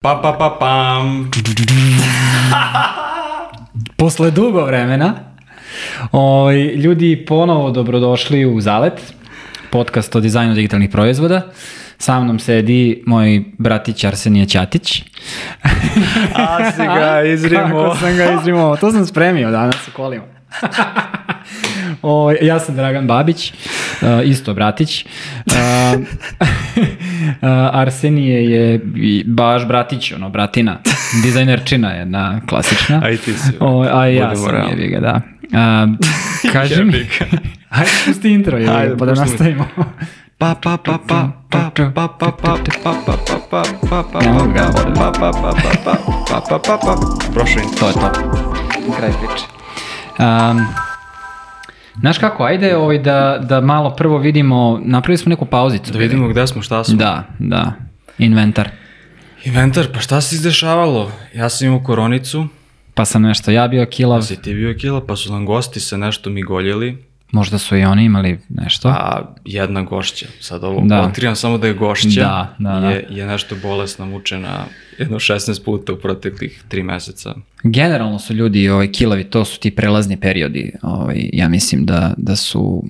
Pa pa pa pam. Posle dugo vremena, ovaj, ljudi ponovo dobrodošli u Zalet, podcast o dizajnu digitalnih proizvoda. Sa mnom sedi moj bratić Arsenije Ćatić. A si ga izrimo. Kako sam ga izrimo? To sam spremio danas u kolima. o, ja sam Dragan Babić, uh, isto bratić. Uh, uh, Arsenije je baš bratić, ono, bratina, dizajnerčina jedna klasična. A i ti si. O, a i ja sam realni. jebi ga, da. Uh, kaži mi, Jebi ga. ajde pusti intro, jebi ga, Ajde, pa da nastavimo. Pa pa pa pa pa pa pa pa pa pa pa pa pa pa pa pa pa pa pa znaš kako, ajde ovaj, da, da malo prvo vidimo, napravili smo neku pauzicu. Da vidimo gde smo, šta smo. Da, da. Inventar. Inventar, pa šta se izdešavalo? Ja sam imao koronicu, Pa sam nešto ja bio kilav, pa si ti bio kila, pa su nam gosti se nešto migoljili, možda su i oni imali nešto. a jedna gošća, sad ovo Da. otkrivam samo da je gošća, Da, da, da. Je, je nešto bolesna, mučena jedno 16 puta u proteklih 3 meseca. Generalno su ljudi ovaj, kilavi, to su ti prelazni periodi. Ovaj, ja mislim da, da su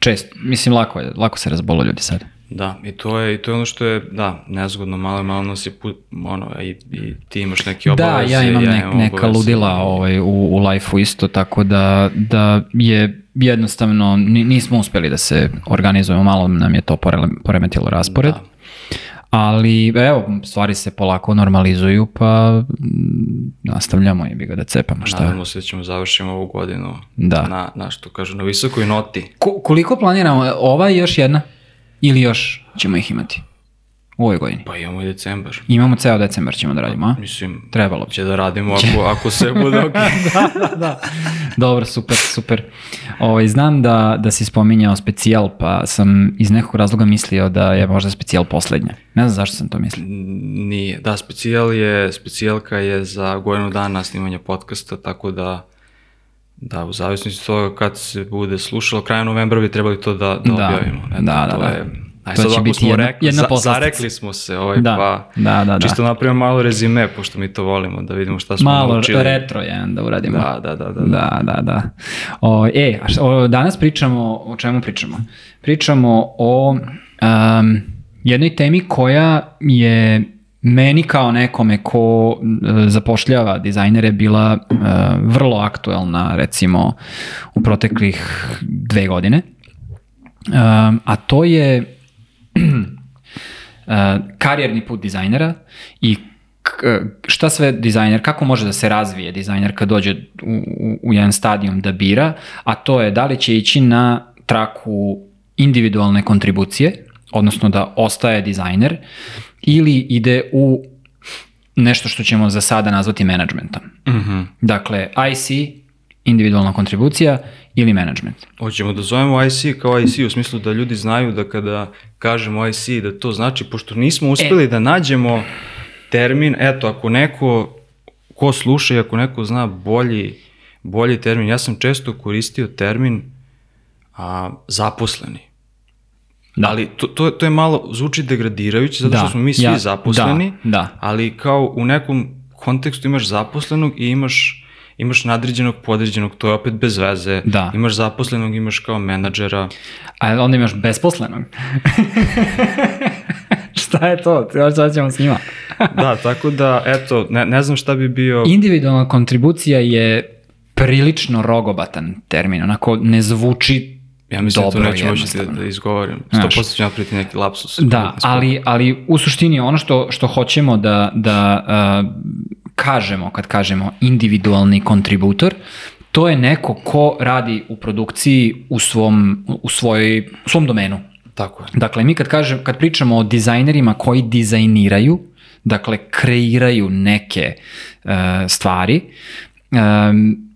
čest, mislim lako, je, lako se razbolo ljudi sad. Da, i to je, i to je ono što je, da, nezgodno, malo, malo je put, ono, i, i ti imaš neke Da, obaveze, ja imam nek, neka obaveze. ludila ovaj, u, u life-u isto, tako da, da je jednostavno, ni- nismo uspeli da se organizujemo, malo nam je to poremetilo raspored. Da. Ali evo, stvari se polako normalizuju, pa mm, nastavljamo i bi ga da cepamo. Šta? Nadamo se da ćemo završiti ovu godinu Da. na, na što kažu, na visokoj noti. Ko, koliko planiramo? Ova i još jedna? Ili još ćemo ih imati? U ovoj godini. Pa imamo i decembar. Imamo ceo decembar ćemo da radimo, a? Mislim, Trebalo bi. će da radimo ako, ako sve bude ok. da, da. Dobro, super, super. Ovaj, znam da, da si spominjao specijal, pa sam iz nekog razloga mislio da je možda specijal poslednja. Ne znam zašto sam to mislio. Nije. Da, specijal je, specijalka je za godinu dana snimanja podcasta, tako da da, u zavisnosti od toga kad se bude slušalo, krajem novembra bi trebali to da, da, Da. objavimo. Eto, Da, da, da. Je, aj To sad će biti jedna- rekli, jedna poslastica. zarekli smo se, ovaj, Da, pa da, da, da. čisto napravimo malo rezime, pošto mi to volimo, da vidimo šta smo Malo naučili. retro jedan da uradimo. Da, da, da, da. Da, da, da. O, e, a šta- o, danas pričamo, o čemu pričamo? Pričamo o um, jednoj temi koja je meni kao nekome ko e, zapošljava dizajnere bila e, vrlo aktuelna recimo u proteklih dve godine. Um, a to je uh, karijerni put dizajnera i k- šta sve dizajner, kako može da se razvije dizajner kad dođe u, u, u jedan stadijum da bira, a to je da li će ići na traku individualne kontribucije, odnosno da ostaje dizajner, ili ide u nešto što ćemo za sada nazvati managementom. Mhm. Dakle, IC, individualna kontribucija ili management. Hoćemo da zovemo IC kao IC u smislu da ljudi znaju da kada kažemo IC da to znači, pošto nismo uspeli da nađemo termin, eto, ako neko ko sluša i ako neko zna bolji, bolji termin, ja sam često koristio termin a, zaposleni. Da. Ali to, to, to je malo, zvuči degradirajuće, zato što Da, smo mi svi ja- zaposleni, da, da. ali kao u nekom kontekstu imaš zaposlenog i imaš imaš nadređenog, podređenog, to je opet bez veze. Da. Imaš zaposlenog, imaš kao menadžera. A onda imaš besposlenog. šta je to? Šta ćemo s njima? da, tako da, eto, ne, ne znam šta bi bio... Individualna kontribucija je prilično rogobatan termin, onako ne zvuči ja mislim dobro da to neću moći da, da izgovorim. Znaš. 100% ću napraviti neki lapsus. Da, ali, ali u suštini ono što, što hoćemo da, da uh, kažemo kad kažemo individualni kontributor, to je neko ko radi u produkciji u svom, u svojoj, u svom domenu. Tako je. Dakle, mi kad, kažem, kad pričamo o dizajnerima koji dizajniraju, dakle, kreiraju neke uh, stvari, um,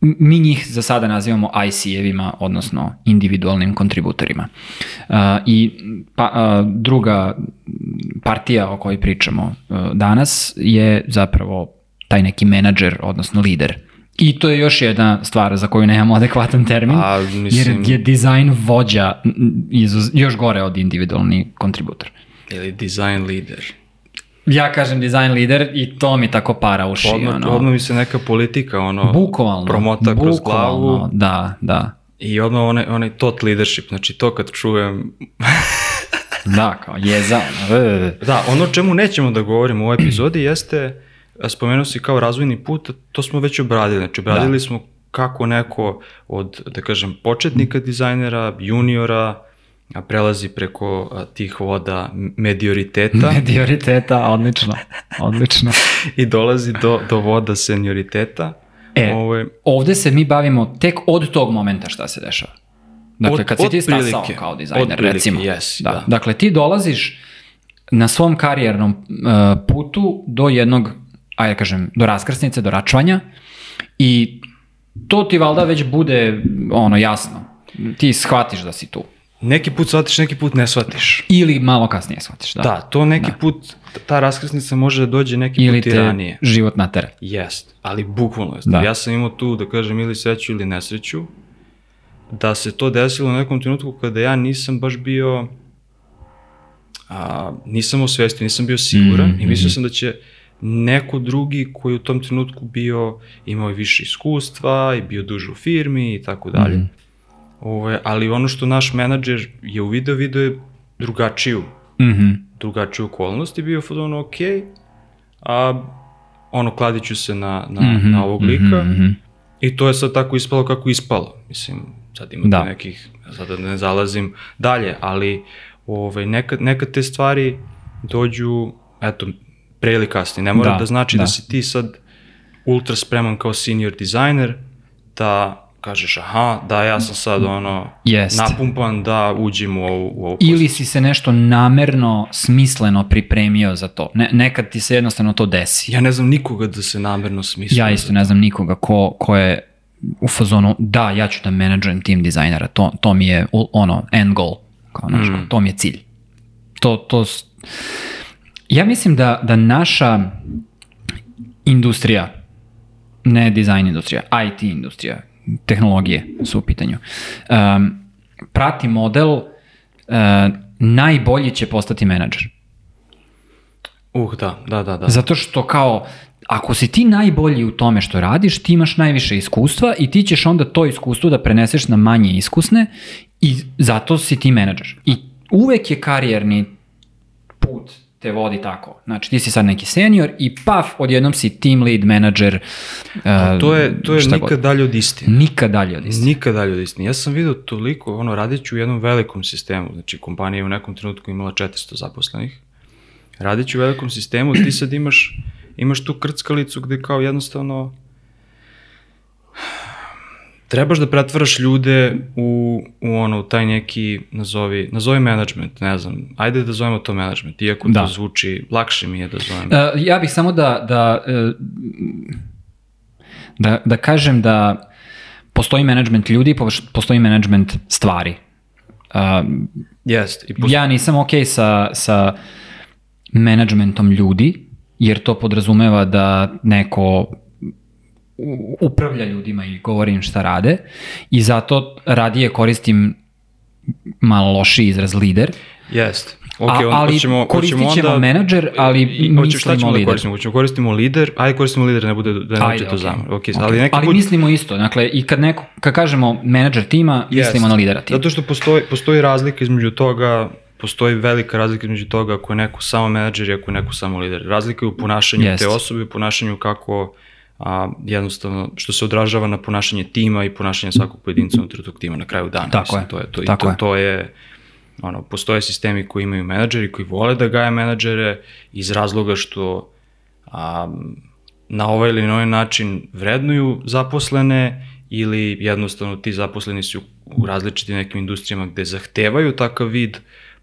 mi njih za sada nazivamo IC-evima, odnosno individualnim kontributorima. Uh, I pa, uh, druga partija o kojoj pričamo uh, danas je zapravo taj neki menadžer, odnosno lider. I to je još jedna stvar za koju nemamo adekvatan termin, A, mislim- jer je dizajn vođa još gore od individualni kontributor. Ili design leader. Ja kažem design lider i to mi tako para uši. Odmah, ono. odmah mi se neka politika ono, Bukvalno. promota kroz bukvalno, glavu Da, da. i odmah onaj, onaj tot leadership, znači to kad čujem Da, kao jeza. ono, e. Da, ono o čemu nećemo da govorimo u ovoj epizodi jeste, spomenuo si kao razvojni put, to smo već obradili. Znači, obradili Da. smo kako neko od, da kažem, početnika dizajnera, juniora, a prelazi preko tih voda medioriteta Medioriteta, odlično, odlično. i dolazi do, do voda senioriteta. E, Ovo je, ovde se mi bavimo tek od tog momenta šta se dešava. Dakle, Od- kad si ti stasao kao dizajner, Otprilike, recimo. jesi, da. da. Dakle, ti dolaziš na svom karijernom uh, putu do jednog, ajde da kažem, do raskrsnice, do račvanja i to ti valjda već bude ono jasno. Ti shvatiš da si tu. neki put shvatiš, neki put ne shvatiš. Ili malo kasnije shvatiš, da. Da, to neki put, ta raskrsnica može da dođe neki Ili put i te ranije. život natera. Jest, ali bukvalno jest. Da. Ja sam imao tu, da kažem, ili sreću ili nesreću, da se to desilo u nekom trenutku kada ja nisam baš bio, a, nisam osvestio, nisam bio siguran Mhm, i mislio sam da će neko drugi koji u tom trenutku bio, imao više iskustva i bio duže u firmi i tako dalje. Mhm. Ove, ali ono što naš menadžer je uvideo, video je drugačiju Mhm. drugačiju okolnost i bio fazon ok, a ono, kladit ću se na, na, Mhm, na ovog lika mhm, mhm. i to je sad tako ispalo kako ispalo. Mislim, sad imate Da. nekih, sad da ne zalazim dalje, ali ovaj, nekad, nekad te stvari dođu, eto, pre ili kasnije. Ne mora Da, da, znači da. da. si ti sad ultra spreman kao senior dizajner, da kažeš aha, da ja sam sad ono Jest. napumpan da uđem u ovu, u ovu Ili si se nešto namerno, smisleno pripremio za to. Ne, nekad ti se jednostavno to desi. Ja ne znam nikoga da se namerno smisli. Ja isto ne znam nikoga ko, ko je u fazonu, da, ja ću da menadžujem tim dizajnera, to, to mi je ono, end goal, kao, znaš, kao, to mi je cilj. To, to, ja mislim da, da naša industrija, ne dizajn industrija, IT industrija, tehnologije su u pitanju, um, prati model uh, najbolji će postati menadžer. Uh, da, da, da, da. Zato što kao, ako si ti najbolji u tome što radiš, ti imaš najviše iskustva i ti ćeš onda to iskustvo da preneseš na manje iskusne i zato si ti menadžer. I uvek je karijerni put te vodi tako. Znači ti si sad neki senior i paf, odjednom si team lead, menadžer, uh, To je, to je nikad god. dalje od istine. Nikad dalje od istine. Nikad dalje od istine. Ja sam vidio toliko, ono, radit ću u jednom velikom sistemu, znači kompanija je u nekom trenutku imala 400 zaposlenih, radit ću u velikom sistemu, ti sad imaš, imaš tu krckalicu gde kao jednostavno trebaš da pretvaraš ljude u, u ono, taj neki, nazovi, nazovi management, ne znam, ajde da zovemo to management, iako Da. to zvuči, lakše mi je da zovem. Uh, ja bih samo da, da, uh, da, da kažem da postoji management ljudi, postoji management stvari. Uh, Jest, i pos- ja nisam ok sa, sa managementom ljudi, jer to podrazumeva da neko upravlja ljudima i govori im šta rade i zato radije koristim malo lošiji izraz lider, Jest. A- Ok, onda ali hoćemo, koristit ćemo onda, menadžer, ali I- hoćemo- šta mislimo ćemo da lider. koristimo? Hoćemo koristimo lider, ajde koristimo lider, ne bude, da ne Ajde, bude to zamor. Ok, Okej. ali neki ali put... mislimo isto, dakle, i kad, neko, kad kažemo menadžer tima, mislimo Jest. na lidera tima. Zato što postoji, postoji razlika između toga, postoji velika razlika između toga ako je neko samo menadžer i ako je neko samo lider. Razlika je u ponašanju Jest. te osobe, u ponašanju kako a, jednostavno, što se odražava na ponašanje tima i ponašanje svakog pojedinca unutar tog tima na kraju dana. Tako Mislim, je, To je, to, i tako to, je. to je ono, postoje sistemi koji imaju menadžeri, koji vole da gaje menadžere iz razloga što a, na ovaj ili na ovaj način vrednuju zaposlene ili jednostavno ti zaposleni su u različitim nekim industrijama gde zahtevaju takav vid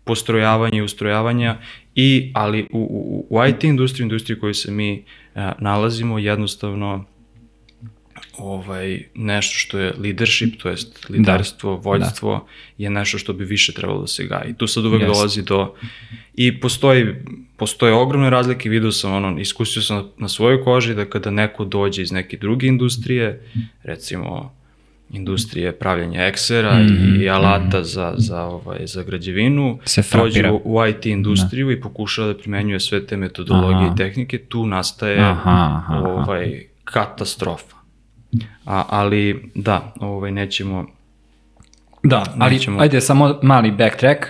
postrojavanja i ustrojavanja i ali u, u, u IT industriji, industriji u kojoj se mi a, nalazimo jednostavno ovaj, nešto što je leadership, to jest liderstvo, vođstvo, je nešto što bi više trebalo da se gaji. Tu sad uvek Jeste. dolazi do... I postoji, postoje ogromne razlike, vidio sam, ono, iskusio sam na, na svojoj koži da kada neko dođe iz neke druge industrije, recimo industrije pravljenja eksera mm -hmm. i alata mm -hmm. za, za, ovaj, za građevinu, Se dođe frapira. u, u IT industriju i pokušava da primenjuje sve te metodologije Aha. i tehnike, tu nastaje Aha, aha, aha. ovaj, katastrofa. A, ali da, ovaj, nećemo Da, ali Nećemo- ajde samo mali backtrack.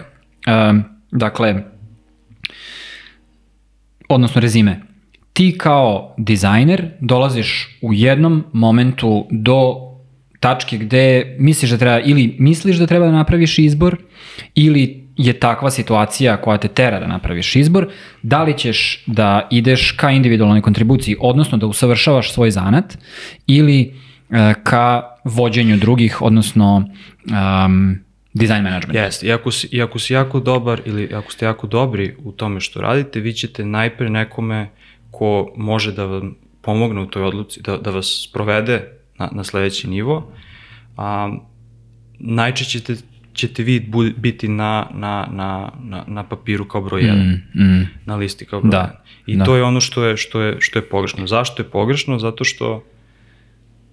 Um, dakle, odnosno rezime. Ti kao dizajner dolaziš u jednom momentu do tačke gde misliš da treba ili misliš da treba da napraviš izbor ili je takva situacija koja te tera da napraviš izbor, da li ćeš da ideš ka individualnoj kontribuciji, odnosno da usavršavaš svoj zanat ili e, ka vođenju drugih, odnosno um, design management. Jeste, i ako, si, i ako si jako dobar ili ako ste jako dobri u tome što radite, vi ćete najpre nekome ko može da vam pomogne u toj odluci, da, da vas provede na, na sledeći nivo, a, najčešće ćete, ćete vi biti na, na, na, na, na papiru kao broj 1, Mm, mm. na listi kao broj Da, 1. I da. to je ono što je, što, je, što je pogrešno. Zašto je pogrešno? Zato što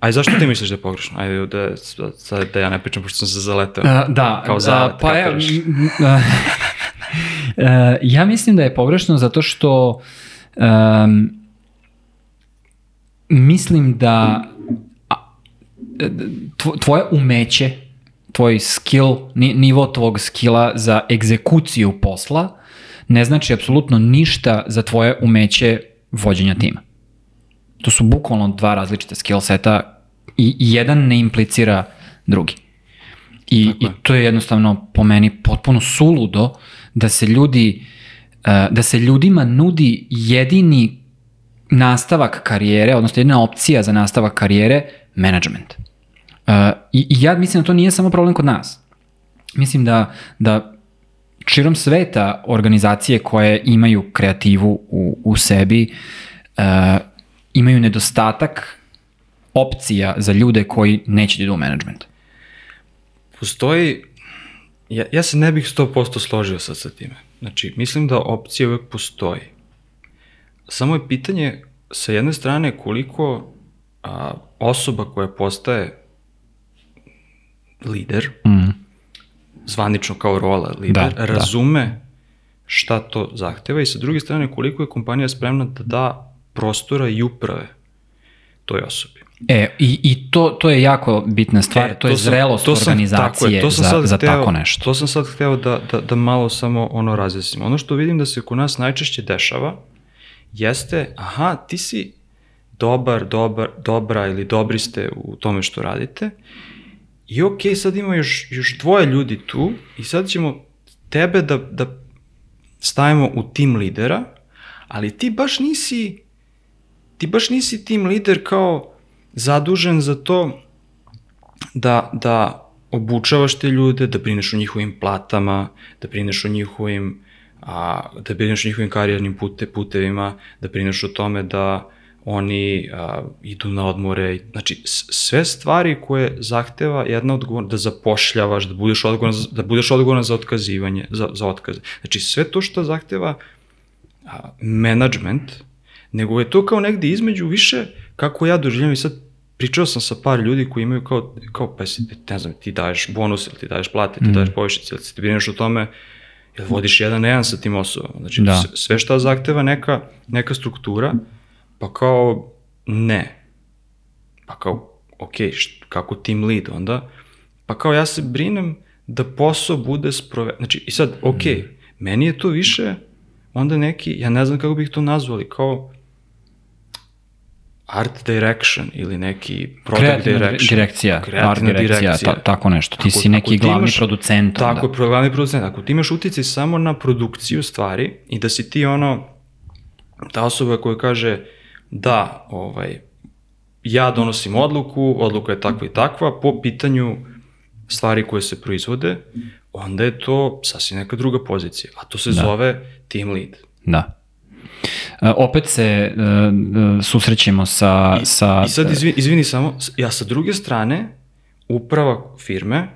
Aj, zašto ti misliš da je pogrešno? Ajde, da, sad da ja ne pričam, pošto sam se zaletao. A, da, Kao a, zalet, pa evo, kapiraš. m, m, a, e, ja mislim da je pogrešno zato što um, mislim da e, tvoje umeće, tvoj skill, ni- nivo tvog skilla za egzekuciju posla ne znači apsolutno ništa za tvoje umeće vođenja tima. To su bukvalno dva različita skill seta i jedan ne implicira drugi. I, I to je jednostavno po meni potpuno suludo da se ljudi e, da se ljudima nudi jedini nastavak karijere, odnosno jedna opcija za nastavak karijere, management. I, I ja mislim da to nije samo problem kod nas. Mislim da, da širom sveta organizacije koje imaju kreativu u, u sebi e, imaju nedostatak opcija za ljude koji neće da idu u management. Postoji, ja, ja se ne bih 100% složio sad sa time. Znači, mislim da opcija uvek postoji. Samo je pitanje sa jedne strane koliko a, osoba koja postaje lider, Mm. zvanično kao rola lider, Da, da. razume šta to zahteva i sa druge strane koliko je kompanija spremna da da prostora i uprave toj osobi. E, i, i to, to je jako bitna stvar, E, to, je sam- zrelost to sam- organizacije tako je, to sam za, sad za hteo, tako nešto. To sam sad hteo da, da, da malo samo ono razjasnim. Ono što vidim da se kod nas najčešće dešava jeste, aha, ti si dobar, dobar, dobra ili dobri ste u tome što radite i ok, sad ima još, još dvoje ljudi tu i sad ćemo tebe da, da stavimo u tim lidera, ali ti baš nisi ti baš nisi tim lider kao zadužen za to da, da obučavaš te ljude, da brineš o njihovim platama, da brineš o njihovim a, da brineš o njihovim karijernim pute, putevima, da brineš o tome da oni a, idu na odmore. Znači, sve stvari koje zahteva jedna odgovor, da zapošljavaš, da budeš odgovoran za, da budeš odgovoran za otkazivanje, za, za otkaze. Znači, sve to što zahteva a, management, nego je to kao negde između više kako ja doživljam i sad pričao sam sa par ljudi koji imaju kao, kao pa si, ne znam, ti daješ bonus ili ti daješ plate, ti daješ povišice, ili ti brineš o tome, jel vodiš jedan na jedan sa tim osobama. Znači, Da. sve, šta zahteva neka, neka struktura, pa kao ne. Pa kao, ok, št, kako team lead onda? Pa kao ja se brinem da posao bude sproveden. Znači, i sad, ok, meni je to više onda neki, ja ne znam kako bih to nazvali, kao art direction ili neki product Kreativna direction. direkcija, art Kreativna direkcija, ta, tako nešto. Ti Ako- si neki glavni imaš- producent. Tako onda. je, glavni producent. Ako ti imaš uticaj samo na produkciju stvari i da si ti ono, ta osoba koja kaže da, ovaj, ja donosim odluku, odluka je takva i takva, po pitanju stvari koje se proizvode, onda je to sasvim neka druga pozicija, a to se da. zove team lead. Da. E, opet se e, e, susrećemo sa... sa I sad izvini, izvini samo, ja sa druge strane, uprava firme,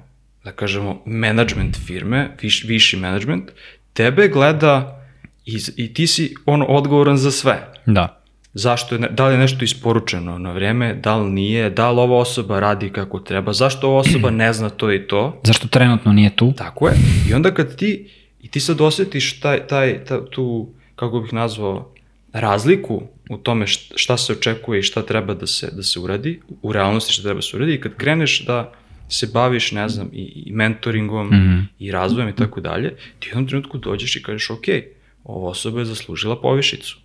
da kažemo management firme, viš, viši management, tebe gleda i, i ti si ono odgovoran za sve. Da. Zašto je, da li je nešto isporučeno na vreme, da li nije, da li ova osoba radi kako treba, zašto ova osoba ne zna to i to. Zašto trenutno nije tu? Tako je. I onda kad ti, i ti sad osjetiš taj, taj, ta, tu, kako bih nazvao, razliku u tome šta, se očekuje i šta treba da se, da se uradi, u realnosti šta treba da se uradi i kad kreneš da se baviš, ne znam, i, i mentoringom Mhm. i razvojem i tako dalje, ti u jednom trenutku dođeš i kažeš, ok, ova osoba je zaslužila povišicu.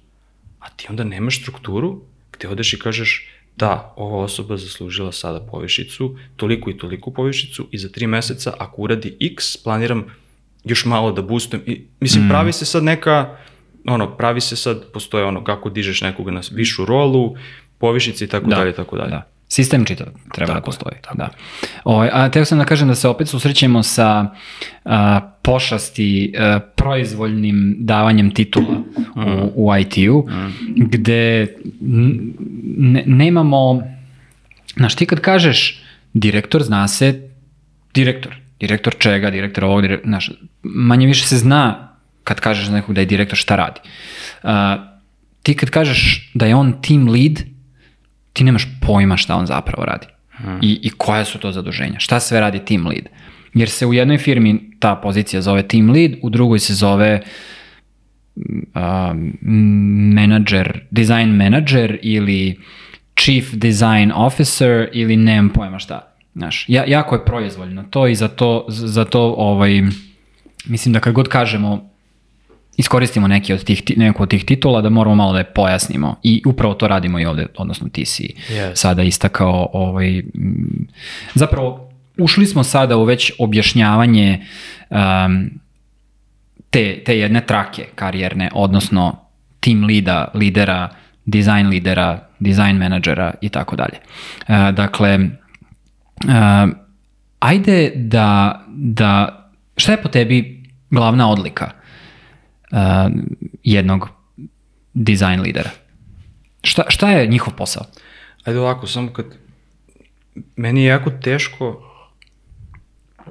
A ti onda nemaš strukturu gde odeš i kažeš, da, ova osoba zaslužila sada povišicu, toliko i toliko povišicu i za tri meseca ako uradi x, planiram još malo da boostujem. I, mislim, pravi se sad neka, ono, pravi se sad, postoje ono, kako dižeš nekoga na višu rolu, povišice i tako dalje, i tako dalje. Da. Sistem čitav treba da Tako je, postoji. Da. O, a teo sam da kažem da se opet susrećemo sa a, pošasti a, proizvoljnim davanjem titula u, u IT-u, gde n- ne, nemamo, znaš ti kad kažeš direktor, zna se direktor. Direktor čega, direktor ovog, direktor, znaš, manje više se zna kad kažeš za nekog da je direktor šta radi. A, ti kad kažeš da je on team lead, ti nemaš pojma šta on zapravo radi. I, I koja su to zaduženja. Šta sve radi team lead. Jer se u jednoj firmi ta pozicija zove team lead, u drugoj se zove um, manager, design manager ili chief design officer ili nemam pojma šta. Znaš, ja, jako je proizvoljno to i zato, zato ovaj, mislim da kad god kažemo iskoristimo neki od tih, ti- neku od tih titula da moramo malo da je pojasnimo i upravo to radimo i ovde, odnosno ti si Yes. sada istakao ovaj, zapravo ušli smo sada u već objašnjavanje um, te, te jedne trake karijerne, odnosno team lida, lidera, design lidera, design menadžera i tako dalje. E, Dakle, e, ajde da, da, šta je po tebi glavna odlika e, jednog design lidera? Šta, šta je njihov posao? Ajde ovako, samo kad... Meni je jako teško,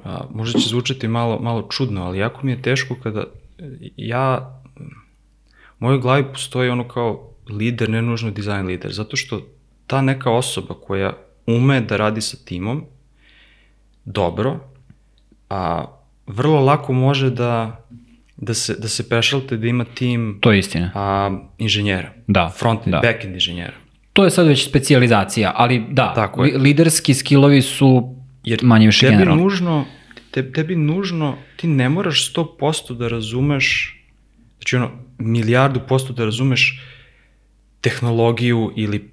a, možda će zvučati malo, malo čudno, ali jako mi je teško kada ja, u mojoj glavi postoji ono kao lider, ne nužno dizajn lider, zato što ta neka osoba koja ume da radi sa timom dobro, a vrlo lako može da, da se, da se pešalte da ima tim To je istina. a, inženjera. Da, Front, da. back-end inženjera. To je sad već specijalizacija, ali da, Tako je. li- liderski skillovi su Jer manje više tebi generalni. nužno, te, tebi nužno, ti ne moraš 100% da razumeš, znači ono, milijardu posto da razumeš tehnologiju ili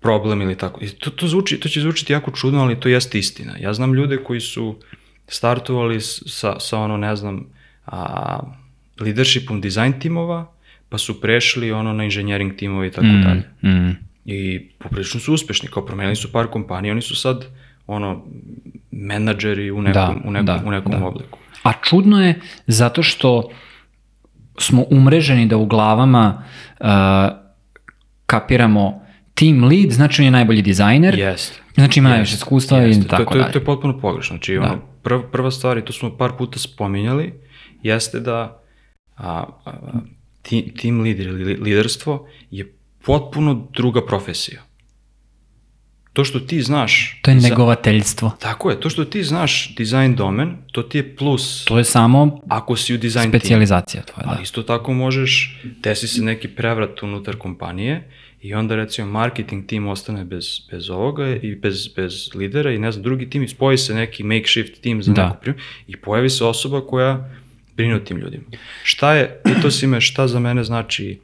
problem ili tako. I to, to, zvuči, to će zvučiti jako čudno, ali to jeste istina. Ja znam ljude koji su startovali sa, sa ono, ne znam, a, leadershipom design timova, pa su prešli ono na engineering timove i tako dalje. Mm. I poprilično su uspešni, kao promenili su par kompanija, oni su sad ono menadžeri u nekom, Da, u nekom, da, u nekom da. obliku. A čudno je zato što smo umreženi da u glavama uh, kapiramo team lead, znači on je najbolji dizajner, Jeste. znači ima najviše iskustva Jeste. i To, tako to, dalje. to je potpuno pogrešno. Znači, ono, prv, prva stvar, i to smo par puta spominjali, jeste da a, a, a, ti, team leader ili li- liderstvo je potpuno druga profesija. To što ti znaš... To je za- negovateljstvo. Tako je, to što ti znaš dizajn domen, to ti je plus To je samo ako si u dizajn timu. specijalizacija tvoja, da. Ali isto tako možeš, desi se neki prevrat unutar kompanije i onda recimo marketing tim ostane bez, bez ovoga i bez, bez lidera i ne znam, drugi tim i spoji se neki makeshift tim za Da. neku prim i pojavi se osoba koja brine o tim ljudima. Šta je, pitao si me šta za mene znači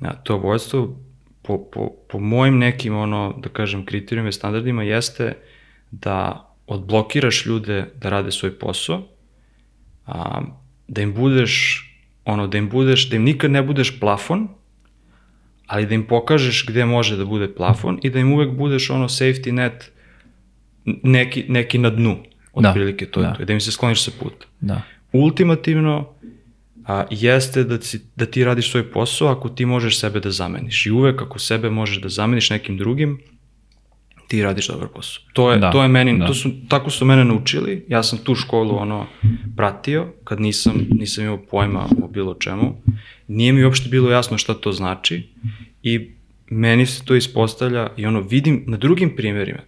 a, to vojstvo, po, po, po mojim nekim, ono, da kažem, kriterijima i standardima jeste da odblokiraš ljude da rade svoj posao, a, da im budeš, ono, da im budeš, da im nikad ne budeš plafon, ali da im pokažeš gde može da bude plafon i da im uvek budeš ono safety net neki, neki na dnu, Da, otprilike to je da. to, i da im se skloniš sa puta. da. Ultimativno, a, jeste da, si, da ti radiš svoj posao ako ti možeš sebe da zameniš. I uvek ako sebe možeš da zameniš nekim drugim, ti radiš dobar posao. To je, Da, to je meni, da. to su, tako su mene naučili, ja sam tu školu ono pratio, kad nisam, nisam imao pojma o bilo čemu. Nije mi uopšte bilo jasno šta to znači i meni se to ispostavlja i ono vidim na drugim primjerima.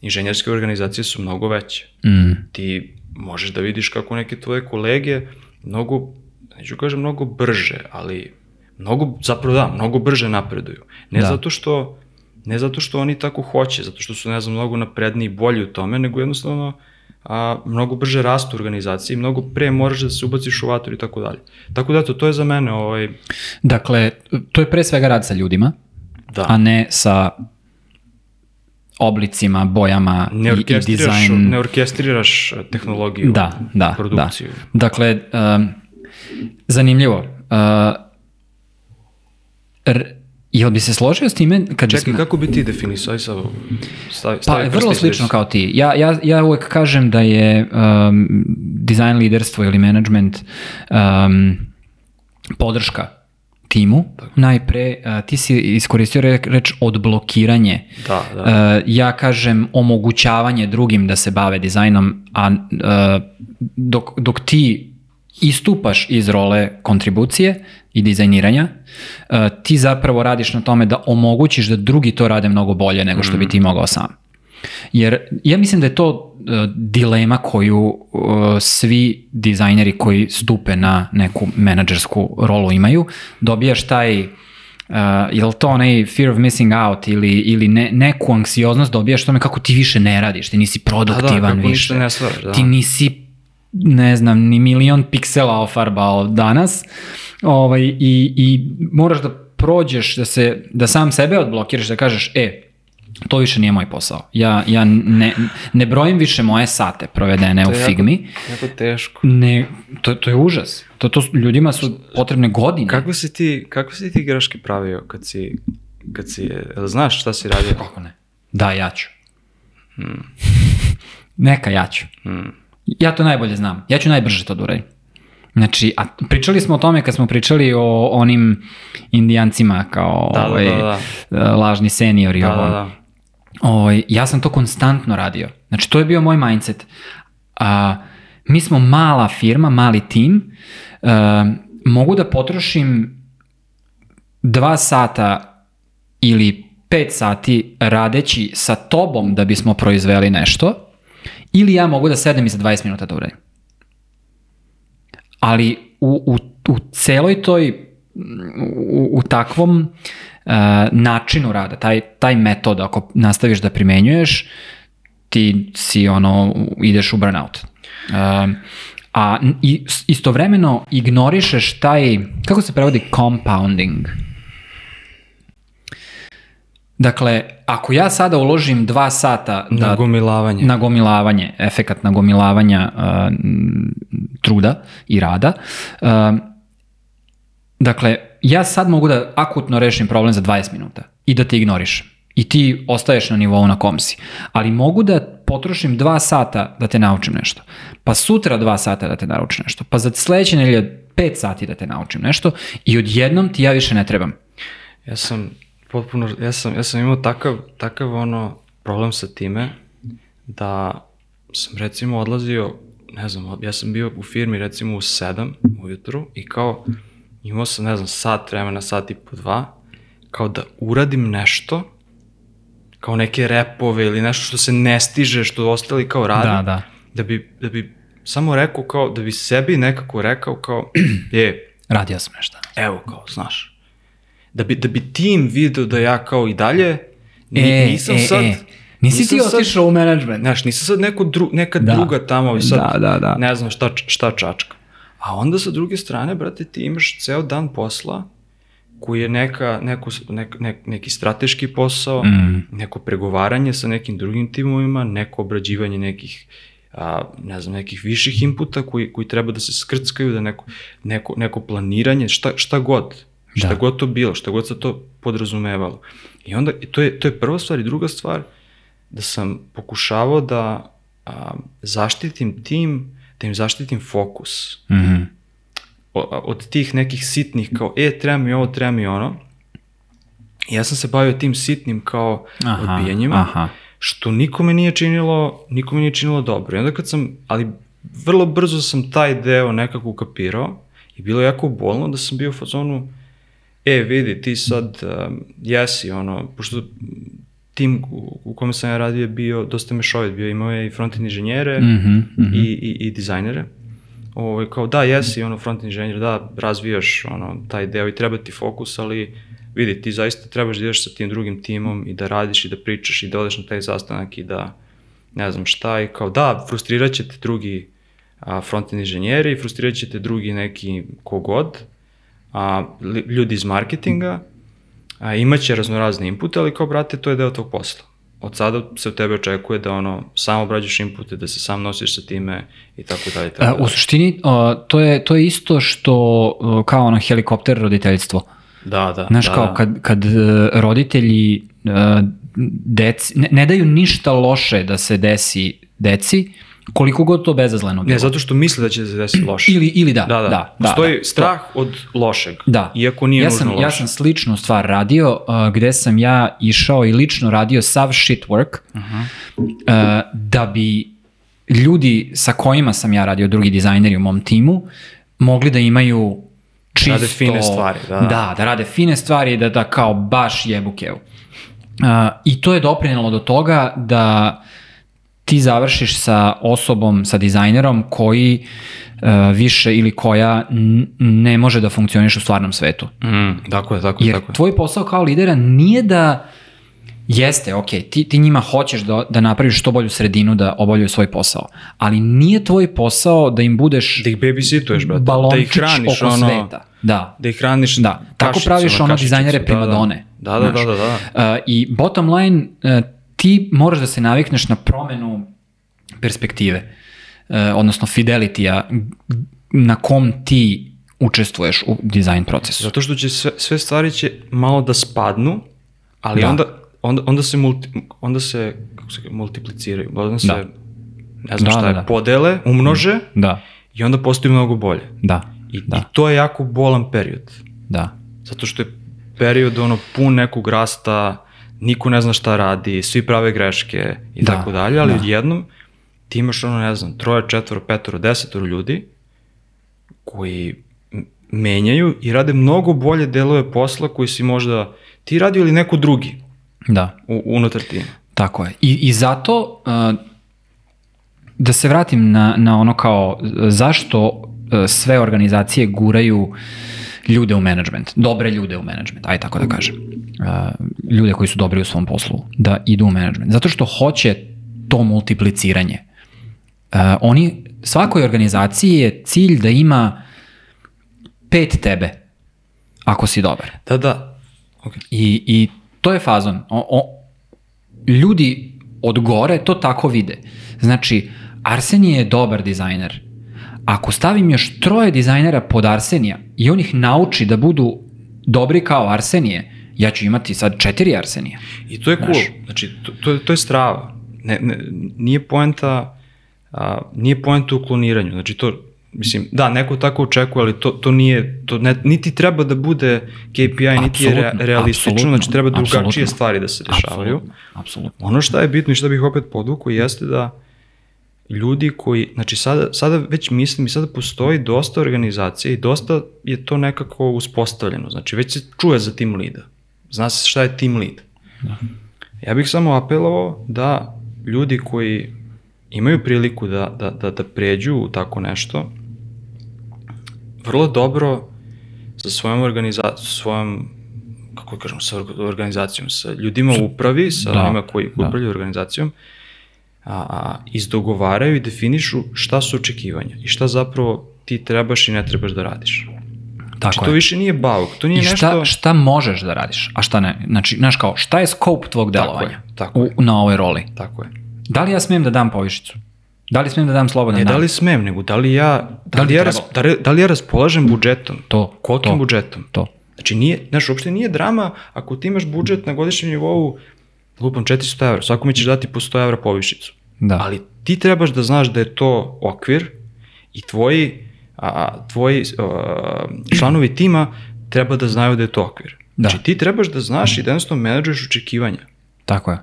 Inženjerske organizacije su mnogo veće. Mm. Ti možeš da vidiš kako neke tvoje kolege mnogo, neću kažem mnogo brže, ali mnogo, zapravo da, mnogo brže napreduju. Ne Da. zato što ne zato što oni tako hoće, zato što su, ne znam, mnogo napredniji i bolji u tome, nego jednostavno a, mnogo brže rastu organizacije i mnogo pre moraš da se ubaciš u vatru i tako dalje. Tako da, eto, to je za mene ovaj, Dakle, to je pre svega rad sa ljudima, da. a ne sa oblicima, bojama ne i, i dizajn. ne orkestriraš tehnologiju, Da, da, produkciju. da. Dakle, um, zanimljivo. Uh, r, jel bi se složio s time kad Čekaj, bismo... kako bi ti definisao? Sad, stavi, Pa, stavi vrlo slično kao ti. Ja, ja, ja uvek kažem da je um, dizajn liderstvo ili management um, podrška timu. Najpre, uh, ti si iskoristio re, reč odblokiranje. Da, da. Uh, ja kažem omogućavanje drugim da se bave dizajnom, a uh, dok, dok ti istupaš iz role kontribucije i dizajniranja, ti zapravo radiš na tome da omogućiš da drugi to rade mnogo bolje nego što bi ti mogao sam. Jer ja mislim da je to uh, dilema koju uh, svi dizajneri koji stupe na neku menadžersku rolu imaju. Dobijaš taj uh, je li to onaj fear of missing out ili, ili ne, neku anksioznost dobijaš tome kako ti više ne radiš, ti nisi produktivan Da, da, kako više. ne stvaraš, da. Ti nisi ne znam, ni milion piksela ofarbao danas ovaj, i, i moraš da prođeš, da, se, da sam sebe odblokiraš, da kažeš, e, to više nije moj posao. Ja, ja ne, ne brojim više moje sate provedene u To jako- Figmi. Jako teško. Ne, to, to je užas. To, to, ljudima su potrebne godine. Kako si ti, kako si ti greške pravio kad si, kad si, znaš šta si radio? Kako ne? Da, ja ću. Neka ja ću. Ja to najbolje znam. Ja ću najbrže to da uradim. Znači, a pričali smo o tome kad smo pričali o onim indijancima kao Da, da, ovaj, da, lažni seniori. Da, ovo. da, da. Ovaj, ja sam to konstantno radio. Znači, to je bio moj mindset. A, mi smo mala firma, mali tim. A, mogu da potrošim dva sata ili pet sati radeći sa tobom da bismo proizveli nešto, ili ja mogu da sedem i za 20 minuta da uradim. Ali u, u, u celoj toj, u, u takvom uh, načinu rada, taj, taj metod, ako nastaviš da primenjuješ, ti si ono, ideš u burnout. Um, a istovremeno ignorišeš taj, kako se prevodi compounding? Dakle, ako ja sada uložim dva sata da, Nagomilavanje. nagomilavanje, efekat nagomilavanja uh, truda i rada. Uh, dakle, ja sad mogu da akutno rešim problem za 20 minuta i da te ignorišem. I ti ostaješ na nivou na kom si. Ali mogu da potrošim dva sata da te naučim nešto. Pa sutra dva sata da te naučim nešto. Pa za sledeće nedelje pet sati da te naučim nešto i odjednom ti ja više ne trebam. Ja sam potpuno, ja sam, ja sam imao takav, takav ono problem sa time da sam recimo odlazio, ne znam, ja sam bio u firmi recimo u 7 ujutru i kao imao sam, ne znam, sat vremena, sat i po dva, kao da uradim nešto, kao neke repove ili nešto što se ne stiže, što ostali kao radi, Da, da. da bi, da bi samo rekao kao, da bi sebi nekako rekao kao, je, Radio sam nešto. evo kao, znaš, da bi, da bi tim video da ja kao i dalje, ni, E, nisam e, sad... e. Nisi nisam ti otišao u management. Znaš, nisam sad neko dru, neka Da. druga tamo i sad Da, da, da. ne znam šta, šta čačka. A onda sa druge strane, brate, ti imaš ceo dan posla koji je neka, neku, nek, nek, neki strateški posao, Mm. neko pregovaranje sa nekim drugim timovima, neko obrađivanje nekih a, ne znam, nekih viših inputa koji, koji treba da se skrckaju, da neko, neko, neko planiranje, šta, šta god, šta Da. god to bilo, šta god se to podrazumevalo. I onda, i to je, to je prva stvar i druga stvar, da sam pokušavao da a, zaštitim tim, da im zaštitim fokus Mhm. o- od tih nekih sitnih kao, e, treba mi ovo, treba mi ono. Ja sam se bavio tim sitnim kao Aha, odbijanjima, aha. što nikome nije činilo, nikome nije činilo dobro. I onda kad sam, ali vrlo brzo sam taj deo nekako ukapirao i bilo je jako bolno da sam bio u fazonu, e, vidi, ti sad um, jesi, ono, pošto tim u, kome sam ja radio je bio dosta mešovit, bio imao je i front-end inženjere Mhm, mhm. i, i, i dizajnere. Ovo, kao da, jesi ono front inženjer, da, razvijaš ono, taj deo i treba ti fokus, ali vidi, ti zaista trebaš da ideš sa tim drugim timom i da radiš i da pričaš i da odeš na taj sastanak i da ne znam šta i kao da, frustrirat će te drugi a, front-end inženjeri, frustrirat će te drugi neki kogod, a, ljudi iz marketinga, a, imaće raznorazne inpute, ali kao brate, to je deo tog posla. Od sada se od tebe očekuje da ono, sam obrađaš inpute, da se sam nosiš sa time i tako dalje. Tako A, dalje. U suštini, o, to, je, to je isto što kao ono helikopter roditeljstvo. Da, da. Znaš, da, kao da. kad, kad e, roditelji e, deci, ne, ne daju ništa loše da se desi deci, koliko god to bezazleno bilo. Ne, zato što misle da će se desiti loše. Ili, ili da, da, da. da. Postoji da. strah od lošeg. Da. Iako nije ja nužno sam, loše. Ja sam sličnu stvar radio, uh, gde sam ja išao i lično radio sav shit work, Mhm. uh, da bi ljudi sa kojima sam ja radio, drugi dizajneri u mom timu, mogli da imaju čisto... rade fine stvari, da, da. Da, da rade fine stvari i da, da kao baš jebu kevu. Uh, I to je doprinelo do toga da ti završiš sa osobom, sa dizajnerom koji uh, više ili koja ne može da funkcioniš u stvarnom svetu. Mm, tako je, tako je, Jer tako je. tvoj posao kao lidera nije da jeste, ok, ti, ti njima hoćeš da, da napraviš što bolju sredinu da obavljaju svoj posao, ali nije tvoj posao da im budeš Da ih babysituješ, brate. da ih hraniš, oko ono, sveta. Da. Da ih hraniš Da, tako praviš ono kašičicu, dizajnere da, primadone. Da, da, da, da, da. da. Uh, I bottom line, uh, ti moraš da se navikneš na promenu perspektive, uh, odnosno fidelity-a na kom ti učestvuješ u dizajn procesu. Zato što će sve, sve stvari će malo da spadnu, ali Da. onda, onda, onda se multi, onda se, kako se kaže, multipliciraju, onda se, Da. ne znam Da, šta da, je, da. podele, umnože Da, i onda postaju mnogo bolje. da, I, da, I to je jako bolan period. da. Zato što je period ono pun nekog rasta, niko ne zna šta radi, svi prave greške i Da, tako dalje, ali da. odjednom ti imaš ono, ne znam, troje, četvoro, petoro, desetoro ljudi koji menjaju i rade mnogo bolje delove posla koji si možda ti radio ili neko drugi Da, u, unutar tima. tako je. I, i zato, uh, da se vratim na, na ono kao, uh, zašto uh, sve organizacije guraju ljude u management, dobre ljude u management, aj tako da kažem. Uh, ljude koji su dobri u svom poslu, da idu u management. Zato što hoće to multipliciranje. Uh, oni, svakoj organizaciji je cilj da ima pet tebe, ako si dobar. Da, da. Okay. I, i to je fazon. O, o, ljudi od gore to tako vide. Znači, Arsenije je dobar dizajner. Ako stavim još troje dizajnera pod Arsenija i on ih nauči da budu dobri kao Arsenije, ja ću imati sad četiri Arsenija. I to je cool. Znači, to, to, je- to je strava. Ne, ne, nije poenta a, nije poenta u kloniranju. Znači, to, mislim, da, neko tako očekuje, ali to, to nije, to ne, niti treba da bude KPI, niti je re, realistično, znači treba drugačije stvari da se dešavaju. Apsolutno, apsolutno. Ono što je bitno i što bih opet podvukao jeste da ljudi koji, znači sada, sada već mislim i sada postoji dosta organizacija i dosta je to nekako uspostavljeno, znači već se čuje za tim lida. Zna se šta je tim lead. Ja bih samo apelovao da ljudi koji imaju priliku da, da, da, da pređu u tako nešto, vrlo dobro sa svojom organizacijom, svojom kako kažem, sa org- organizacijom, sa ljudima u upravi, sa Da, onima koji da. upravljaju organizacijom, a, a, izdogovaraju i definišu šta su očekivanja i šta zapravo ti trebaš i ne trebaš da radiš. Znači, Tako to je. više nije bauk, to nije I šta, nešto... šta možeš da radiš, a šta ne? Znači, znaš kao, šta je scope tvog Tako delovanja je, tako u, na ovoj roli? Tako je. Da li ja smijem da dam povišicu? Da li smijem da dam slobodan Ne dan? da li smem, nego da li ja, da, Da li li, ja, ras, da, li, da li ja raspolažem budžetom? To, Kolikim to. budžetom? To. Znači, nije, znaš, uopšte nije drama ako ti imaš budžet na godišnjem nivou lupam 400 evra, svakome ćeš dati po 100 evra povišicu. Da. Ali ti trebaš da znaš da je to okvir i tvoji, a, tvoji a, članovi tima treba da znaju da je to okvir. Da. Znači ti trebaš da znaš i da jednostavno menadžuješ očekivanja. Tako je.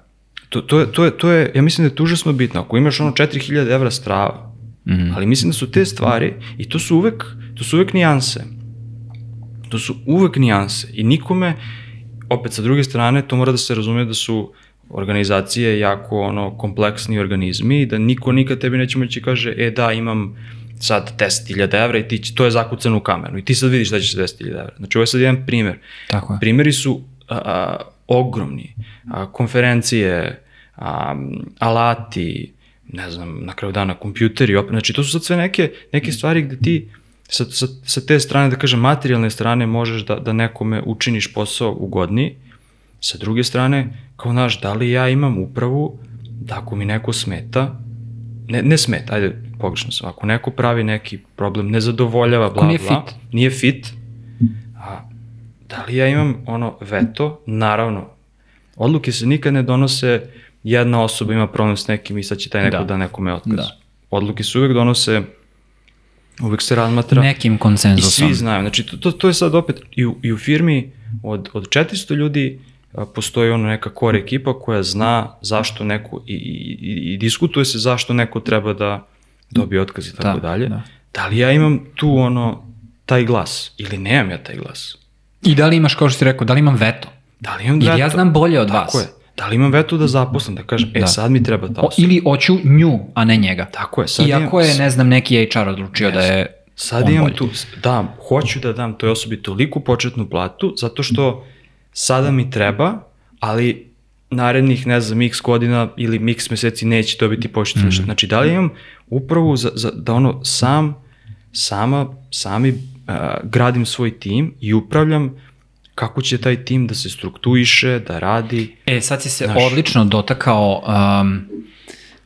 To, to, je, to, je, to je, ja mislim da je to užasno bitno. Ako imaš ono 4000 evra strava, Mhm. ali mislim da su te stvari, i to su uvek, to su uvek nijanse. To su uvek nijanse i nikome, opet sa druge strane, to mora da se razume da su organizacije jako ono kompleksni organizmi i da niko nikad tebi neće moći kaže e da imam sad 10.000 evra i ti, će- to je zakucano u kameru i ti sad vidiš da će se 10.000 evra. Znači ovo je sad jedan primer. Tako je. Primeri su a, a, ogromni. A, konferencije, a, alati, ne znam, na kraju dana kompjuteri, opet, znači to su sad sve neke, neke stvari gde ti sa, sa, sa te strane, da kažem, materijalne strane možeš da, da nekome učiniš posao ugodniji, sa druge strane, kao znaš, da li ja imam upravu da ako mi neko smeta, ne, ne smeta, ajde, pogrešno sam, ako neko pravi neki problem, ne zadovoljava, bla, nije bla, fit. nije fit, a da li ja imam ono veto? Naravno, odluke se nikad ne donose, jedna osoba ima problem s nekim i sad će taj neko da, da nekome otkaz. Da. Odluke se uvek donose, uvek se razmatra. Nekim I konsenzusom. svi znaju, znači to, to, to je sad opet i u, i u firmi od, od 400 ljudi a, postoji ono neka core ekipa koja zna zašto neko i, i, i, i diskutuje se zašto neko treba da dobije otkaz i tako Da, dalje. da. Da li ja imam tu ono taj glas ili nemam ja taj glas? I da li imaš, kao što si rekao, da li imam veto? Da li imam veto? ja znam bolje od Tako vas. je. Da li imam veto da zaposlim, da kažem, e Da. sad mi treba ta O, osoba. ili hoću nju, a ne njega. Tako je, sad Iako imam- je, ne znam, neki HR odlučio da je Sad on imam bolji. tu, da, hoću da dam toj osobi toliku početnu platu, zato što sada mi treba, ali narednih, ne znam, x godina ili x meseci neće dobiti početnu mm. Znači, da li imam upravo za, za, da ono sam, sama, sami uh, gradim svoj tim i upravljam kako će taj tim da se struktuiše, da radi. E, sad si se Znaš. odlično dotakao um,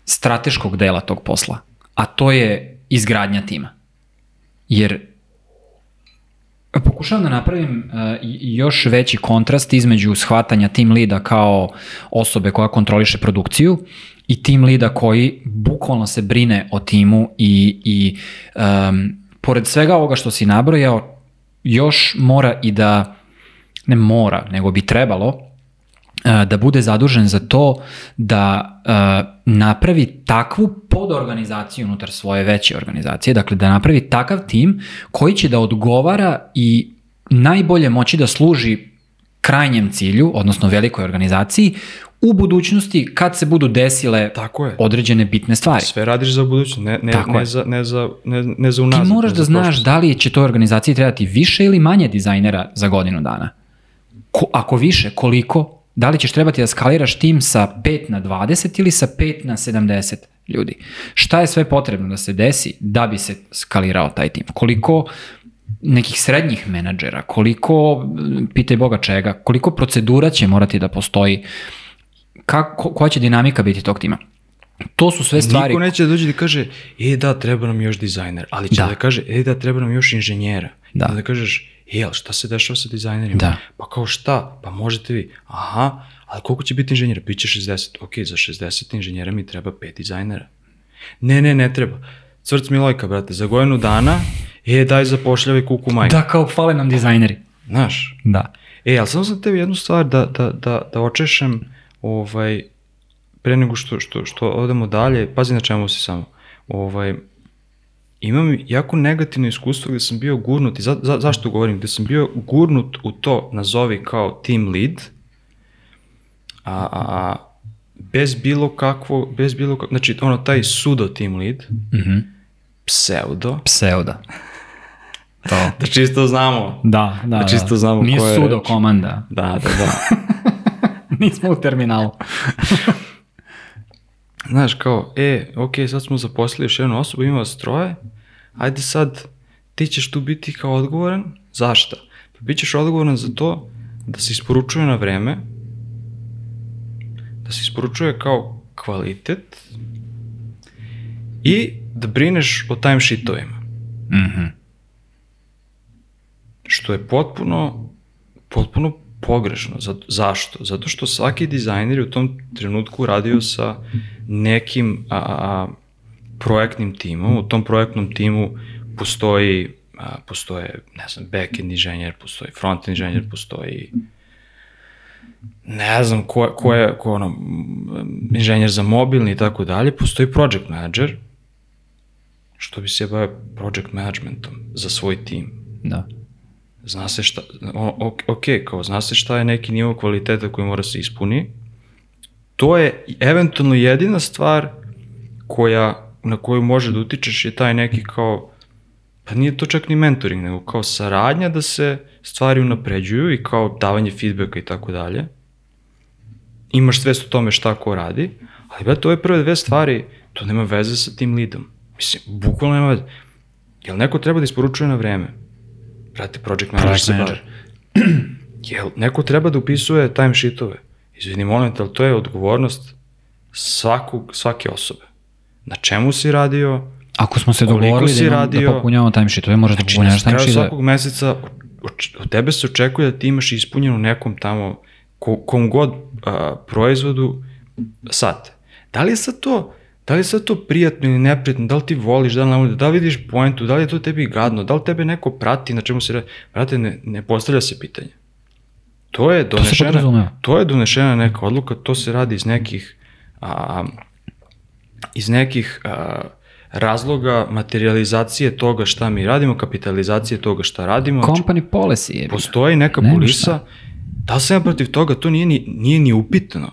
strateškog dela tog posla, a to je izgradnja tima. Jer pokušavam da napravim uh, još veći kontrast između shvatanja team lida kao osobe koja kontroliše produkciju i team lida koji bukvalno se brine o timu i, i um, pored svega ovoga što si nabrojao, još mora i da, ne mora, nego bi trebalo uh, da bude zadužen za to da uh, napravi takvu podorganizaciju unutar svoje veće organizacije, dakle da napravi takav tim koji će da odgovara i najbolje moći da služi krajnjem cilju, odnosno velikoj organizaciji, u budućnosti kad se budu desile Tako je. određene bitne stvari. Sve radiš za budućnost, ne, ne, Tako ne, je. za, ne, za, ne, ne za Ti unazad. moraš ne da znaš prošlost. da li će toj organizaciji trebati više ili manje dizajnera za godinu dana. Ko, ako više, koliko? Da li ćeš trebati da skaliraš tim sa 5 na 20 ili sa 5 na 70 ljudi? Šta je sve potrebno da se desi da bi se skalirao taj tim? Koliko nekih srednjih menadžera, koliko, pitaj Boga čega, koliko procedura će morati da postoji, kako, koja će dinamika biti tog tima? To su sve stvari Niko neće da dođe da kaže, e da, treba nam još dizajner, ali će Da. da, kaže, e da, treba nam još inženjera. Da. Da. da kažeš, ali šta se dešava sa dizajnerima? Da. Pa kao šta? Pa možete vi. Aha, ali koliko će biti inženjera? Biće 60. Ok, za 60 inženjera mi treba 5 dizajnera. Ne, ne, ne treba. Cvrc Milojka, brate, za godinu dana, e, daj zapošljavaj kuku majku. Da, kao fale nam dizajneri. Znaš, Da. E, ali samo sam tebi jednu stvar da, da, da, da očešem, ovaj, pre nego što, što, što odemo dalje, pazi na čemu si samo. Ovaj, imam jako negativno iskustvo gde sam bio gurnut, i za, za, zašto govorim, gde sam bio gurnut u to, nazovi kao team lead, a, a, a bez bilo kakvo, bez bilo kakvo, znači ono taj sudo team lead, Mhm. pseudo, Pseuda. To. da čisto znamo. Da, da, Da čisto znamo Nije koja je sudo reč. komanda. Da, da, da. Nismo u terminalu. Znaš, kao, e, ok, sad smo zaposlili još jednu osobu, ima vas troje, ajde sad, ti ćeš tu biti kao odgovoran, zašta? Pa bit ćeš odgovoran za to da se isporučuje na vreme, da se isporučuje kao kvalitet i da brineš o timesheetovima. Mhm. Što je potpuno, potpuno pogrešno. Zato, zašto? Zato što svaki dizajner je u tom trenutku radio sa nekim a, a, projektnim timom. U tom projektnom timu postoji, a, postoje, ne znam, backend inženjer, postoji frontend inženjer, postoji ne znam ko, ko je ko ono, inženjer za mobilni i tako dalje, postoji project manager, što bi se bavio project managementom za svoj tim. Da. zna se šta, o, ok, ok, kao zna se šta je neki nivo kvaliteta koji mora se ispuni, to je eventualno jedina stvar koja, na koju može da utičeš je taj neki kao, pa nije to čak ni mentoring, nego kao saradnja da se stvari unapređuju i kao davanje feedbacka i tako dalje. Imaš svest o tome šta ko radi, ali brate, ove prve dve stvari, to nema veze sa tim lidom. Mislim, bukvalno nema veze. Jel neko treba da isporučuje na vreme? Brate, project manager Project se bavi. Jel neko treba da upisuje timesheetove? Izvini, molim te, ali to je odgovornost svakog, svake osobe. Na čemu si radio? Ako smo se dogovorili da, imam, radio? da popunjavamo timesheet, to možeš da Znači, popunjavaš na kraju timesheet. svakog meseca oč- od tebe se očekuje da ti imaš ispunjeno nekom tamo, ko, kom god a, proizvodu sate. Da li je sad to, da li je sad to prijatno ili neprijatno, da li ti voliš, da li voliš, da li vidiš poentu, da li je to tebi gadno, da li tebe neko prati, na čemu se radi, brate, ne, ne postavlja se pitanje. To je donešena, podrazumeva. to je donešena neka odluka, to se radi iz nekih a, iz nekih a, razloga materializacije toga šta mi radimo, kapitalizacije toga šta radimo. Znači, Company policy je. postoji neka Nema polisa, da li sam ja protiv toga, to nije ni, nije ni upitno.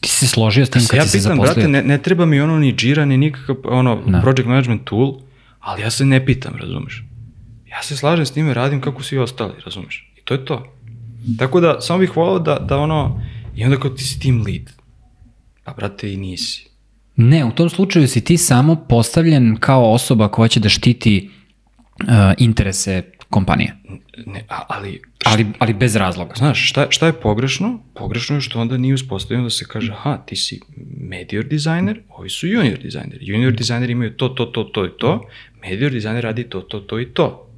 Ti si se složio s tim Se kad ja si se pitam, zaposlio. brate, ne, ne treba mi ono ni džira, ni nikakav ono, Da. project management tool, ali ja se ne pitam, razumeš? Ja se slažem s njime, radim kako svi ostali, razumeš? I to je to. Tako da, samo bih volao da, da ono, i onda kao ti si team lead. Pa, brate, i nisi. Ne, u tom slučaju si ti samo postavljen kao osoba koja će da štiti uh, interese kompanije. Ne, ali, Ali, ali bez razloga. Znaš, šta, šta je pogrešno? Pogrešno je što onda nije uspostavljeno da se kaže, aha, ti si medior dizajner, ovi su junior dizajneri. Junior dizajneri imaju to, to, to, to i to, medior dizajner radi to, to, to i to.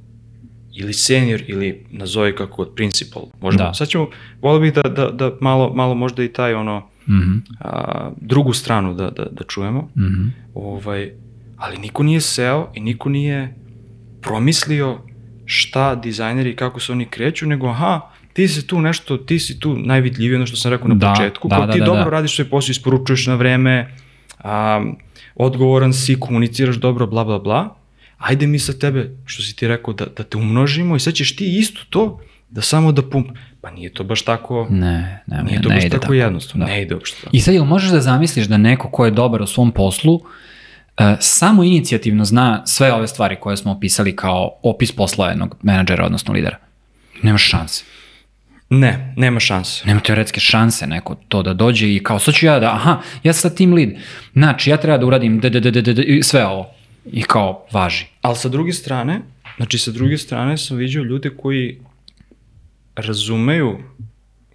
Ili senior, ili nazovi kako od principal. Možemo, da. sad ćemo, volio bih da, da, da malo, malo možda i taj ono, Mhm. a, drugu stranu da, da, da čujemo. Mhm. Ovaj, ali niko nije seo i niko nije promislio šta dizajneri i kako se oni kreću, nego aha, ti si tu nešto, ti si tu najvidljiviji, ono što sam rekao na Da, početku, da, kao da, ti da, dobro da. radiš svoj posao, isporučuješ na vreme, a, odgovoran si, komuniciraš dobro, bla, bla, bla, ajde mi sa tebe, što si ti rekao, da, da te umnožimo i sad ćeš ti isto to, da samo da pump... Pa nije to baš tako, Ne, ne, nije ne, to ne baš ide tako, jednostavno, Da. ne ide uopšte tako. I sad jel možeš da zamisliš da neko ko je dobar u svom poslu uh, samo inicijativno zna sve ove stvari koje smo opisali kao opis posla jednog menadžera, odnosno lidera? Nema šanse. Ne, nema šanse. Nema teoretske šanse neko to da dođe i kao, sad ću ja da, aha, ja sam team lead, znači ja treba da uradim d, d, d, d, d, d, sve ovo. I kao, važi. Ali sa druge strane, znači sa druge strane sam vidio ljude koji razumeju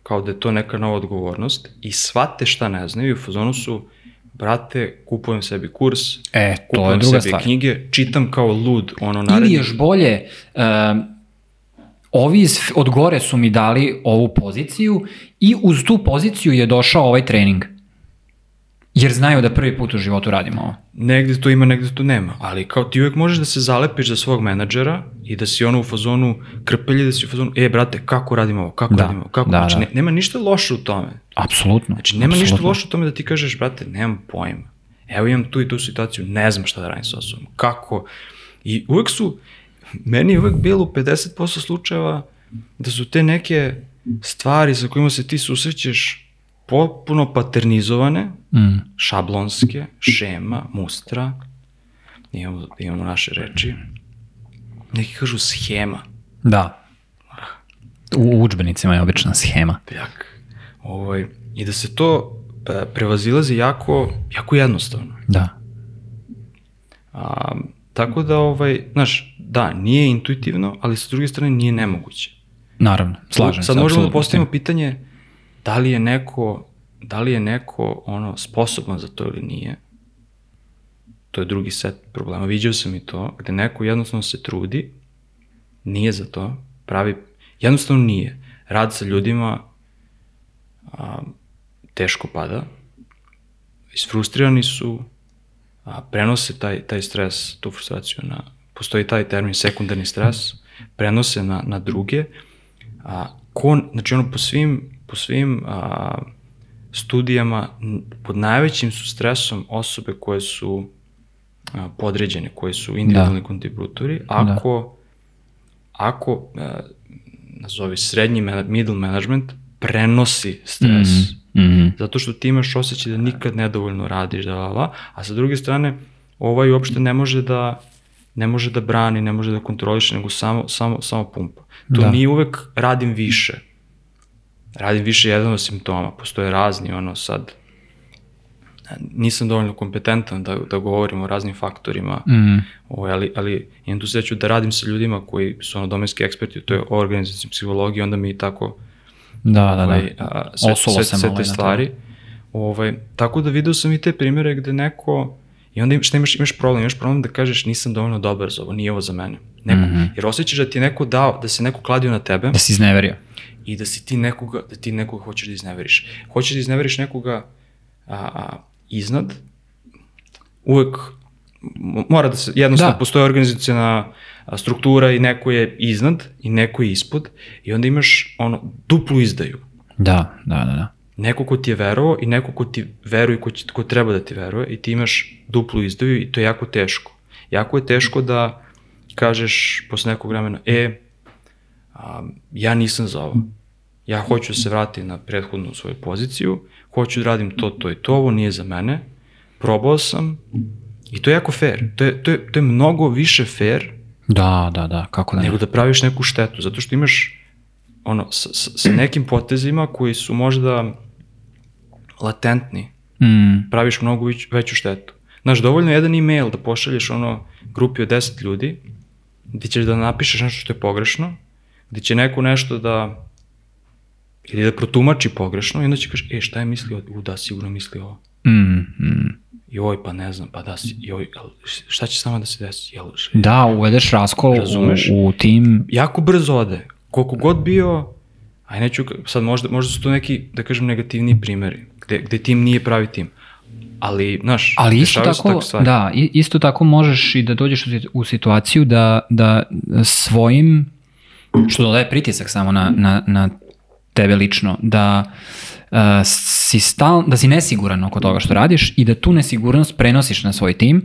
kao da je to neka nova odgovornost i shvate šta ne znaju i u fazonu su, brate, kupujem sebi kurs, E, to je kupujem druga sebi stvar. knjige, čitam kao lud, ono Ili naredni... još bolje, um, ovi iz, od gore su mi dali ovu poziciju i uz tu poziciju je došao ovaj trening. Jer znaju da prvi put u životu radimo ovo. Negde to ima, negde to nema, ali kao ti uvek možeš da se zalepiš za svog menadžera i da si ono u fazonu krpelji, da si u fazonu, e, brate, kako radimo ovo, kako Da, radimo ovo, kako, da, znači, da. Ne, nema ništa loše u tome. Apsolutno. Znači, nema ništa apsolutno. loše u tome da ti kažeš, brate, nemam pojma. Evo imam tu i tu situaciju, ne znam šta da radim sa osobom. Kako? I uvek su, meni je uvek bilo u 50% slučajeva da su te neke stvari sa kojima se ti susrećeš potpuno paternizovane, Mm. šablonske, šema, mustra, imamo, imamo naše reči, neki kažu schema, Da. U učbenicima je obična schema. jak, ovaj, i da se to e, prevazilazi jako, jako jednostavno. Da. A, tako da, ovaj, znaš, da, nije intuitivno, ali sa druge strane nije nemoguće. Naravno, slažem Sad se. možemo da postavimo pitanje da li je neko, da li je neko ono, sposoban za to ili nije. To je drugi set problema. Viđao sam i to, gde neko jednostavno se trudi, nije za to, pravi, jednostavno nije. Rad sa ljudima a, teško pada, isfrustrirani su, a, prenose taj, taj stres, tu frustraciju na, postoji taj termin sekundarni stres, prenose na, na druge, a, ko, znači ono po svim, po svim a, studijama pod najvećim su stresom osobe koje su a, podređene, koje su individualni kontributori, ako, ako, e, nazovi srednji middle management, prenosi stres. Mm -hmm. Zato što ti imaš osjećaj da nikad nedovoljno radiš, da, la, a sa druge strane, ovaj uopšte ne može da ne može da brani, ne može da kontroliše, nego samo, samo, samo pumpa. To Da. nije uvek radim više. Radim više je jedan od simptoma, postoje razni, ono sad, nisam dovoljno kompetentan da, da govorim o raznim faktorima, Mm. ovaj, ali, ali imam tu sreću da radim sa ljudima koji su ono domenski eksperti, to je organizacijna psihologija, onda mi tako Da, da, da. ovaj, a, sve, Osulo sve, sve te i stvari. Ovaj, tako da video sam i te primere gde neko, i onda šta imaš, imaš problem, imaš problem da kažeš nisam dovoljno dobar za ovo, nije ovo za mene. Neko, Mhm. Jer osjećaš da ti je neko dao, da se neko kladio na tebe Da si izneverio. I da si ti nekoga, da ti nekoga hoćeš da izneveriš. Hoćeš da izneveriš nekoga a, a, iznad, uvek mora da se, jednostavno Da. postoje organizacijona struktura i neko je iznad i neko je ispod i onda imaš ono duplu izdaju. Da, da, da, da. Neko ko ti je verovao i neko ko ti veruje, ko, će, ko treba da ti veruje i ti imaš duplu izdaju i to je jako teško. Jako je teško da kažeš posle nekog vremena, e, a, ja nisam za ovo. Ja hoću da se vratim na prethodnu svoju poziciju, hoću da radim to, to i to, ovo nije za mene, probao sam i to je jako fair. To je, to je, to je mnogo više fair Da, da, da, kako da ne. nego da praviš neku štetu, zato što imaš ono, sa, sa, nekim potezima koji su možda latentni, Mm. praviš mnogo već, veću štetu. Znaš, dovoljno je jedan email da pošalješ ono grupi od 10 ljudi, gde ćeš da napišeš nešto što je pogrešno, gde će neko nešto da ili da protumači pogrešno i onda će kažeš, e, šta je mislio? U, da, sigurno misli ovo. Mm, mm. Joj, pa ne znam, pa da, si, joj, šta će sama da se desi? Jel, š- Da, uvedeš raskol Razumeš? u, u tim. jako brzo ode. Koliko god bio, aj neću, sad možda, možda su to neki, da kažem, negativni primeri, gde, gde tim nije pravi tim. Ali, znaš, Ali isto tako, stvari. da, isto tako možeš i da dođeš u situaciju da, da svojim, što dodaje pritisak samo na, na, na tebe lično, da uh, si stal, da si nesiguran oko toga što radiš i da tu nesigurnost prenosiš na svoj tim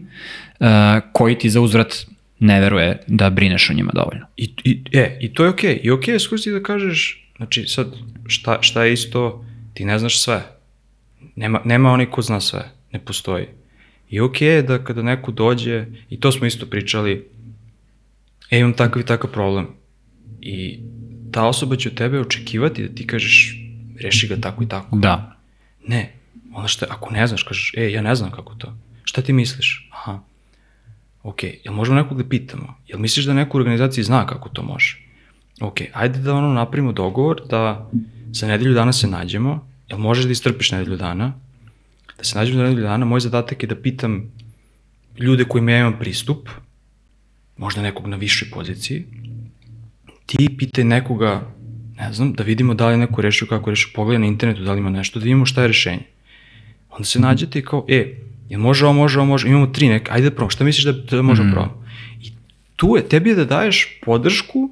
uh, koji ti za uzvrat ne veruje da brineš o njima dovoljno. I, i, e, I to je okej. I okej je skusti da kažeš, znači sad, šta, šta je isto, ti ne znaš sve. Nema, nema onaj ko zna sve. Ne postoji. I okej je da kada neko dođe, i to smo isto pričali, e, imam takav i takav problem. I ta osoba će od tebe očekivati da ti kažeš, reši ga tako i tako. Da. Ne. Onda šta, ako ne znaš, kažeš, e, ja ne znam kako to. Šta ti misliš? Aha. Ok, jel možemo nekog da pitamo? Jel misliš da neko u organizaciji zna kako to može? Ok, ajde da ono napravimo dogovor da za nedelju dana se nađemo. Jel možeš da istrpiš nedelju dana? Da se nađemo za nedelju dana, moj zadatak je da pitam ljude kojima ja imam pristup, možda nekog na višoj poziciji, ti pitaj nekoga, ne znam, da vidimo da li je neko rešio kako je rešio, pogledaj na internetu da li ima nešto, da vidimo šta je rešenje. Onda se nađete i kao, e, jel može ovo, može ovo, može, imamo tri neke, ajde da probamo, šta misliš da, da možemo mm. probamo? I tu je, tebi je da daješ podršku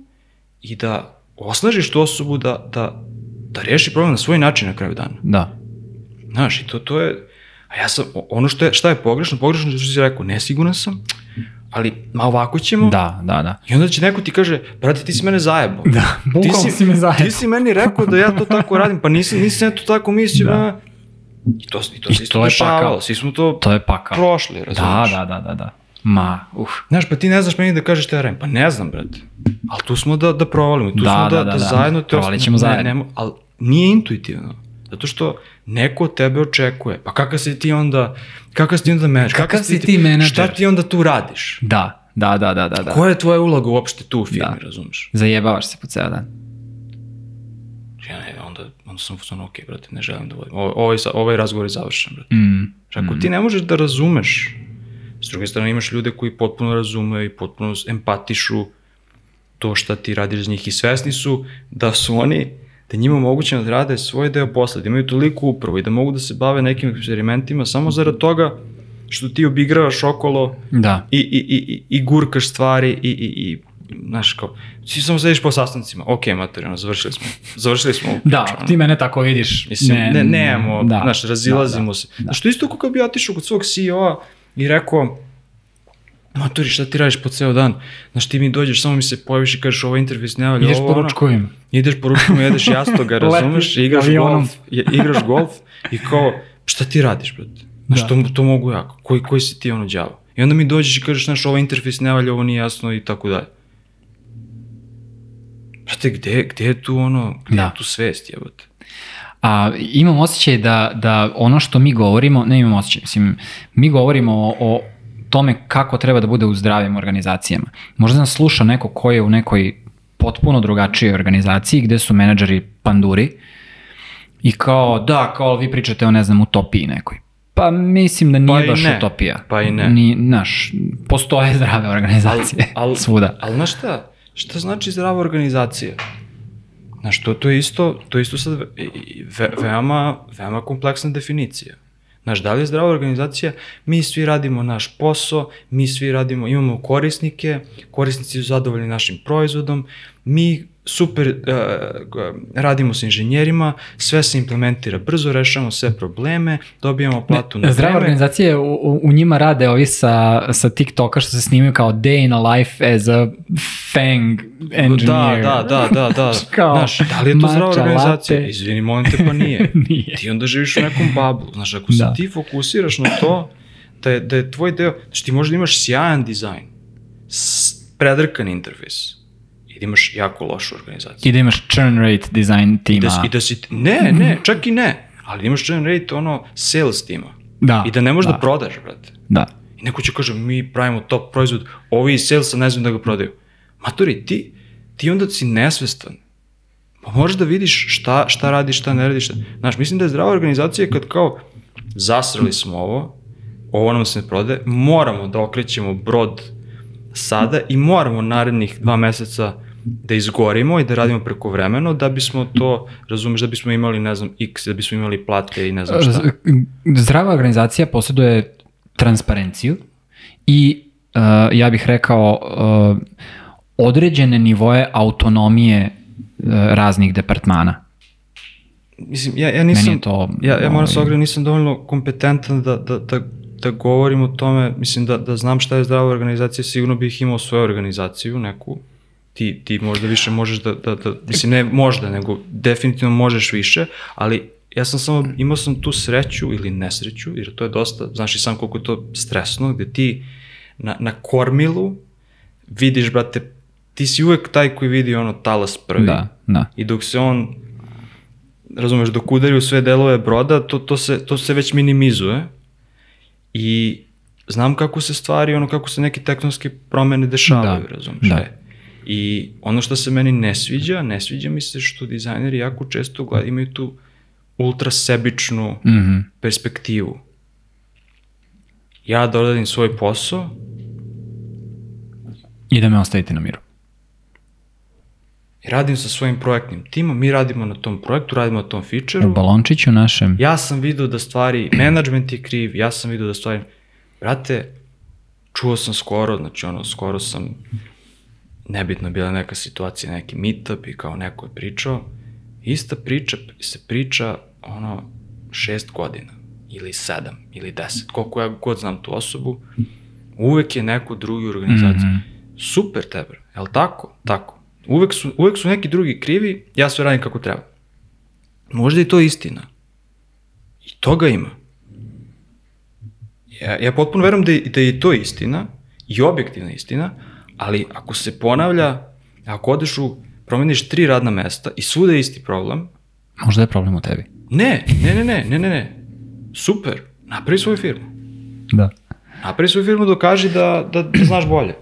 i da osnažiš tu osobu da, da, da reši problem na svoj način na kraju dana. Da. Znaš, i to, to je, a ja sam, ono što je, šta je pogrešno, pogrešno je što si rekao, nesiguran sam, ali ma ovako ćemo, Da, da, da. I onda će neko ti kaže, brate, ti si mene zajebao. Da, ti bukvalno si me zajebao. Ti si meni rekao da ja to tako radim, pa nisam, nisam ja to tako mislio. Da. Da. I to, i to I to je pakao. svi smo to, To je pakao. prošli, Da, razumiješ? da, da, da, da. Ma, uh. Znaš, pa ti ne znaš meni da kažeš šta ja radim. Pa ne znam, brate. Ali tu smo da, da provalimo, tu Da, smo da, da, da, da, da. zajedno te Provalit osnovne- ćemo zajedno. Ne, ne, ali nije intuitivno. Zato što neko od tebe očekuje. Pa kakav si ti onda, kakav si ti onda menadžer? Kakav si ti menadžer? Šta ti onda tu radiš? Da, da, da, da, da. da. Koja je tvoja uloga uopšte tu u firmi, Da. razumeš? Zajebavaš se po ceo dan. Ja ne, onda, onda sam ono, ok, brate, ne želim da vodim. Ovaj, ovaj razgovor je završen, brate. Mm. Znači, ako ti ne možeš da razumeš, s druge strane imaš ljude koji potpuno razumeju i potpuno empatišu to šta ti radiš za njih i svesni su da su oni, da njima omogućeno da rade svoj deo posla, da imaju toliko upravo i da mogu da se bave nekim eksperimentima samo zarad toga što ti obigravaš okolo Da. i, i, i, i, i gurkaš stvari i, i, i znaš kao, ti samo sediš po sastancima, ok, materijalno, završili smo, završili smo priču, Da, ono. ti mene tako vidiš. Mislim, ne, ne nemamo, da, znaš, razilazimo da, se. Znaš, to je isto kako bi otišao kod svog CEO-a i rekao, Maturi, šta ti radiš po ceo dan? Znaš, ti mi dođeš, samo mi se pojaviš i kažeš ovo intervju ne valja, Ideš ovo, po ručkovima. Ideš po ručkovima, jedeš jastoga, razumeš, igraš avionom. golf, je, igraš golf i kao, šta ti radiš, brate? Znaš, Da. to, to mogu ja, koji, koji si ti ono đavo? I onda mi dođeš i kažeš, znaš, ovo interfejs ne valja, ovo nije jasno i tako dalje. Brate, gde, gde je tu ono, gde Da. je tu svest, jebote? A imam osjećaj da, da ono što mi govorimo, ne imam osjećaj, mislim, mi govorimo o, o tome kako treba da bude u zdravim organizacijama. Možda nas sluša neko ko je u nekoj potpuno drugačijoj organizaciji gde su menadžeri panduri i kao, da, kao vi pričate o, ne znam, utopiji nekoj. Pa mislim da nije Pa baš ne. utopija. Pa i ne. Ni, naš, postoje zdrave organizacije al- svuda. Ali znaš šta? Šta znači zdrava organizacija? Znaš, to, to je isto, to je isto sad ve, ve, veoma, veoma kompleksna definicija. Znaš, da li je zdrava organizacija? Mi svi radimo naš posao, mi svi radimo, imamo korisnike, korisnici su zadovoljni našim proizvodom, mi super uh, radimo sa inženjerima, sve se implementira brzo, rešavamo sve probleme, dobijamo platu na Zdrava vreme. organizacije, u, u- u njima rade ovi sa, sa TikToka što se snimaju kao day in a life as a fang engineer. Da, da, da, da, da. Kao Znaš, da li je to zdrava organizacija? latte. Izvini, molim te, pa nije. Nije. Ti onda živiš u nekom bablu. Znaš, ako se Da. ti fokusiraš na to, da je, da je tvoj deo, znači ti možda imaš sjajan dizajn, predrkan interfejs, i da imaš jako lošu organizaciju. I da imaš churn rate design I tima. da, si- I da si, ne, ne, čak i ne, ali da imaš churn rate ono sales tima. Da, I da ne možeš da, da. prodaš, brate. Da. I neko će kaže, mi pravimo top proizvod, ovi iz salesa ne znam da ga prodaju. Matori, ti, ti onda si nesvestan. Pa možeš da vidiš šta, šta radiš, šta ne radiš. Šta... Znaš, mislim da je zdrava organizacija kad kao zasrali smo ovo, ovo nam se ne prode, moramo da okrećemo brod sada i moramo narednih dva meseca da izgorimo i da radimo preko vremeno da bismo to, razumeš, da bismo imali, ne znam, x, da bismo imali plate i ne znam šta. Zdrava organizacija posjeduje transparenciju i uh, ja bih rekao uh, određene nivoje autonomije uh, raznih departmana. Mislim, ja, ja nisam, to, ja, ja moram se ovaj- ogledati, nisam dovoljno kompetentan da, da, da, da govorim o tome, mislim da, da znam šta je zdrava organizacija, sigurno bih imao svoju organizaciju, neku, ti, ti možda više možeš da, da, da, mislim ne možda, nego definitivno možeš više, ali ja sam samo, imao sam tu sreću ili nesreću, jer to je dosta, znaš i sam koliko je to stresno, gde ti na, na kormilu vidiš, brate, ti si uvek taj koji vidi ono talas prvi. Da, da. I dok se on, razumeš, dok udari u sve delove broda, to, to, se, to se već minimizuje. I znam kako se stvari, ono kako se neke tektonske promene dešavaju, Da, razumeš. da. E. I ono što se meni ne sviđa, ne sviđa mi se što dizajneri jako često gleda, imaju tu ultra sebičnu Mhm. perspektivu. Ja da odradim svoj posao, I da me ostavite na miru. I radim sa svojim projektnim timom, mi radimo na tom projektu, radimo na tom feature-u, U balončiću našem. ja sam vidio da stvari, management je kriv, ja sam vidio da stvari, brate, čuo sam skoro, znači ono, skoro sam, nebitno bila neka situacija, neki meetup i kao neko je pričao, ista priča se priča, ono, šest godina, ili sedam, ili deset, koliko ja god znam tu osobu, uvek je neko drugi u organizaciji. Mhm. Super tebe, jel tako? Tako. Uvek su, uvek su neki drugi krivi, ja sve radim kako treba. Možda je to istina. I toga ima. Ja, ja potpuno verujem da je, da je to istina i objektivna istina, ali ako se ponavlja, ako odeš u, promeniš tri radna mesta i svuda je isti problem, Možda je problem u tebi. ne, ne, ne, ne, ne, ne, ne, super, napravi svoju firmu. Da. Napravi svoju firmu, dokaži da, da, da znaš bolje.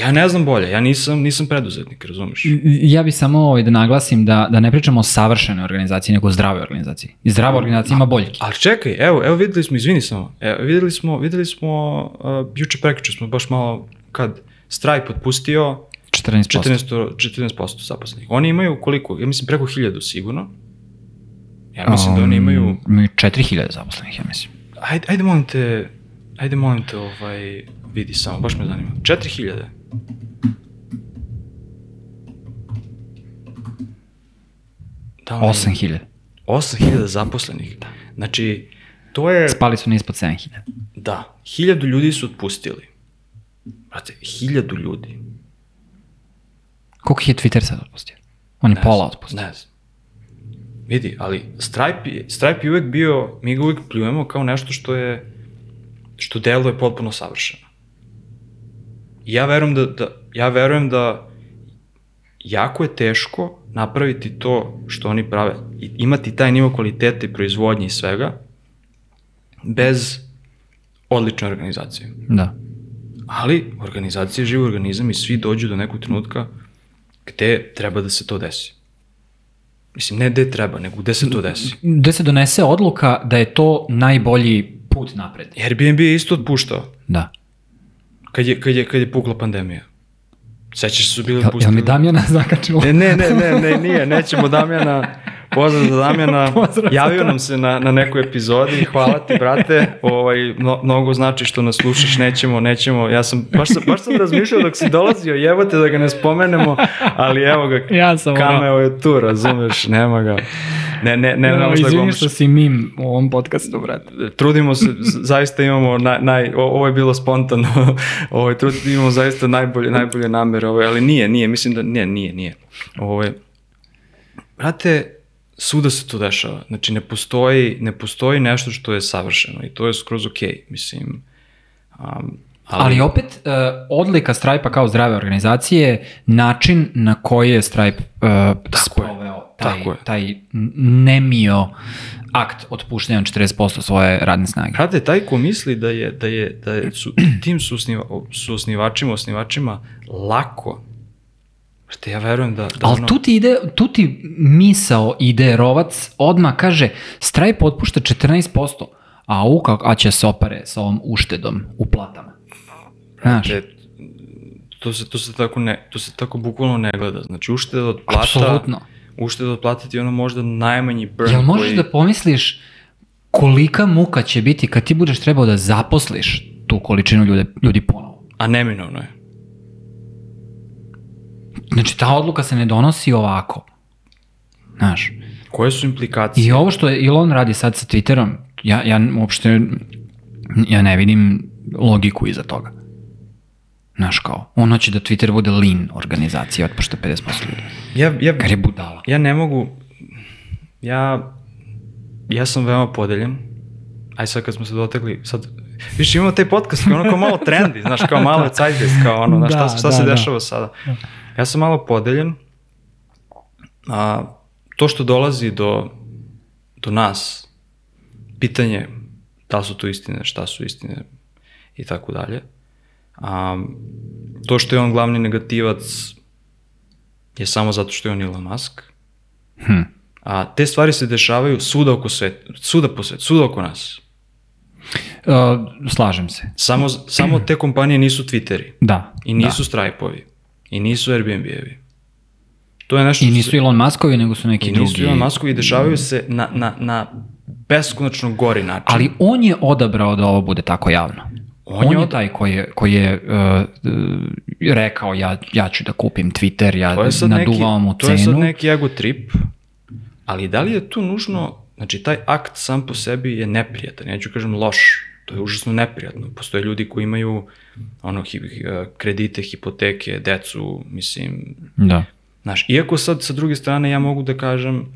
Ja ne znam bolje, ja nisam, nisam preduzetnik, razumeš? Ja bih samo ovaj, da naglasim da, da ne pričamo o savršenoj organizaciji, nego o zdravoj organizaciji. I zdrava organizacija ima boljki. Ali čekaj, evo, evo videli smo, izvini samo, evo, videli smo, videli smo, uh, juče prekjuče smo baš malo, kad Stripe otpustio 14%. 14%, 14% zaposlenih. Oni imaju koliko? Ja mislim preko 1000 sigurno. Ja mislim da oni imaju, Um, imaju 4000 zaposlenih, ja mislim. ajde, ajde molim te, ajde molim te, ovaj, vidi samo, baš me zanima. 4000. Da li- 8000. 8000 zaposlenih. Znači, to je, Spali su na ispod 7000. da, hiljadu ljudi su otpustili. Brate, hiljadu ljudi. Koliko je Twitter sad otpustio? On je pola otpustio. Ne znam. Vidi, ali Stripe, je- Stripe je uvek bio, mi ga uvek pljujemo kao nešto što je, što deluje potpuno savršeno. Ja verujem da, da, ja verujem da jako je teško napraviti to što oni prave, i imati taj nivo kvalitete i proizvodnje i svega, bez odlične organizacije. Da. Ali organizacija je živ organizam i svi dođu do nekog trenutka gde treba da se to desi. Mislim, ne gde treba, nego gde se to desi. Gde se donese odluka da je to najbolji put napred. Airbnb je isto otpuštao Da. Kad je, kad je, kad je pukla pandemija. Sećaš se su bili Jel, jel mi Damjana zakačilo? Ne, ne, ne, ne, ne, nije, nećemo Damjana, pozdrav za Damjana, Pozdrav za javio nam se na, na nekoj epizodi, hvala ti brate, ovaj, no, mnogo znači što nas slušaš, nećemo, nećemo, ja sam, baš sam, baš sam razmišljao dok si dolazio, jebote da ga ne spomenemo, ali evo ga, Ja sam ono- kameo je tu, razumeš, nema ga, ne, ne, ne, ne, možda izvini što si mim u ovom podcastu, brate. trudimo se, zaista imamo naj, naj ovo je bilo spontano, ovaj, trud, imamo zaista najbolje, najbolje namere, ovaj, ali nije, nije, mislim da, nije, nije, nije. Ovaj, brate, svuda se to dešava, znači ne postoji, ne postoji nešto što je savršeno i to je skroz okej, mislim, um, ali, Ali opet, uh, odlika Stripe-a kao zdrave organizacije je način na koji je Stripe uh, sproveo taj, Tako je. taj nemio akt otpuštanja 40% svoje radne snage. Brate, taj ko misli da je, da je, da je su, tim su, osniva, su osnivačima, osnivačima lako, brate, ja verujem da, da Ali ono, tu ti ide, tu ti misao ide rovac, odmah kaže Stripe otpušta 14%, a u kako, a će se opare sa ovom uštedom u platama. Znaš, Te, to se, to se tako ne, to se tako bukvalno ne gleda. Znači ušteda od plata, apsolutno. Ušteda od plata ti je ono možda najmanji burn Jel možeš koji... da pomisliš kolika muka će biti kad ti budeš trebao da zaposliš tu količinu ljude, ljudi ponovo? A neminovno je. Znači, ta odluka se ne donosi ovako. Znaš, Koje su implikacije? i ovo što je Elon radi sad sa Twitterom, ja, ja uopšte ja ne vidim logiku iza toga. Znaš kao, on hoće da Twitter bude lean organizacija, otpušta 50% ljudi. Ja, ja, Kar je budala. ja ne mogu... Ja, ja sam veoma podeljen. Aj sad kad smo se dotekli, sad, viš imamo taj podcast koji je ono kao malo trendy, znaš, kao malo zeitgeist, kao ono, znaš, šta, Da, šta da, se da. dešava sada. Ja sam malo podeljen, a to što dolazi do, do nas, pitanje da su to istine, šta su istine i tako dalje. A, to što je on glavni negativac je samo zato što je on Elon Musk. Hm. A te stvari se dešavaju svuda oko sveta, svuda po svetu, svuda oko nas. Uh, slažem se. Samo, samo te kompanije nisu Twitteri Da. i nisu Stripe-ovi i nisu Airbnb-evi. To je nešto I nisu Elon Muskovi, nego su neki i drugi. nisu Elon Muskovi i dešavaju se na, na, na beskonačno gori način. Ali on je odabrao da ovo bude tako javno. On On, je od- taj koji je, koji je uh, rekao ja, ja ću da kupim Twitter, ja neki, naduvam mu to je sad cenu. neki ego trip, ali da li je tu nužno, znači taj akt sam po sebi je neprijatan, ja ću kažem loš, to je užasno neprijatno. Postoje ljudi koji imaju ono, hi, hi, kredite, hipoteke, decu, mislim, Da. Znaš, iako sad sa druge strane ja mogu da kažem,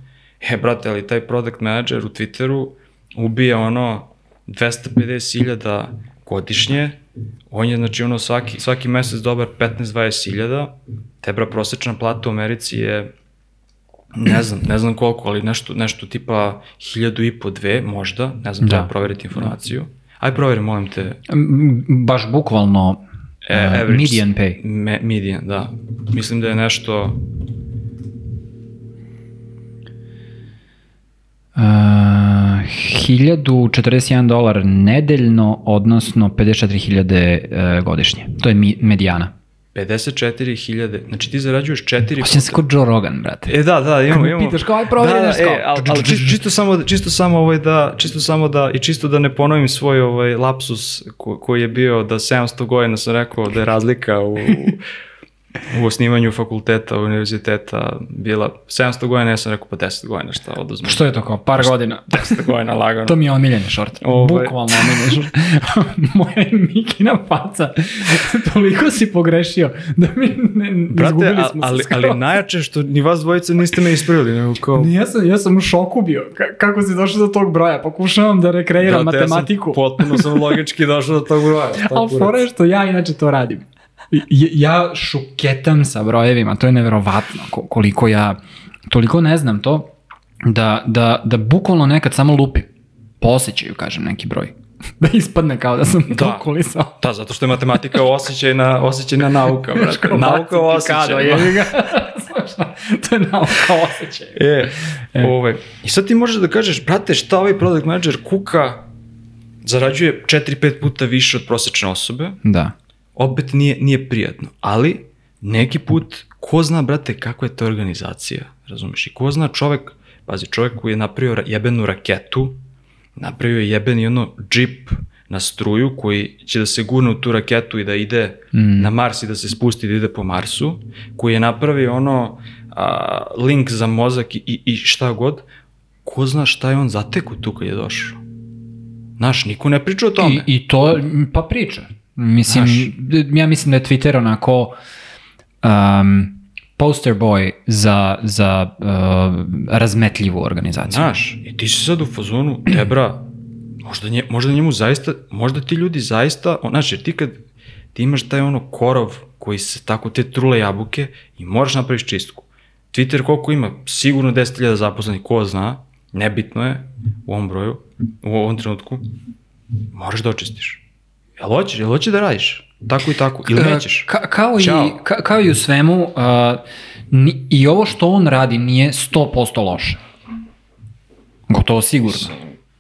e, brate, ali taj product manager u Twitteru ubija ono 250.000 godišnje, on je, znači, ono, svaki, svaki mesec dobar 15-20.000, te, bra, prosečna plata u Americi je, ne znam, ne znam koliko, ali nešto, nešto tipa hiljadu i po dve, možda, ne znam, Da. treba proveriti informaciju. Aj, proveri, molim te, Baš bukvalno E, uh, average- median pay. Me, median, da. Mislim da je nešto, Uh, 1041 dolar nedeljno, odnosno 54.000 uh, godišnje. To je mi, medijana. 54.000, znači ti zarađuješ 4 Osjećam se kod Joe Rogan, brate. E da, da, imamo, imamo. pitaš kao, aj, proveri da, da, e, ali, ali čisto, čisto samo, čisto samo ovaj da, čisto samo da, i čisto da ne ponovim svoj ovaj lapsus ko, koji je bio da 700 godina sam rekao da je razlika u, u osnivanju fakulteta, univerziteta bila 700 godina, ja sam rekao pa 10 godina šta oduzmem. Što je to kao? Par godina. 10 godina lagano. To mi je omiljeni šort. Ovaj. Bukvalno omiljeni šort. Moja Mikina faca. Toliko si pogrešio da mi ne, Brate, izgubili smo se ali, skroz. ali najjače što ni vas dvojice niste me ispravili, nego kao... Ja sam, ja sam u šoku bio. Ka- kako si došao do tog broja? Pokušavam da rekreiram Brate, ja sam matematiku. potpuno sam logički došao do tog broja. Ali fora je što ja inače to radim. Ja šuketam sa brojevima, to je neverovatno ko- koliko ja, toliko ne znam to, da, da, da bukvalno nekad samo lupim. Po osjećaju, kažem, neki broj. da ispadne kao da sam Da. to kulisao. Da, zato što je matematika osjećajna, osjećajna nauka, brate. Nauka o osjećajima. to je nauka o osjećaju. E, ovaj, I sad ti možeš da kažeš, brate, šta ovaj product manager kuka zarađuje 4-5 puta više od prosječne osobe, Da. Opet nije, nije prijatno, ali neki put, ko zna, brate, kakva je to organizacija, razumeš, i ko zna čovek, pazi, čovek koji je napravio ra- jebenu raketu, napravio je jebeni ono džip na struju koji će da se gurne u tu raketu i da ide mm. na Mars i da se spusti i da ide po Marsu, koji je napravio ono a, link za mozak i, i, i šta god, ko zna šta je on zatekao tu kad je došao. Znaš, niko ne priča o tome. I, I to, pa priča. Mislim, Znaš. ja mislim da je Twitter onako um, poster boy za, za uh, razmetljivu organizaciju. Znaš, i ti si sad u fazonu, Debra, možda, nje, možda njemu zaista, možda ti ljudi zaista, znaš, jer ti kad ti imaš taj ono korov koji se tako te trule jabuke i moraš napraviš čistku. Twitter koliko ima? Sigurno 10.000 zaposlenih, ko zna, nebitno je u ovom broju, u ovom trenutku, moraš da očistiš. Jel hoćeš, jel hoćeš da radiš? Tako i tako, ili nećeš? Ka, kao, i, Ćao. ka, kao i u svemu, uh, ni, i ovo što on radi nije 100% loše. Gotovo sigurno.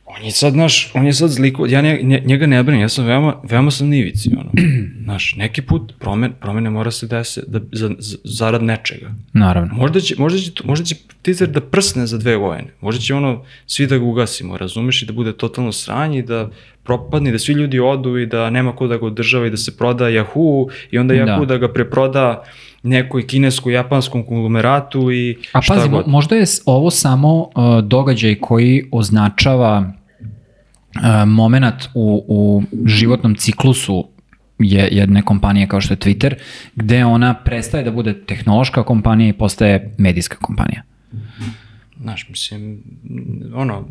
On je sad, znaš, on je sad zliko, ja nje- njega ne brinim, ja sam veoma, veoma sam na ivici, ono. Znaš, neki put promen, promene mora se desi da, za, za, zarad nečega. Naravno. Možda će, možda će, možda će teaser da prsne za dve godine. Možda će ono, svi da ga ugasimo, razumeš, i da bude totalno sranje i da propadne, da svi ljudi odu i da nema ko da ga održava i da se proda Yahoo i onda Yahoo Da. da, ga preproda nekoj kinesko-japanskom konglomeratu i A šta pazi, god. mo- možda je ovo samo uh, događaj koji označava uh, moment u, u životnom ciklusu je, jedne kompanije kao što je Twitter, gde ona prestaje da bude tehnološka kompanija i postaje medijska kompanija. Znaš, mislim, ono,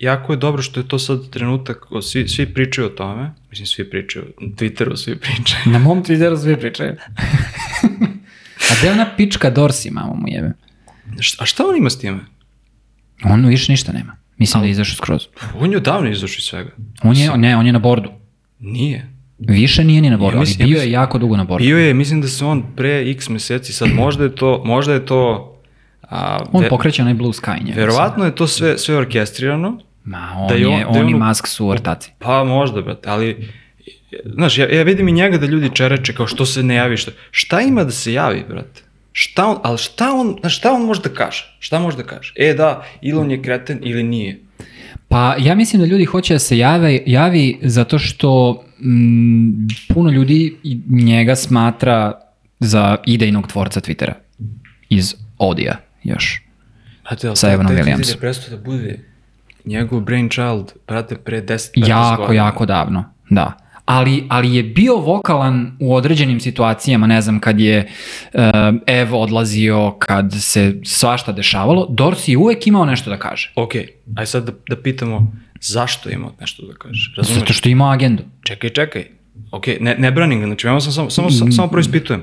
jako je dobro što je to sad trenutak, o, svi, svi pričaju o tome, mislim, svi pričaju, na Twitteru svi pričaju. Na mom Twitteru svi pričaju. A gde je ona pička Dorsi, mamo mu jebe? A šta on ima s time? On više ništa nema. Mislim da je izašao skroz. On je odavno izašao iz svega. On je, ne, on je na bordu. Nije. Više nije ni na bordu, Ja ali mislim- ja bio je mislim- jako dugo na bordu. Bio je, mislim da se on pre x meseci, sad možda je to, možda je to, a, On ve- pokreće onaj blue sky njega. verovatno je to sve, sve orkestrirano, Ma, on, da je on- on, da je i Musk su ortaci. Pa možda, brate, ali znaš, ja, ja vidim i njega da ljudi čereče kao što se ne javi, šta, šta ima da se javi, brate? Šta on, ali šta on, znaš, šta on može da kaže? Šta može da kaže? E da, Elon je kreten ili nije? Pa ja mislim da ljudi hoće da se jave, javi zato što mm, puno ljudi njega smatra za idejnog tvorca Twittera. Iz Odija još. Brate, Sa Evanom Williamsom. je prestao da bude njegov brainchild, brate, pre 10-15 Jako, godina. jako davno, da. Ali, ali je bio vokalan u određenim situacijama, ne znam, kad je uh, Ev odlazio, kad se svašta dešavalo, Dorsey je uvek imao nešto da kaže. Ok, aj sad da, da pitamo zašto ima nešto da kaže, razumeš? Zato što ima agendu. čekaj, čekaj, ok, ne, ne branim ga, znači ja sam samo, samo, samo, samo proispitujem.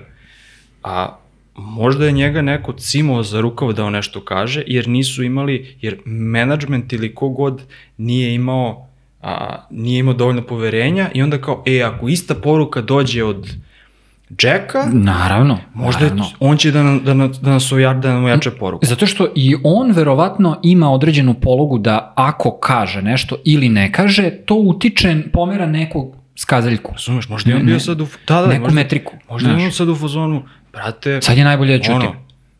A možda je njega neko cimao za rukav da on nešto kaže, jer nisu imali, jer management ili kogod nije imao, a, nije imao dovoljno poverenja i onda kao, e, ako ista poruka dođe od Jacka, Naravno. možda je, naravno. on će da, nam, da, nam, da nas ojača, da nam ojača poruku. Zato što i on verovatno ima određenu pologu da ako kaže nešto ili ne kaže, to utiče, pomera neku skazaljku. Razumeš, možda je on bio sad u... Da, da, neku možda, metriku, Možda je on sad u fazonu, brate, Sad je najbolje da ćutim. ono,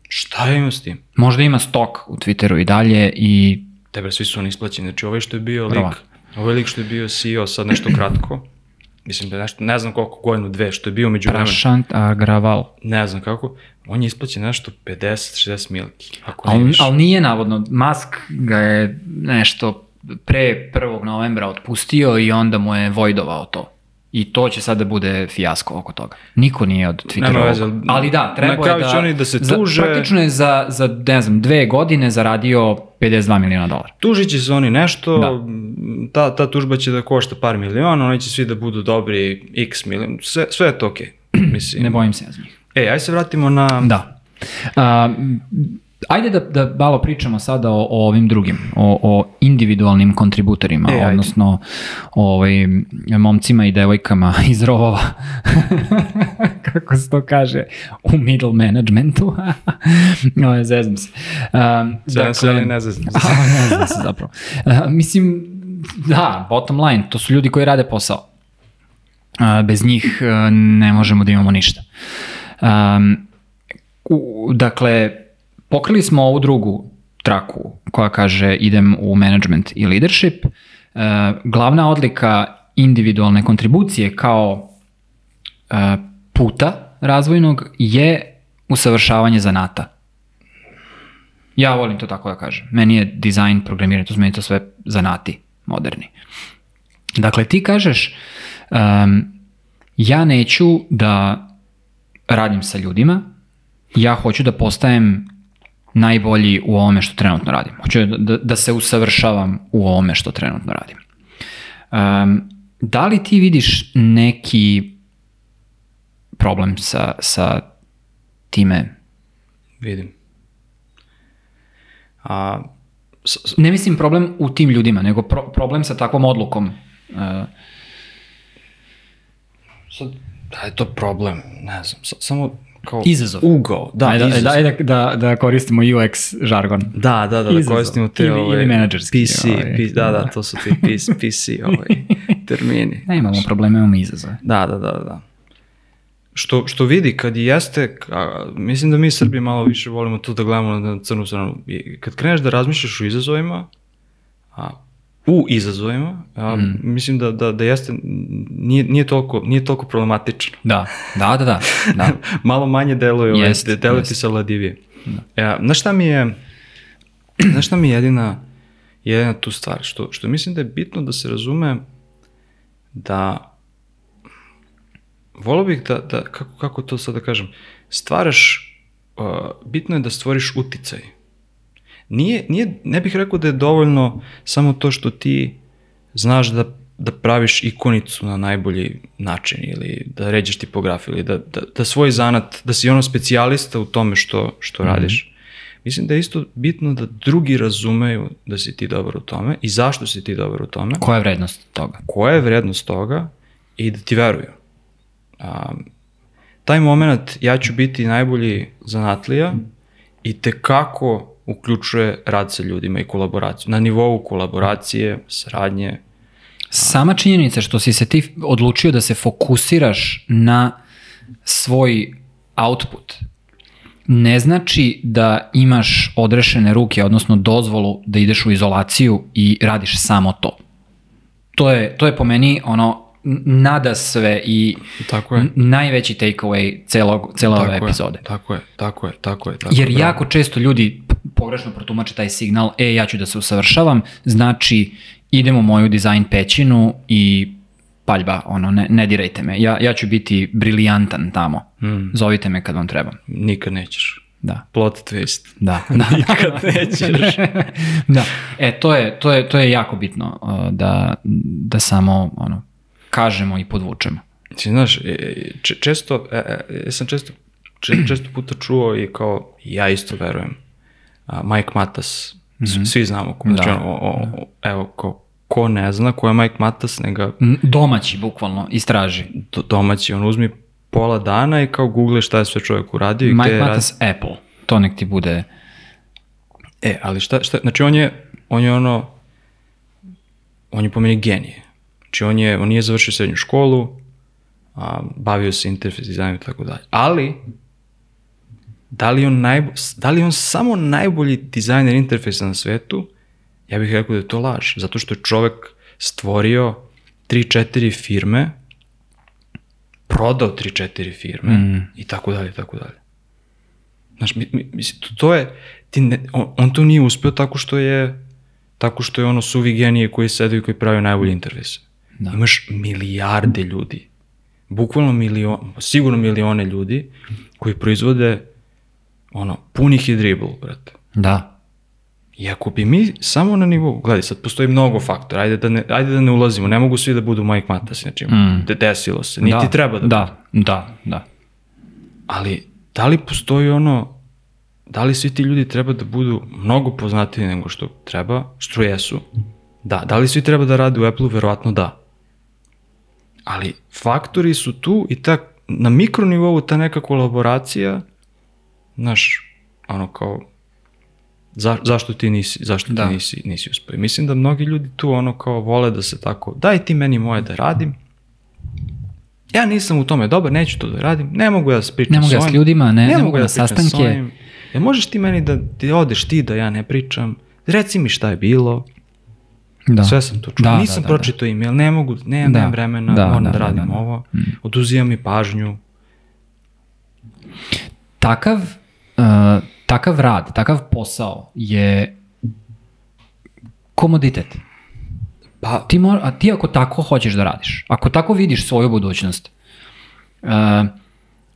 šta ima s tim? Možda ima stok u Twitteru i dalje i Tebe, svi su oni isplaćeni. Znači, ovaj što je bio lik, Verovatno. ovaj lik što je bio CEO, sad nešto kratko, mislim da nešto, ne znam koliko godinu, dve, što je bio među vremenu, Prašant Agraval. ne znam kako, on je isplaćen nešto 50-60 milki, ako više. ali nije navodno, Musk ga je nešto pre 1. novembra otpustio i onda mu je vojdovao to. I to će sad da bude fijasko oko toga. Niko nije od Twittera. Veze, ali da, treba je da... oni da se za- tuže. Praktično je za, za, ne znam, dve godine zaradio 52 miliona dolara. Tužit će se oni nešto, Da. ta, ta tužba će da košta par miliona, oni će svi da budu dobri x milion, sve, sve je to okej. Mislim. Ne bojim se ja za njih. E, aj se vratimo na... Da. A, m, ajde da, da malo pričamo sada o, o ovim drugim, o, o individualnim kontributorima, E, ajde. odnosno ovaj, momcima i devojkama iz rovova, kako se to kaže, u middle managementu. o, zezam se. Um, Sve se ali ne znam. A, ne znam se zapravo. A, mislim, da, bottom line, to su ljudi koji rade posao. A, bez njih a, ne možemo da imamo ništa. Um, u, dakle, pokrili smo ovu drugu traku koja kaže idem u management i leadership. Uh, glavna odlika individualne kontribucije kao uh, puta razvojnog je usavršavanje zanata. Ja volim to tako da kažem. Meni je dizajn, programiranje, to su meni to sve zanati moderni. Dakle, ti kažeš, um, ja neću da radim sa ljudima, ja hoću da postajem najbolji u ovome što trenutno radim. Hoću da, da, da se usavršavam u ovome što trenutno radim. Um, da li ti vidiš neki problem sa, sa time? Vidim. A, s, s, Ne mislim problem u tim ljudima, nego pro, problem sa takvom odlukom. Uh, sad, da je to problem, ne znam, sa, samo kao... Izazov. Ugao, da, ajde, izazov. ajde da, da, da koristimo UX žargon. Da, da, da, da Izazov. koristimo te Ili- ovaj, ili menadžerski, PC, ovaj, P- da, da, da. to su ti PC, PC ovaj, termini. Ne imamo problema, imamo izazove. Da, da, da, da. Što, što vidi, kad jeste, a, mislim da mi Srbi malo više volimo to da gledamo na crnu stranu. I Kad kreneš da razmišljaš o izazovima, a, u izazovima, a, Mm. mislim da, da, da jeste, nije, nije, toliko, nije toliko problematično. Da, da, da, da. da. malo manje deluje, ovaj, Jest, de- deluje ti savladivije. Ja, znaš šta mi je, znaš šta mi je jedina, jedina tu stvar, što, što mislim da je bitno da se razume da volio bih da, da kako, kako to sad da kažem, stvaraš, uh, bitno je da stvoriš uticaj. Nije, nije, ne bih rekao da je dovoljno samo to što ti znaš da, da praviš ikonicu na najbolji način ili da ređeš tipografiju ili da, da, da svoj zanat, da si ono specijalista u tome što, što radiš. Mislim da je isto bitno da drugi razumeju da si ti dobar u tome i zašto si ti dobar u tome Koja je vrednost toga? koja je vrednost toga i da ti veruju. A, taj moment ja ću biti najbolji zanatlija i te kako uključuje rad sa ljudima i kolaboraciju. Na nivou kolaboracije, saradnje. Sama činjenica što si se ti odlučio da se fokusiraš na svoj output ne znači da imaš odrešene ruke, odnosno dozvolu da ideš u izolaciju i radiš samo to. To je, to je po meni ono nada sve i Tako je. najveći takeaway celog, cele ove Tako epizode. je, tako je, tako je, tako je. Tako Jer je, jako često ljudi pogrešno protumače taj signal, e, ja ću da se usavršavam, znači idem u moju dizajn pećinu i paljba, ono, ne, ne dirajte me. Ja, ja ću biti briljantan tamo. Mm. Zovite me kad vam trebam. Nikad nećeš. Da. Plot twist. Da. da. Nikad nećeš. da. E, to je, to je, to je jako bitno uh, da, da samo ono, kažemo i podvučemo. Ti znaš, e, če- često, e, e, ja sam često, če- često puta čuo i kao, ja isto verujem, a, Mike Matas, s- svi znamo, ko, znači, Da. ono, o, o, o- evo, ko, ko ne zna ko je Mike Matas, nega N- Domaći, bukvalno, istraži. do, domaći, on uzmi pola dana i kao google šta je sve čovjek uradio i gde Mike je rad- Matas Apple. To nek ti bude... E, ali šta, šta, znači on je, on je ono, on je po meni genije. Znači on je, on nije završio srednju školu, a, bavio se interfejs dizajnom i tako dalje. Ali, da li, on najbo, da li on samo najbolji dizajner interfejsa na svetu? Ja bih rekao da je to laž. Zato što je čovek stvorio 3-4 firme prodao 3-4 firme Mm. i tako dalje, tako dalje. Znaš, mi, mi, mislim, to, to je, ti ne, on, on to nije uspeo tako što je, tako što je ono suvi genije koji sede i koji pravi najbolji interfejse. Da. Imaš milijarde ljudi, bukvalno milion, sigurno milione ljudi koji proizvode ono, punih i dribble, brate. Da. I ako bi mi samo na nivou, gledaj, sad postoji mnogo faktora, ajde da ne, ajde da ne ulazimo, ne mogu svi da budu Mike Matas, znači, mm. de, desilo se, niti da. treba da, Da, da, da. Ali, da li postoji ono, da li svi ti ljudi treba da budu mnogo poznatiji nego što treba, što jesu? Da. Da li svi treba da rade u Apple-u? Verovatno da. Ali faktori su tu i ta, na mikronivou ta neka kolaboracija, znaš, ono kao, za, zašto ti nisi, zašto Da. ti nisi, nisi uspio. Mislim da mnogi ljudi tu ono kao vole da se tako, daj ti meni moje da radim, ja nisam u tome dobar, neću to da radim, ne mogu ja da se pričam Ne mogu ja s ljudima, ne- ne mogu ja da sastanke. ovim. E, možeš ti meni da ti odeš ti da ja ne pričam, reci mi šta je bilo, Da. sve sam to čuo, Da, nisam da, da, pročitao email, ne mogu, nemam, Da. vremena, Da, moram da, da, da, radim da, da. ovo, oduzija mi pažnju, takav, uh, takav rad, takav posao je komoditet. pa Ti, mora, a ti ako tako hoćeš da radiš, ako tako vidiš svoju budućnost, uh,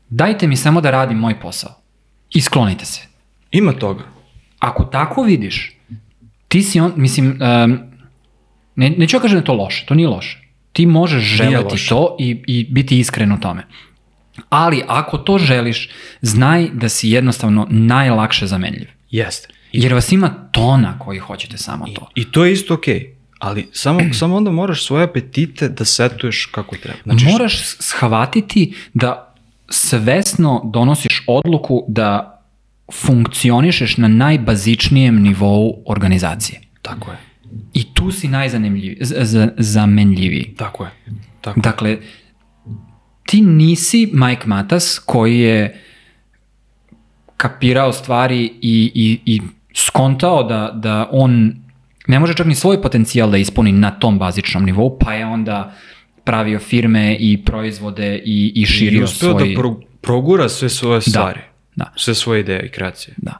dajte mi samo da radim moj posao i sklonite se. ima toga. Ako tako vidiš, ti si on, mislim, um, ne, neću ja kažem da je to loše, to nije loše. Ti možeš želeti to i, i biti iskren u tome. Ali ako to želiš, znaj da si jednostavno najlakše zamenljiv. Jeste. I, Jer vas ima tona koji hoćete samo to. I to je isto okej. Ali samo, samo onda moraš svoje apetite da setuješ kako treba. Znači, Moraš shvatiti da svesno donosiš odluku da funkcionišeš na najbazičnijem nivou organizacije. tako je. I tu si najzamenljiviji. Tako je. Tako. Dakle, ti nisi Mike Matas koji je kapirao stvari i, i, i skontao da, da on ne može čak ni svoj potencijal da ispuni na tom bazičnom nivou, pa je onda pravio firme i proizvode i, i I širio uspeo svoj... da pro, progura sve svoje stvari. da. Sve svoje ideje i kreacije. Da.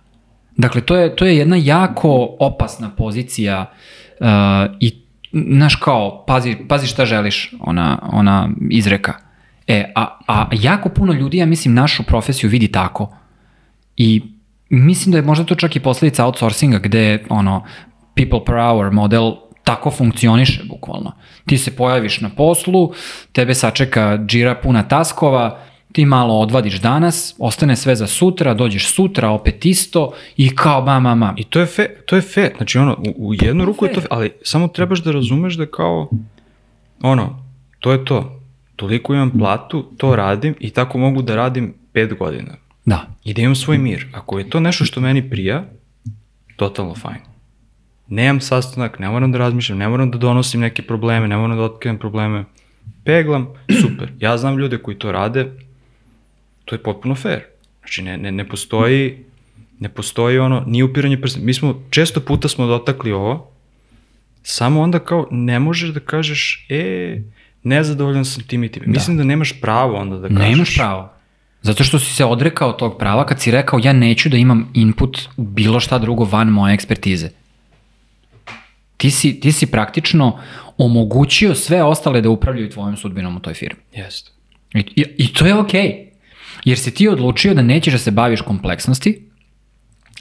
Dakle, to je, to je jedna jako opasna pozicija uh, i, znaš kao, pazi, pazi šta želiš, ona, ona izreka. E, a, a jako puno ljudi, ja mislim, našu profesiju vidi tako. I mislim da je možda to čak i posljedica outsourcinga, gde, ono, people per hour model tako funkcioniše, bukvalno. Ti se pojaviš na poslu, tebe sačeka džira puna taskova, ti malo odvadiš danas, ostane sve za sutra, dođeš sutra, opet isto i kao ma, ma, ma. I to je fe, to je fe. Znači ono, u, u jednu ruku je to fe, ali samo trebaš da razumeš da kao, ono, to je to. Toliko imam platu, to radim i tako mogu da radim pet godina. Da. I da imam svoj mir. Ako je to nešto što meni prija, totalno fajn. Nemam sastanak, ne moram da razmišljam, ne moram da donosim neke probleme, ne moram da otkrivam probleme. Peglam, super. Ja znam ljude koji to rade, to je potpuno fair. Znači, ne, ne, ne postoji, ne postoji ono, nije upiranje prstom. Mi smo, često puta smo dotakli ovo, samo onda kao ne možeš da kažeš, e, nezadovoljan sam tim i tim. Da. Mislim da nemaš pravo onda da kažeš. Nemaš pravo. Zato što si se odrekao tog prava kad si rekao ja neću da imam input u bilo šta drugo van moje ekspertize. Ti si, ti si praktično omogućio sve ostale da upravljaju tvojom sudbinom u toj firmi. Jeste. I, i, i to je okej. Okay. Jer si ti odlučio da nećeš da se baviš kompleksnosti,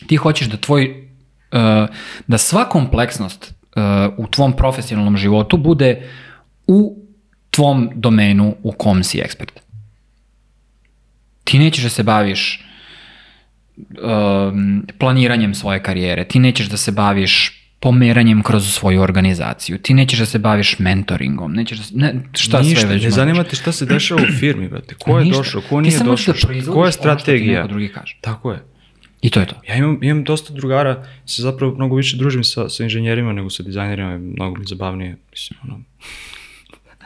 ti hoćeš da tvoj, uh, da sva kompleksnost uh, u tvom profesionalnom životu bude u tvom domenu u kom si ekspert. Ti nećeš da se baviš um, planiranjem svoje karijere, ti nećeš da se baviš pomeranjem kroz svoju organizaciju, ti nećeš da se baviš mentoringom, nećeš da se, ne, šta Ništa, sve već ne zanima te šta se dešava u firmi, brate. Ko je Ništa. došao, ko nije došao, da koja je ono strategija. neko drugi kaže. Tako je. I to je to. Ja imam, imam dosta drugara, se zapravo mnogo više družim sa, sa inženjerima nego sa dizajnerima, je mnogo mi zabavnije, mislim, ono,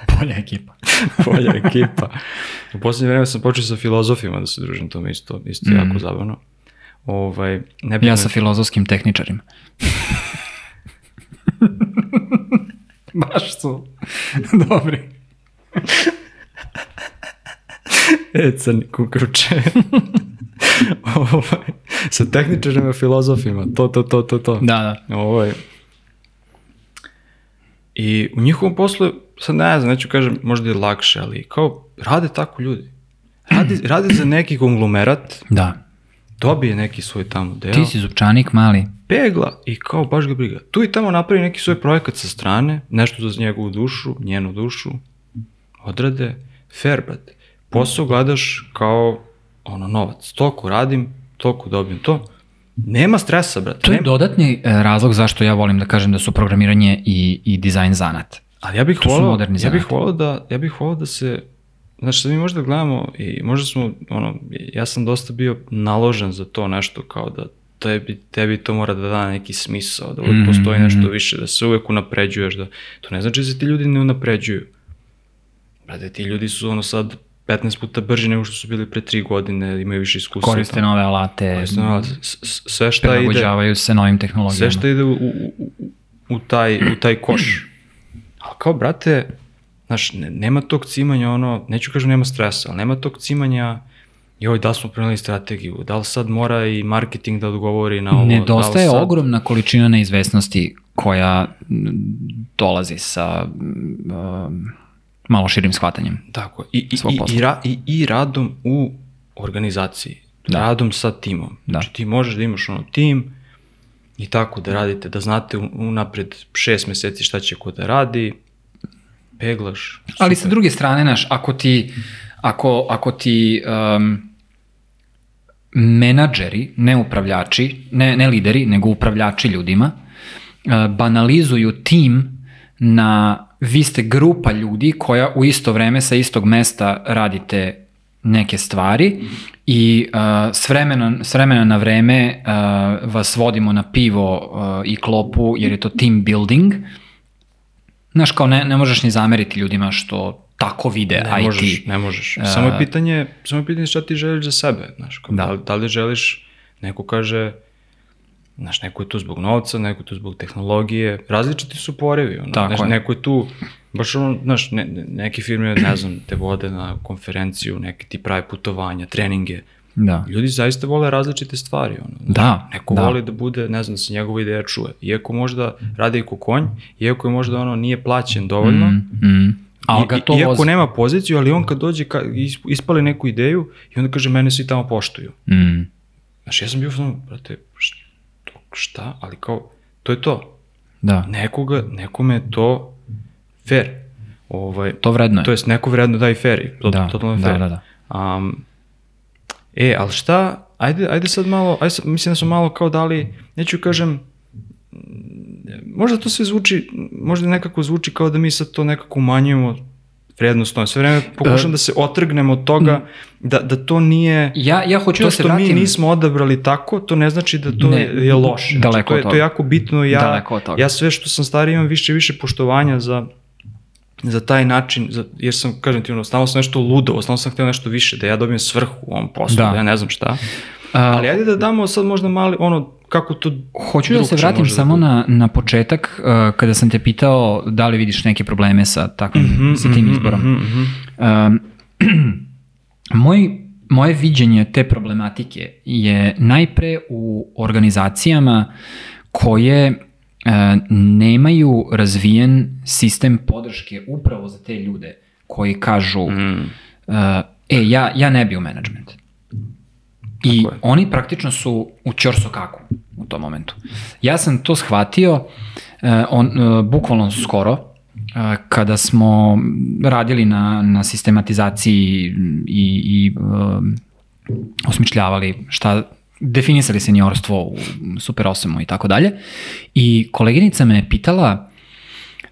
Bolja ekipa. bolja ekipa. U poslednje vreme sam počeo sa filozofima da se družim, to mi isto, isto mm. jako zabavno. Ovaj, ne Ja sa filozofskim tehničarima. Baš su dobri. e, crni kukruče. ovaj, sa tehničarima, filozofima, to, to, to, to, to. Da, da. Ovaj. I u njihovom poslu, sad ne znam, neću kažem, možda je lakše, ali kao, rade tako ljudi. Radi, radi za neki konglomerat, Da. dobije neki svoj tamo deo, Ti si zupčanik mali. pegla i kao baš ga briga. Tu i tamo napravi neki svoj projekat sa strane, nešto za njegovu dušu, njenu dušu, odrade, fair, brate. Posao gledaš kao ono novac. Toliko radim, toliko dobijem to. Nema stresa, brate. To je dodatni e, razlog zašto ja volim da kažem da su programiranje i, i dizajn zanat. Ali ja bih To volao, ja bih volao da, ja bih volao da se, znaš, sad mi možda gledamo i možda smo, ono, ja sam dosta bio naložen za to nešto, kao da tebi, tebi to mora da da neki smisao, da uvek Mhm, postoji nešto više, da se uvek unapređuješ, da, to ne znači da se ti ljudi ne unapređuju. Brate, ti ljudi su ono sad 15 puta brži nego što su bili pre 3 godine, imaju više iskustva. Koriste tamo. nove alate, Koriste nove alate. Sve šta ide, prilagođavaju se novim tehnologijama. sve što ide u, u, u, u, taj, u taj koš. Kao, brate, znaš, ne, nema tog cimanja, ono, neću kažem nema stresa, ali nema tog cimanja, joj, da li smo preneli strategiju, da li sad mora i marketing da odgovori na ovo, Nedostaje da sad... ogromna količina neizvesnosti koja dolazi sa um, malo širim shvatanjem. Tako, i, i, i, i, ra, i, i radom u organizaciji, Da. radom sa timom. Da. Znači ti možeš da imaš ono tim i tako da radite, da znate un- unapred šest meseci šta će ko da radi, peglaš. Ali super. sa druge strane, naš, ako ti, ako, ako ti um, menadžeri, ne upravljači, ne, ne lideri, nego upravljači ljudima, uh, banalizuju tim na vi ste grupa ljudi koja u isto vreme sa istog mesta radite neke stvari i uh, s, vremena, s vremena na vreme uh, vas vodimo na pivo uh, i klopu jer je to team building. Znaš, kao ne, ne možeš ni zameriti ljudima što tako vide Ne IT. možeš, ne možeš. Samo je pitanje, samo je pitanje šta ti želiš za sebe, znaš, kao, Da. da. li, da li želiš, neko kaže, znaš, neko je tu zbog novca, neko je tu zbog tehnologije, različiti su porevi, ono, Tako znaš, je. neko je tu, baš ono, znaš, ne, ne- neke firme, ne znam, te vode na konferenciju, neki ti pravi putovanja, treninge, Da. ljudi zaista vole različite stvari, ono, Da, neko da. voli da bude, ne znam, da se njegova ideja čuje, iako možda radi i ko konj, iako je možda ono nije plaćen dovoljno, Mm, mm. Ali ga I- to Iako vozi. nema poziciju, ali on kad dođe, ka, is- ispali neku ideju i onda kaže, mene svi tamo poštuju. Mm. Znaš, ja sam bio u brate, šta, šta, ali kao, to je to. Da, Nekoga, nekome je to fair. Ovaj, to vredno je. to jest neko vredno da i fair. To, Da, totalno da, fair. da, da. Um, e, ali šta, ajde, ajde sad malo, ajde sad, mislim da smo malo kao dali, neću kažem, možda to sve zvuči, možda nekako zvuči kao da mi sad to nekako umanjujemo vrednost tome. Sve vreme pokušam da se otrgnemo od toga da, da to nije... Ja, ja hoću To da se što mi vratim... nismo odabrali tako, to ne znači da to Ne, je, loše. Znači, daleko to, je, od to toga. je jako bitno. Ja, Daleko od toga. ja sve što sam stariji imam više i više poštovanja za, za taj način, za, jer sam, kažem ti, ono, stalno sam nešto ludo, stalno sam htio nešto više, da ja dobijem svrhu u ovom poslu, Da. da, ja ne znam šta. A, Ali ajde da damo sad možda mali, ono, kako to Hoću da se vratim samo bude. na, na početak, uh, kada sam te pitao da li vidiš neke probleme sa, takvim, Mhm, sa tim izborom. Um, moj, moje viđenje te problematike je najpre u organizacijama koje nemaju razvijen sistem podrške upravo za te ljude koji kažu Mm. uh, e, ja, ja ne bi u management. I oni praktično su u ćorsokaku u tom momentu. Ja sam to shvatio uh, on, uh, bukvalno skoro, kada smo radili na, na sistematizaciji i, i um, osmišljavali šta definisali seniorstvo u Super 8 i tako dalje. I koleginica me pitala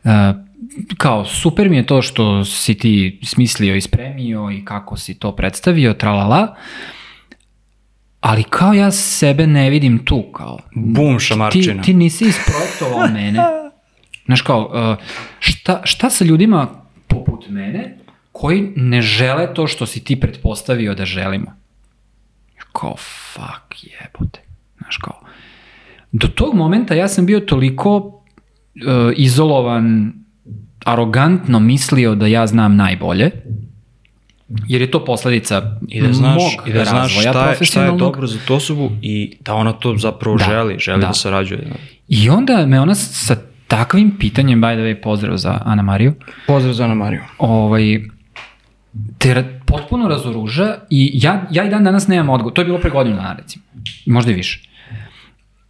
uh, kao super mi je to što si ti smislio i spremio i kako si to predstavio, tralala, ali kao ja sebe ne vidim tu, kao. Bum, Ti, šamarčina. ti nisi isprojektovao mene. Znaš kao, uh, šta, šta sa ljudima poput mene koji ne žele to što si ti pretpostavio da želimo? Kao, fuck jebote. Znaš kao, do tog momenta ja sam bio toliko uh, izolovan, arogantno mislio da ja znam najbolje, jer je to posledica I da znaš, mog i da znaš šta je, šta je dobro za tu osobu i da ona to zapravo Da, želi, želi da, da. sarađuje. Da. I onda me ona sa takvim pitanjem, by the way, pozdrav za Ana Mariju, Pozdrav za Ana Mariju. ovaj, te potpuno razoruža i ja, ja i dan danas nemam odgovor. To je bilo pre godinu dana, recimo. Možda i više.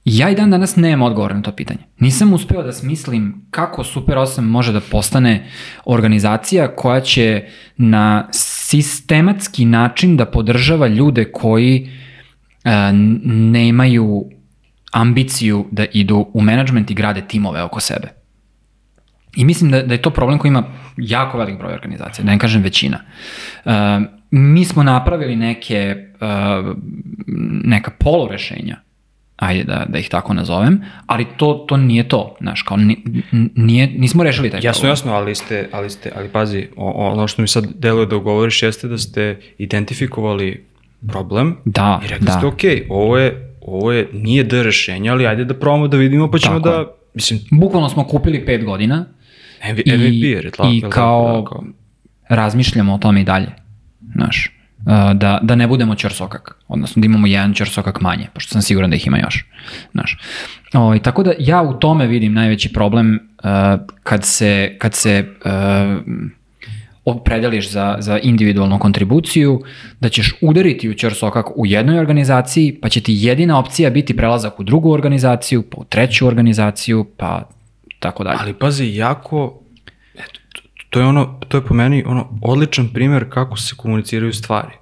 Ja i dan danas nemam odgovor na to pitanje. Nisam uspeo da smislim kako Super 8 može da postane organizacija koja će na sistematski način da podržava ljude koji e, nemaju ambiciju da idu u menadžment i grade timove oko sebe. I mislim da, da je to problem koji ima jako velik broj organizacija, da ne kažem većina. Uh, mi smo napravili neke, uh, neka polurešenja, ajde da, da ih tako nazovem, ali to, to nije to, znaš, kao nije, nismo rešili taj Jasno, problem. jasno, ali ste, ali ste, ali pazi, ono što mi sad deluje da ugovoriš jeste da ste identifikovali problem Da, i rekli da. ste, ok, ovo je, ovo je, nije D rešenje, ali ajde da probamo da vidimo, pa ćemo Tako da, mislim, Bukvalno smo kupili pet godina MV, I- MVP jer je tako, i tako, kao- da, kao- razmišljamo o tome i dalje. Znaš, uh, da, da ne budemo ćorsokak, odnosno da imamo jedan ćorsokak manje, pošto sam siguran da ih ima još. Znaš. O, tako da ja u tome vidim najveći problem uh, kad se, kad se uh, opredeliš za, za individualnu kontribuciju, da ćeš udariti u ćorsokak u jednoj organizaciji, pa će ti jedina opcija biti prelazak u drugu organizaciju, pa u treću organizaciju, pa tako dalje. Ali pazi, jako, eto, to, je ono, to je po meni ono odličan primer kako se komuniciraju stvari.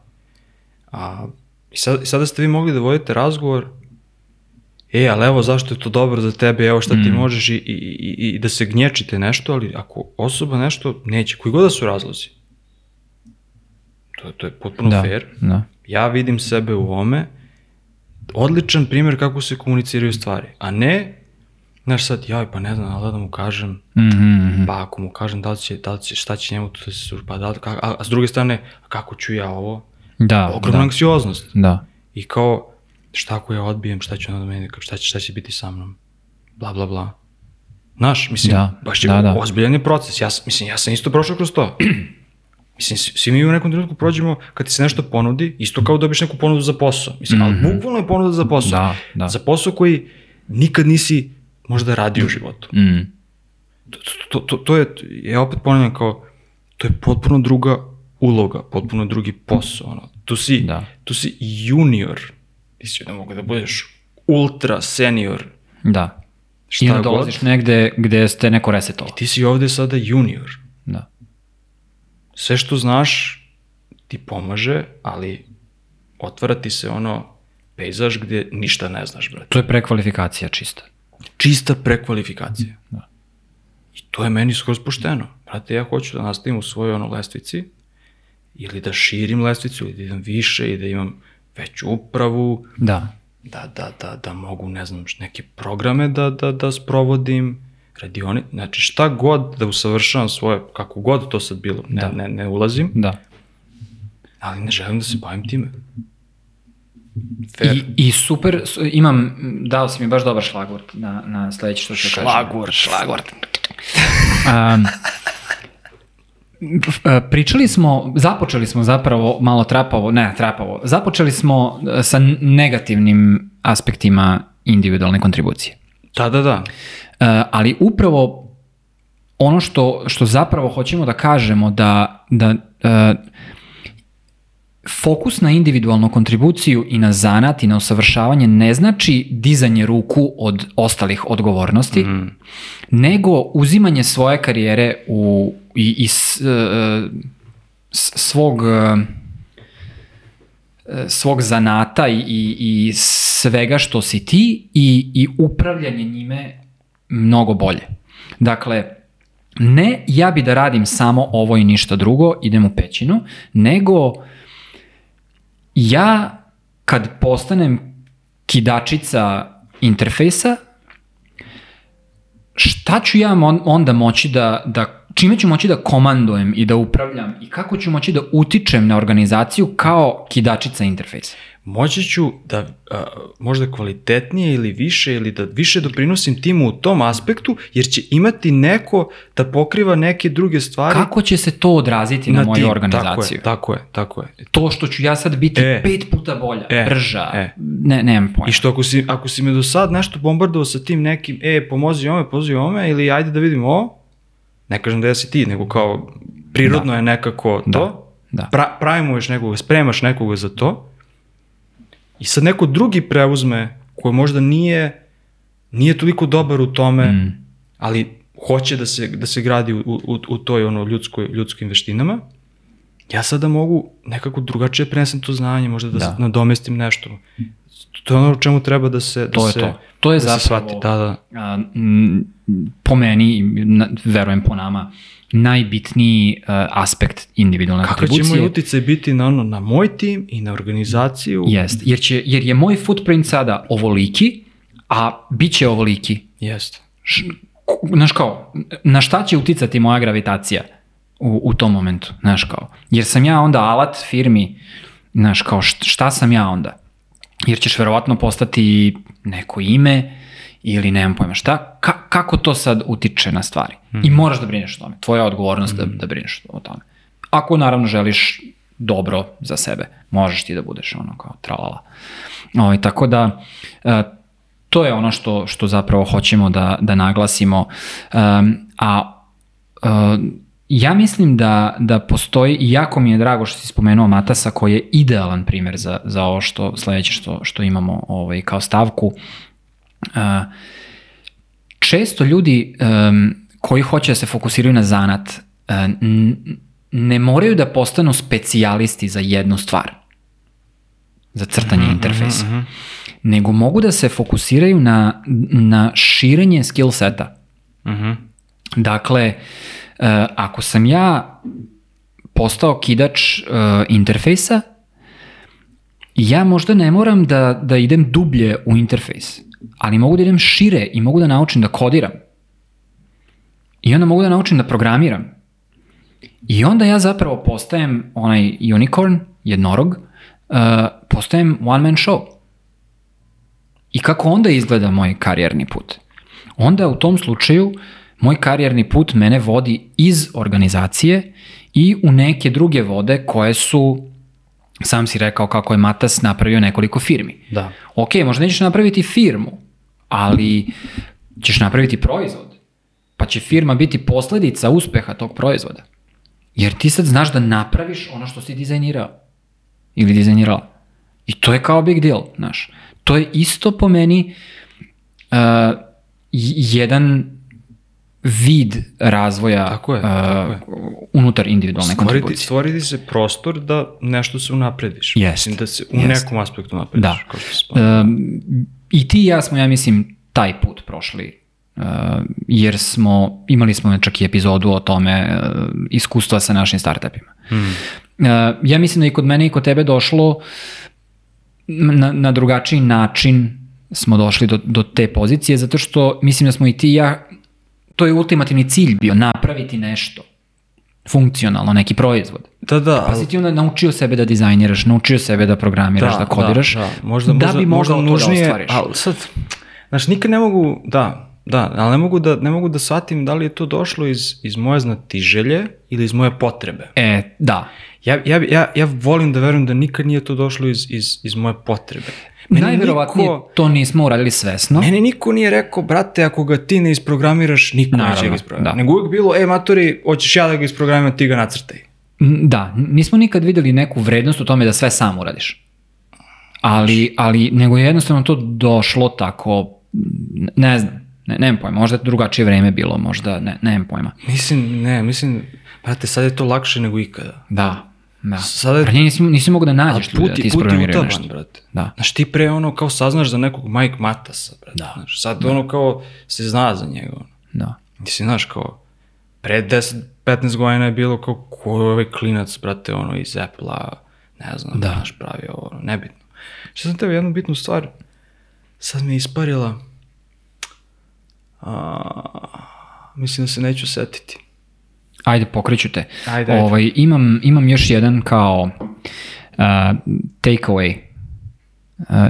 A, i, sad, i sada ste vi mogli da vodite razgovor, e, ali evo zašto je to dobro za tebe, evo šta ti možeš i, i, i, i da se gnječite nešto, ali ako osoba nešto neće, koji god da su razlozi, to, to je potpuno da, fair, da. ja vidim sebe u ovome, odličan primjer kako se komuniciraju stvari, a ne, znaš sad, joj, pa ne znam, ali da mu kažem, Mhm, pa ako mu kažem da li će, da li će, šta će njemu to se pa da li, ka, a, a s druge strane, a kako ću ja ovo? Da, Ogromna da, anksioznost. da. I kao, šta ako ja odbijem, šta će onda da meni, šta će, šta će biti sa mnom? Bla, bla, bla. Znaš, mislim, Da, baš je da, da. ozbiljan je proces. Ja, mislim, ja sam isto prošao kroz to. Mislim, svi mi u nekom trenutku prođemo kad ti se nešto ponudi, isto kao dobiš neku ponudu za posao. Mislim, ali bukvalno je ponuda za posao. Mhm. Da, da. Za posao koji nikad nisi možda radio u životu. Mm. To, to, to, to je, ja opet ponavljam kao, to je potpuno druga uloga, potpuno drugi posao. Ono. Tu, si, Da. tu si junior, ti si da mogu da budeš ultra senior, Da. šta I onda god. dolaziš negde gde ste neko resetovao. Ti si ovde sada junior. Da. Sve što znaš ti pomaže, ali otvara ti se ono pejzaž gde ništa ne znaš, brate. To je prekvalifikacija čista. Čista prekvalifikacija. Da. I to je meni skroz pošteno. Brate, ja hoću da nastavim u svojoj ono lestvici ili da širim lestvicu ili da idem više i da imam veću upravu, Da. da, da, da, da mogu, ne znam, neke programe da, da, da sprovodim, radioni, znači šta god da usavršavam svoje, kako god to sad bilo, ne, Da. ne, ne ulazim, Da. ali ne želim da se bavim time. Fair. I, I super, imam, dao si mi baš dobar šlagvort na, na sledeće što ću kažem. Šlagvort. Šlagvort. Um, pričali smo, započeli smo zapravo malo trapavo, ne trapavo, započeli smo e, sa negativnim aspektima individualne kontribucije. Da, da, da. E, ali upravo ono što, što zapravo hoćemo da kažemo da, da e, fokus na individualnu kontribuciju i na zanat i na usavršavanje ne znači dizanje ruku od ostalih odgovornosti, nego uzimanje svoje karijere u, i, i s, e, s- svog e, svog zanata i, i, i svega što si ti i, i upravljanje njime mnogo bolje. Dakle, ne ja bi da radim samo ovo i ništa drugo, idem u pećinu, nego ja kad postanem kidačica interfejsa, šta ću ja onda moći da, da čime ću moći da komandujem i da upravljam i kako ću moći da utičem na organizaciju kao kidačica interfejsa. Moći ću da a, možda kvalitetnije ili više ili da više doprinosim timu u tom aspektu, jer će imati neko da pokriva neke druge stvari. Kako će se to odraziti na, na moju tim. organizaciju? Tako je, tako je, tako je. To što ću ja sad biti E. pet puta bolja, E. brža, E. ne, nemam pojma. I što ako si, ako si me do sad nešto bombardovao sa tim nekim, e, pomozi ome, pomozi ome, ili ajde da vidimo ovo, ne kažem da jesi ti, nego kao prirodno je nekako to, Da. pra, pravimuješ nekoga, spremaš nekoga za to, i sad neko drugi preuzme, koji možda nije, nije toliko dobar u tome, Mm. ali hoće da se, da se gradi u, u, u toj ono ljudskoj, ljudskim veštinama, ja sada mogu nekako drugačije prenesem to znanje, možda da, Da. da. nadomestim nešto. To je ono o čemu treba da se da To je se, to. To je da se zapravo, shvati. Da, da. a, m, po meni, na, verujem po nama, najbitniji a, aspekt individualne će atribucije. moj uticaj biti na, ono, na moj tim i na organizaciju? Jest, jer, će, jer je moj footprint sada ovoliki, a bit će ovoliki. Jeste. Š, znaš kao, na šta će uticati moja gravitacija u, u tom momentu, znaš kao. Jer sam ja onda alat firmi, znaš kao, št- šta sam ja onda? Jer ćeš verovatno postati neko ime ili nemam pojma šta, ka, kako to sad utiče na stvari? I moraš da brineš o tome. Tvoja je odgovornost da, da brineš o tome. Ako naravno želiš dobro za sebe, možeš ti da budeš ono kao tralala. Ovaj, tako da, e, to je ono što, što zapravo hoćemo da, da naglasimo. Um, a uh, ja mislim da, da postoji, i jako mi je drago što si spomenuo Matasa, koji je idealan primer za, za ovo što sledeće što, što imamo ovaj, kao stavku. Uh, često ljudi um, koji hoće da se fokusiraju na zanat uh, ne moraju da postanu specijalisti za jednu stvar za crtanje interfejsa nego mogu da se fokusiraju na, na širenje skill seta. Mhm. Dakle, e, ako sam ja postao kidač e, interfejsa, ja možda ne moram da, da idem dublje u interfejs, ali mogu da idem šire i mogu da naučim da kodiram. I onda mogu da naučim da programiram. I onda ja zapravo postajem onaj unicorn, jednorog, uh, postajem one man show. I kako onda izgleda moj karijerni put? Onda u tom slučaju moj karijerni put mene vodi iz organizacije i u neke druge vode koje su, sam si rekao kako je Matas napravio nekoliko firmi. Da. Ok, možda nećeš napraviti firmu, ali ćeš napraviti proizvod. Pa će firma biti posledica uspeha tog proizvoda. Jer ti sad znaš da napraviš ono što si dizajnirao. Ili dizajnirala. I to je kao big deal, znaš. To je isto po meni uh, jedan vid razvoja Tako je, uh, tako je. unutar individualne Stvoriti, kontribucije. stvoriti se prostor da nešto se unaprediš. Jest, Mislim da se u jest. nekom aspektu unaprediš. Da. Kao što. Um, I ti i ja smo, ja mislim, taj put prošli. Uh, jer smo, imali smo čak i epizodu o tome uh, iskustva sa našim startupima. Hmm. Uh, ja mislim da i kod mene i kod tebe došlo na, na drugačiji način smo došli do, do te pozicije, zato što mislim da smo i ti i ja, to je ultimativni cilj bio, napraviti nešto funkcionalno, neki proizvod. Da, da, Pa si ti onda naučio sebe da dizajniraš, naučio sebe da programiraš, da, kodiraš, Da, da. Možda, da možda, bi možda mogao to nužnije, da ostvariš. Ali sad, znaš, nikad ne mogu, da, da, ali ne mogu da, ne mogu da shvatim da li je to došlo iz, iz moje znatiželje ili iz moje potrebe. E, da. Ja, ja, ja, ja volim da verujem da nikad nije to došlo iz, iz, iz moje potrebe. Najverovatnije niko, to nismo uradili svesno. meni niko nije rekao, brate, ako ga ti ne isprogramiraš, niko neće Naravno, ga isprogramirati. da. Nego uvijek bilo, e, matori, hoćeš ja da ga isprogramiram, ti ga nacrtaj. Da, nismo nikad videli neku vrednost u tome da sve sam uradiš. Ali, ali nego je jednostavno to došlo tako, ne znam, ne, nemam pojma, možda je drugačije vreme bilo, možda, ne, nemam pojma. Mislim, ne, mislim, brate, sad je to lakše nego ikada. Da, da. Sada je- Ranije nisi, nisi mogu da nađeš ljudi da ti isprogramiraju nešto. brate. Da. Znaš, ti pre ono kao saznaš za nekog Mike Matasa, brate. Da. Znaš, sad ono kao se zna za njega. Ono. Da. Ti si znaš kao, pre 10-15 godina je bilo kao, ko je ovaj klinac, brate, ono iz Apple-a, ne znam, Da. da. znaš, pravio ovo, ono, nebitno. Što sam tebi jednu bitnu stvar, sad mi je isparila, a, mislim da se neću setiti. Ajde, pokreću te. Ajde, ajde. Ovaj, imam, imam još jedan kao uh, takeaway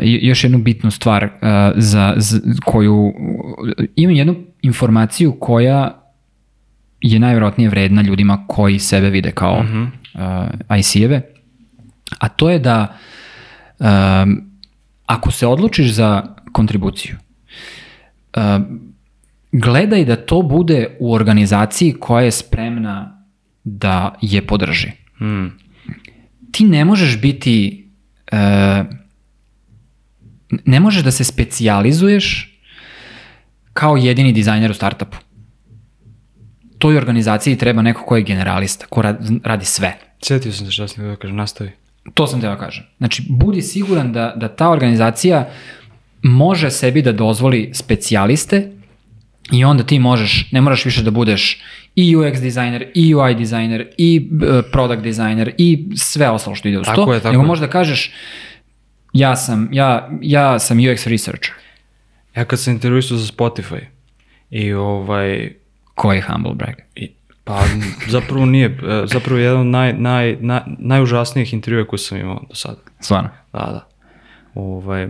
i još jednu bitnu stvar uh, za, za koju imam jednu informaciju koja je najvjerojatnije vredna ljudima koji sebe vide kao mm -hmm. uh, IC-eve, a to je da um, ako se odlučiš za kontribuciju, uh, gledaj da to bude u organizaciji koja je spremna da je podrži. Mm. Ti ne možeš biti uh, ne možeš da se specijalizuješ kao jedini dizajner u startupu. Toj organizaciji treba neko ko je generalista, ko radi sve. Sjetio sam se što sam da kažem, nastavi. To sam teo da kažem. Znači, budi siguran da, da ta organizacija može sebi da dozvoli specijaliste i onda ti možeš, ne moraš više da budeš i UX dizajner, i UI dizajner, i uh, product dizajner, i sve ostalo što ide uz tako to, je, tako nego možeš da kažeš ja sam, ja, ja sam UX researcher. Ja kad sam intervjuisao za Spotify i ovaj... Ko je humble brag? I, pa zapravo nije, e, zapravo jedan od naj, naj, naj, najužasnijih intervjua koje sam imao do sada. Stvarno? Da, da. Ovaj,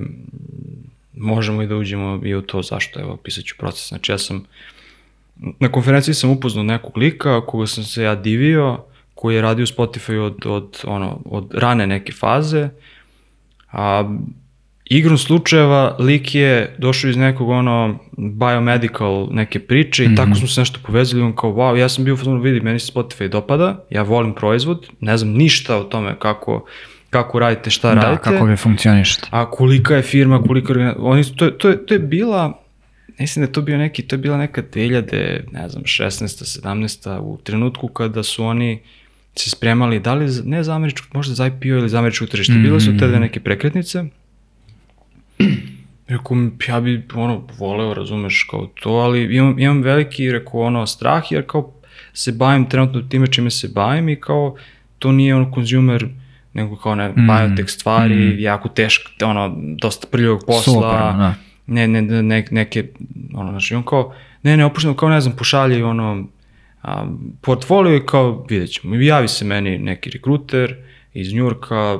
možemo i da uđemo i u to zašto, evo, pisat ću proces. Znači ja sam, na konferenciji sam upoznao nekog lika koga sam se ja divio, koji je radio Spotify od, od, ono, od rane neke faze, a igrom slučajeva lik je došao iz nekog ono biomedical neke priče i mm -hmm. tako smo se nešto povezali on kao wow ja sam bio u vidi meni se Spotify dopada ja volim proizvod ne znam ništa o tome kako kako radite, šta da, radite. Da, kako vi funkcionišete. A kolika je firma, koliko je, oni, to, to, je, to je bila, mislim da je to bio neki, to je bila neka 2000, ne znam, 16. 17. u trenutku kada su oni se spremali, da li, ne za američko, možda za IPO ili za američko tržište, mm -hmm. bile su te neke prekretnice. Rekao, ja bi, ono, voleo, razumeš, kao to, ali imam, imam veliki, rekao, ono, strah, jer kao se bavim trenutno time čime se bavim i kao, to nije ono consumer, nego kao ne, mm. biotech stvari, mm. jako teško, ono, dosta prljavog posla, Super, da. ne, ne, ne, neke, ono, znači, on kao, ne, ne, opušteno, kao, ne znam, pošalje, ono, a, portfolio je kao, vidjet ćemo, javi se meni neki rekruter iz Njurka,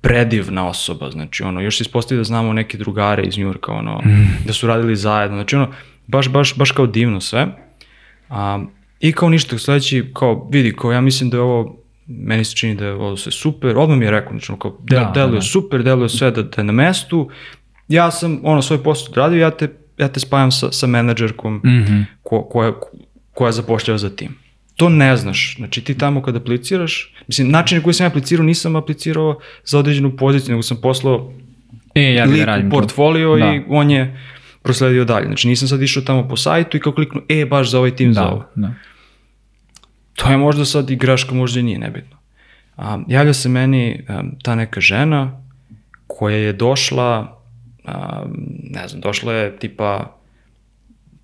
predivna osoba, znači ono, još se ispostavi da znamo neke drugare iz Njurka, ono, mm. da su radili zajedno, znači ono, baš, baš, baš kao divno sve. A, I kao ništa, sledeći, kao, vidi, kao ja mislim da je ovo meni se čini da je ovo sve super, odmah mi je rekao, znači, kao, da, da, deluje da. super, deluje sve da, da je na mestu, ja sam ono svoj posao odradio, ja te, ja te spajam sa, sa menadžerkom mm -hmm. ko, koja, koja zapošljava za tim. To ne znaš, znači ti tamo kad apliciraš, mislim, način na koji sam aplicirao, nisam aplicirao za određenu poziciju, nego sam poslao e, ja lik u portfolio da. i on je prosledio dalje. Znači nisam sad išao tamo po sajtu i kao kliknu, e, baš za ovaj tim da, za ovo. Da. To je možda sad i greška, možda i nije, nebitno. A, javlja se meni a, ta neka žena koja je došla, a, ne znam, došla je tipa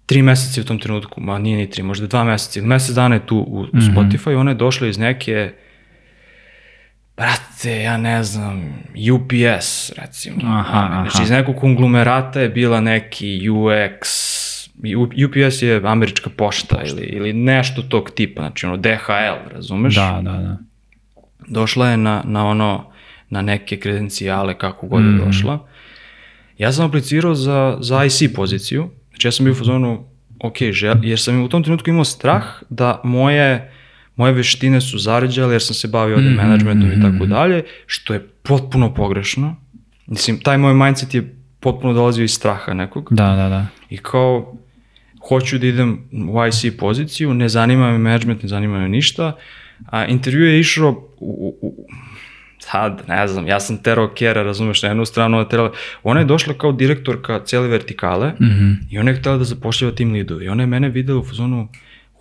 tri meseca u tom trenutku, ma nije ni tri, možda dva meseca, ili mesec dana je tu u, u mm -hmm. Spotify, ona je došla iz neke, brate, ja ne znam, UPS, recimo. Aha, aha. Znači, iz nekog konglomerata je bila neki UX, UPS je američka pošta, pošta. Ili, ili nešto tog tipa, znači ono DHL, razumeš? Da, da, da. Došla je na, na ono, na neke kredencijale kako god je mm. došla. Ja sam aplicirao za, za IC poziciju, znači ja sam bio u fazonu, ok, žel, jer sam u tom trenutku imao strah da moje, moje veštine su zaređale jer sam se bavio ovde mm -hmm. managementom i tako dalje, što je potpuno pogrešno. Mislim, taj moj mindset je potpuno dolazio iz straha nekog. Da, da, da. I kao, hoću da idem u IC poziciju, ne zanima me management, ne zanima me ništa. A intervju je išao u, u, sad, ne znam, ja sam terao Kera, razumeš, na jednu stranu ona terala, ona je došla kao direktorka cele vertikale mm -hmm. i ona je htela da zapošljava tim lidu i ona je mene videla u fazonu,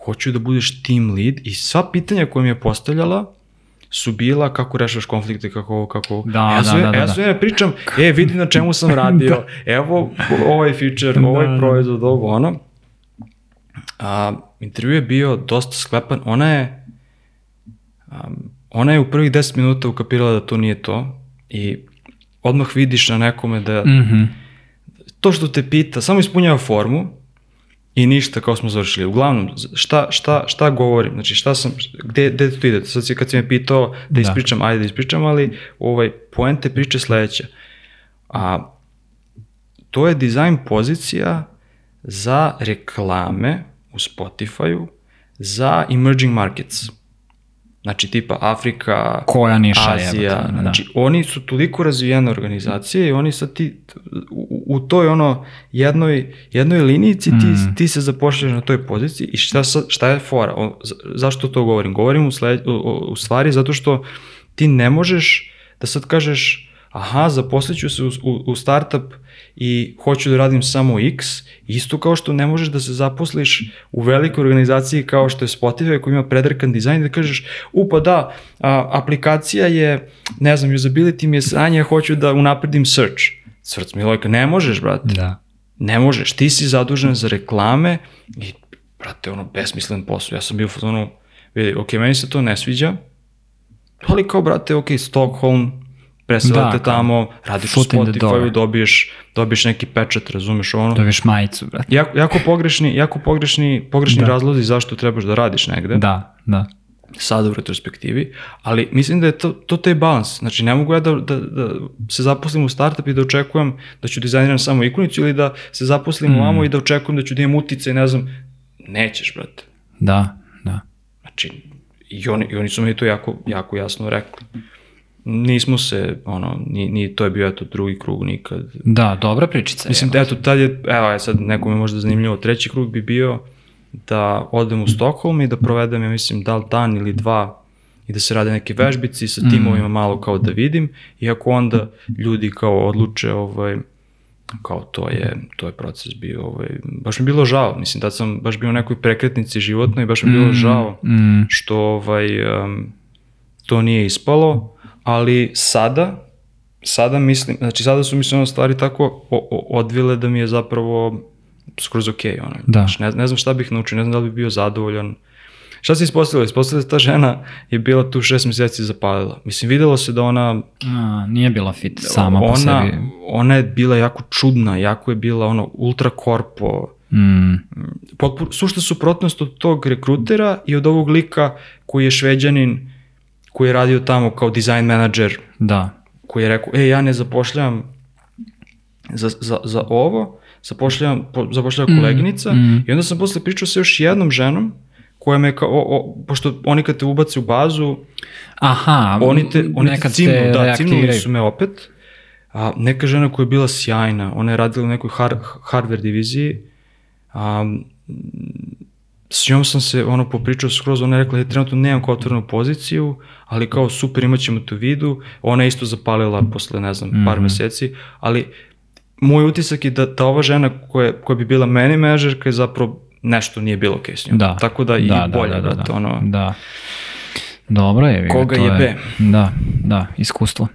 hoću da budeš team lead i sva pitanja koje mi je postavljala su bila kako rešavaš konflikte, kako kako... Da, ja sve, da, da, ja sve da. pričam, e, vidi na čemu sam radio, da. evo ovaj feature, ovaj da, proizvod, ovo, ono. A, intervju je bio dosta sklepan, ona je um, ona je u prvih 10 minuta ukapirala da to nije to i odmah vidiš na nekome da mm -hmm. to što te pita, samo ispunjava formu i ništa kao smo završili. Uglavnom, šta, šta, šta govorim, znači šta sam, gde, gde to ide? Sad si kad si me pitao da, da ispričam, da. ajde da ispričam, ali ovaj, poente priče sledeća. A to je dizajn pozicija za reklame u Spotify-u za emerging markets. Znači tipa Afrika, Koja niša je, Azija, jebote, da. znači oni su toliko razvijene organizacije i oni sad ti, u, u toj ono jednoj, jednoj linijici ti, Mm. ti se zapošljaš na toj poziciji i šta, šta je fora? O, za- zašto to govorim? Govorim u, sled, u, u, stvari zato što ti ne možeš da sad kažeš aha, zaposlit ću se u, u, u startup i hoću da radim samo X, isto kao što ne možeš da se zaposliš u velikoj organizaciji kao što je Spotify koji ima predrkan dizajn da kažeš, upa da, a, aplikacija je, ne znam, usability mi je sranje, hoću da unapredim search. Src Milojka, ne možeš, brate. Da. Ne možeš, ti si zadužen za reklame i, brate, ono, besmislen posao. Ja sam bio u fazonu, vidi, ok, meni se to ne sviđa, ali kao, brate, ok, Stockholm, preselate Da, tamo, radiš u. Spotify-u, dobiješ, dobiješ neki pečat, razumeš ono. Dobiješ majicu, brate. Jako, jako pogrešni, jako pogrešni, pogrešni razlozi zašto trebaš da radiš negde Da, da. sada u retrospektivi, ali mislim da je to, to taj balans. Znači, ne mogu ja da, da, da se zaposlim u startup i da očekujem da ću dizajniram samo ikonicu ili da se zaposlim mm. ovamo i da očekujem da ću da imam uticaj, ne znam, nećeš, brate. Da, da. Znači, i oni, i oni su mi to jako, jako jasno rekli. Nismo se, ono, ni, ni to je bio eto drugi krug nikad. Da, dobra pričica. Mislim, je. eto, tad je, evo je sad nekome možda zanimljivo, treći krug bi bio da odem u Stockholm i da provedem, ja mislim, da li dan ili dva i da se rade neke vežbici sa timovima malo kao da vidim i ako onda ljudi kao odluče ovaj, kao to je, to je proces bio, ovaj, baš mi bilo žao, mislim, da sam baš bio u nekoj prekretnici životnoj i baš mi je bilo žao Mm, što ovaj, um, to nije ispalo, ali sada, sada mislim, znači sada su mi se ono stvari tako o, o, odvile da mi je zapravo skroz okej, ono. Da. Znači, ne, ne znam šta bih naučio, ne znam da li bi bio zadovoljan. Šta se ispostavilo? Ispostavilo da ta žena je bila tu šest meseci zapalila. Mislim, videlo se da ona, a, nije bila fit sama po ona, sebi. ona je bila jako čudna, jako je bila ono ultra korpo, Mm, potpuno, sušta suprotnost od tog rekrutera i od ovog lika koji je šveđanin, koji je radio tamo kao design manager, da. koji je rekao, e, ja ne zapošljam za, za, za ovo, zapošljam, po, zapošljava koleginica mm. i onda sam posle pričao sa još jednom ženom koja me kao, o, o, pošto oni kad te ubace u bazu, Aha, oni te, oni te cimnu, te da, cimnuli su me opet. A, neka žena koja je bila sjajna, ona je radila u nekoj har, hardware diviziji, a, s njom sam se ono popričao skroz, ona je rekla, ja trenutno nemam kao otvorenu poziciju, ali kao super imat ćemo to u vidu, ona je isto zapalila posle, ne znam, par Mhm. meseci, ali moj utisak je da, da ova žena koja, koja bi bila meni menadžerka je zapravo nešto nije bilo okej s njom. Da. Tako da i da, bolje, da, da, brate, da. ono, Da. Dobro je. Koga to jebe? Je, da, da, iskustvo.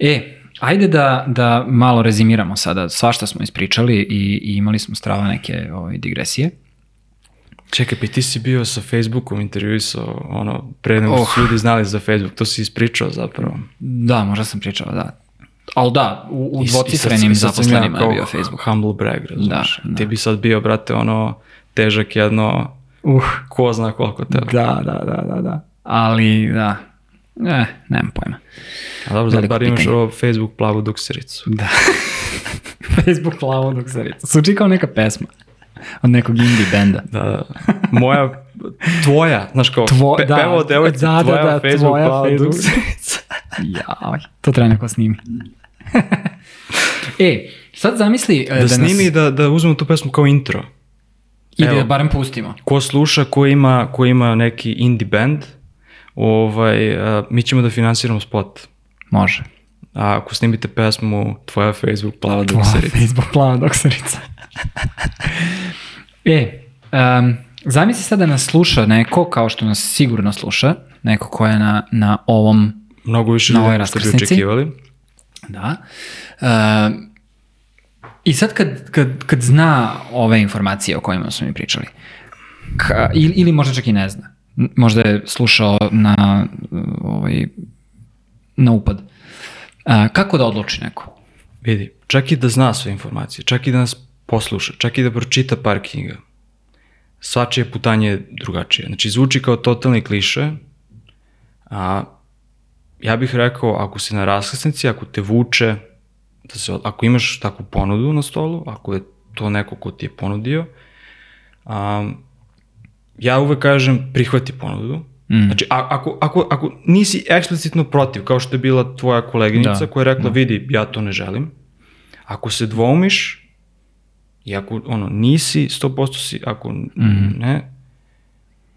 E, ajde da, da malo rezimiramo sada. Svašta smo ispričali i, i imali smo strava neke ovaj, digresije. Čekaj, pa ti si bio sa Facebookom intervjuisao, ono, pre nego što su Oh. ljudi znali za Facebook, to si ispričao zapravo. Da, možda sam pričao, da. Ali da, u, u dvocifrenim zaposlenima je bio Facebook. Humble brag, razumiješ? Da, da. Ti bi sad bio, brate, ono, težak jedno, Uh, ko zna koliko tebe. da, da, da, da, da. Ali, da, eh, nemam pojma. A dobro, Veliko bar imaš ovo Facebook plavu duksericu. Da. Facebook se rica. Zvuči kao neka pesma od nekog indie benda. Da, da. Moja, tvoja, znaš kao, Tvo- pe, da, pevao devojci, da, da, tvoja da, Facebook tvoja plava Facebook. Jaj, to treba neko snimi. e, sad zamisli e, Da, da, snimi nas, da, da uzmemo tu pesmu kao intro. i da barem pustimo. ko sluša, ko ima, ko ima neki indie band, ovaj, a, mi ćemo da finansiramo spot. Može. A ako snimite pesmu Tvoja Facebook plava Tvoja dukserica. Facebook plava doksarica. E, um, zamisli sad da nas sluša neko, kao što nas sigurno sluša, neko ko je na, na ovom Mnogo više Na ovoj nego što bi očekivali. Da. E, I sad kad, kad, kad zna ove informacije o kojima smo mi pričali, ka, ili, ili možda čak i ne zna, možda je slušao na, ovaj, na upad, e, kako da odluči neko? Vidi, čak i da zna sve informacije, čak i da nas posluša, čak i da pročita par knjiga, svačije putanje je drugačije. Znači, zvuči kao totalni kliše, a ja bih rekao, ako si na raskrsnici, ako te vuče, da se, ako imaš takvu ponudu na stolu, ako je to neko ko ti je ponudio, um, ja uvek kažem prihvati ponudu. Mm. Znači, a, ako, ako, ako nisi eksplicitno protiv, kao što je bila tvoja koleginica da. koja je rekla, da. vidi, ja to ne želim, ako se dvoumiš, i ako ono, nisi 100% si, ako mm. ne,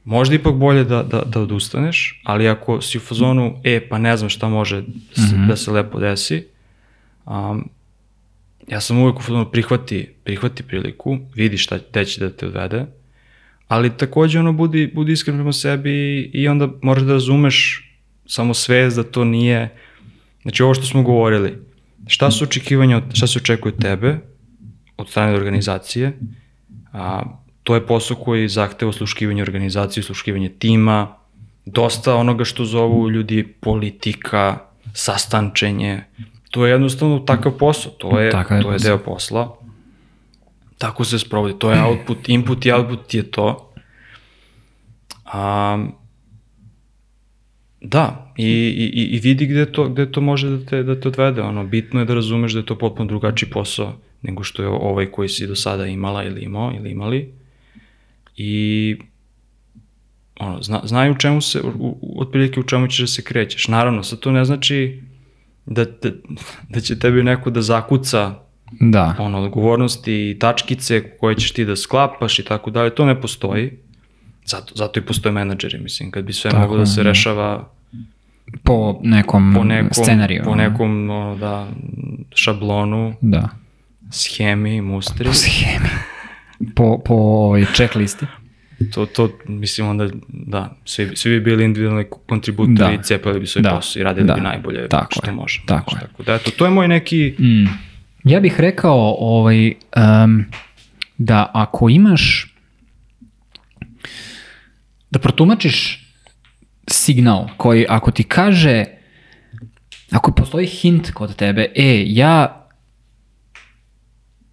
možda ipak bolje da, da, da odustaneš, ali ako si u fazonu, e, pa ne znam šta može mm -hmm. da se lepo desi, um, ja sam uvek u fazonu prihvati, prihvati priliku, vidi šta gde će da te odvede, ali takođe ono budi, budi iskren prema sebi i onda moraš da razumeš samo svest da to nije, znači ovo što smo govorili, šta su očekivanja, šta se očekuje od tebe, od strane organizacije, a, to je posao koji zahteva osluškivanje organizacije, osluškivanje tima, dosta onoga što zovu ljudi politika, sastančenje, to je jednostavno takav posao, to je, Taka je to je deo posla. Tako se sprovodi, to je output, input i output je to. A, da, i, i, i vidi gde to, gde to može da te, da te odvede, ono, bitno je da razumeš da je to potpuno drugačiji posao nego što je ovaj koji si do sada imala ili imao ili imali i ono, zna, znaju u čemu se, u, u, otprilike u čemu ćeš da se krećeš. Naravno, sad to ne znači da, da, da će tebi neko da zakuca da. ono, odgovornosti i tačkice koje ćeš ti da sklapaš i tako dalje, to ne postoji. Zato, zato i postoje menadžeri, mislim, kad bi sve tako, moglo da se da. rešava po nekom, po nekom scenariju. Po nekom, ono, da, šablonu. Da. Schemi, mustri. Po schemi po, po ovoj checklisti. To, to, mislim onda, da, svi, svi bi bili individualni kontributori da. i cepali bi svoj da. posao i radili da. bi najbolje tako što je. može. Tako je. Tako da, eto, to je moj neki... Mm. Ja bih rekao ovaj, um, da ako imaš da protumačiš signal koji ako ti kaže ako postoji hint kod tebe, e, ja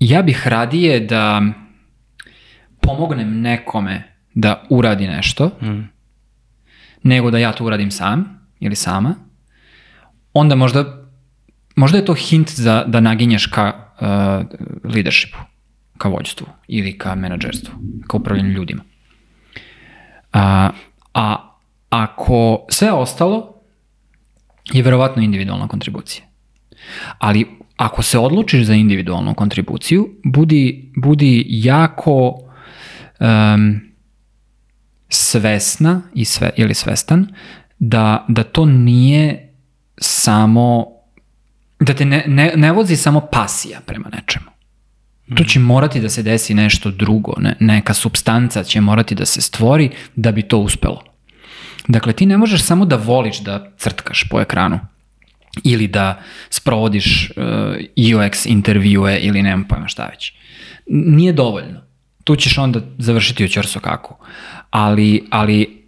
ja bih radije da pomognem nekome da uradi nešto, mm. nego da ja to uradim sam ili sama, onda možda, možda je to hint za, da naginješ ka uh, leadershipu, ka vođstvu ili ka menadžerstvu, ka upravljanju ljudima. A, a ako sve ostalo je verovatno individualna kontribucija. Ali ako se odlučiš za individualnu kontribuciju, budi, budi jako um, svesna i sve, ili svestan da, da to nije samo da te ne, ne, ne vozi samo pasija prema nečemu. Tu će morati da se desi nešto drugo, ne, neka substanca će morati da se stvori da bi to uspelo. Dakle, ti ne možeš samo da voliš da crtkaš po ekranu ili da sprovodiš uh, UX intervjue ili nemam pojma šta već. Nije dovoljno tu ćeš onda završiti u ćorso kako. Ali, ali,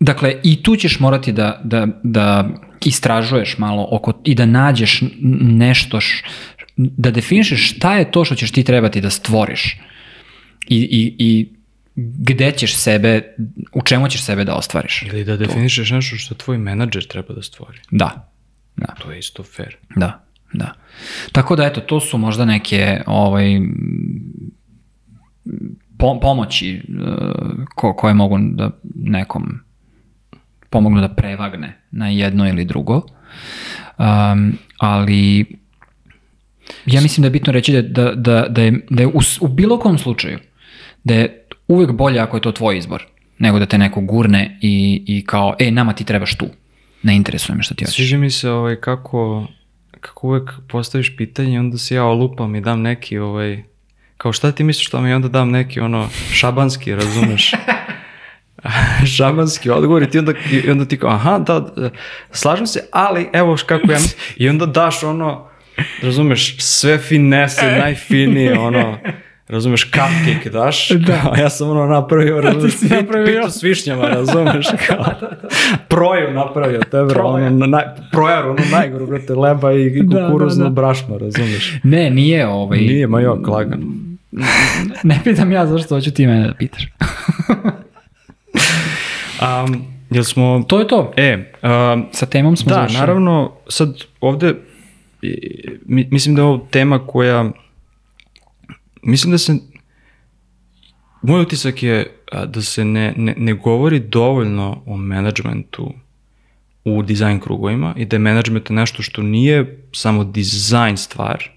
dakle, i tu ćeš morati da, da, da istražuješ malo oko, i da nađeš nešto, š, da definišeš šta je to što ćeš ti trebati da stvoriš. I, i, i gde ćeš sebe, u čemu ćeš sebe da ostvariš. Ili da definišeš to. nešto što tvoj menadžer treba da stvori. Da. Da. To je isto fair. Da, da. Tako da, eto, to su možda neke ovaj, pomoći uh, ko, koje mogu da nekom pomognu da prevagne na jedno ili drugo. Um, ali ja mislim da je bitno reći da, da, da, da je, da je u, u bilo kom slučaju da je uvek bolje ako je to tvoj izbor nego da te neko gurne i, i kao, e, nama ti trebaš tu. Ne interesuje me šta ti hoćeš. Sviđa mi se ovaj, kako, kako uvek postaviš pitanje, onda se ja olupam i dam neki ovaj, kao šta ti misliš što mi onda dam neki ono šabanski, razumeš? šabanski odgovor i ti onda, i onda ti kao, aha, da, slažem se, ali evo kako ja mislim, i onda daš ono, razumeš, sve finese, najfinije, ono, razumeš, cupcake daš, da. Kao, ja sam ono napravio, razumeš, pit, napravio. pitu s višnjama, razumeš, kao, da, da, da. proju napravio tebe, Proja. ono, naj, projar, ono najgoru, brate, leba i, i kukuruzno da, da, da. brašno, razumeš. Ne, nije ovaj... Nije, ma jok, lagano ne pitam ja zašto hoću ti mene da pitaš. um, jel smo... To je to. E, um, sa temom smo da, završili. Da, naravno, sad ovde mislim da je ovo tema koja, mislim da se, moj utisak je da se ne, ne, ne govori dovoljno o menadžmentu u dizajn krugovima i da je menadžment nešto što nije samo dizajn stvar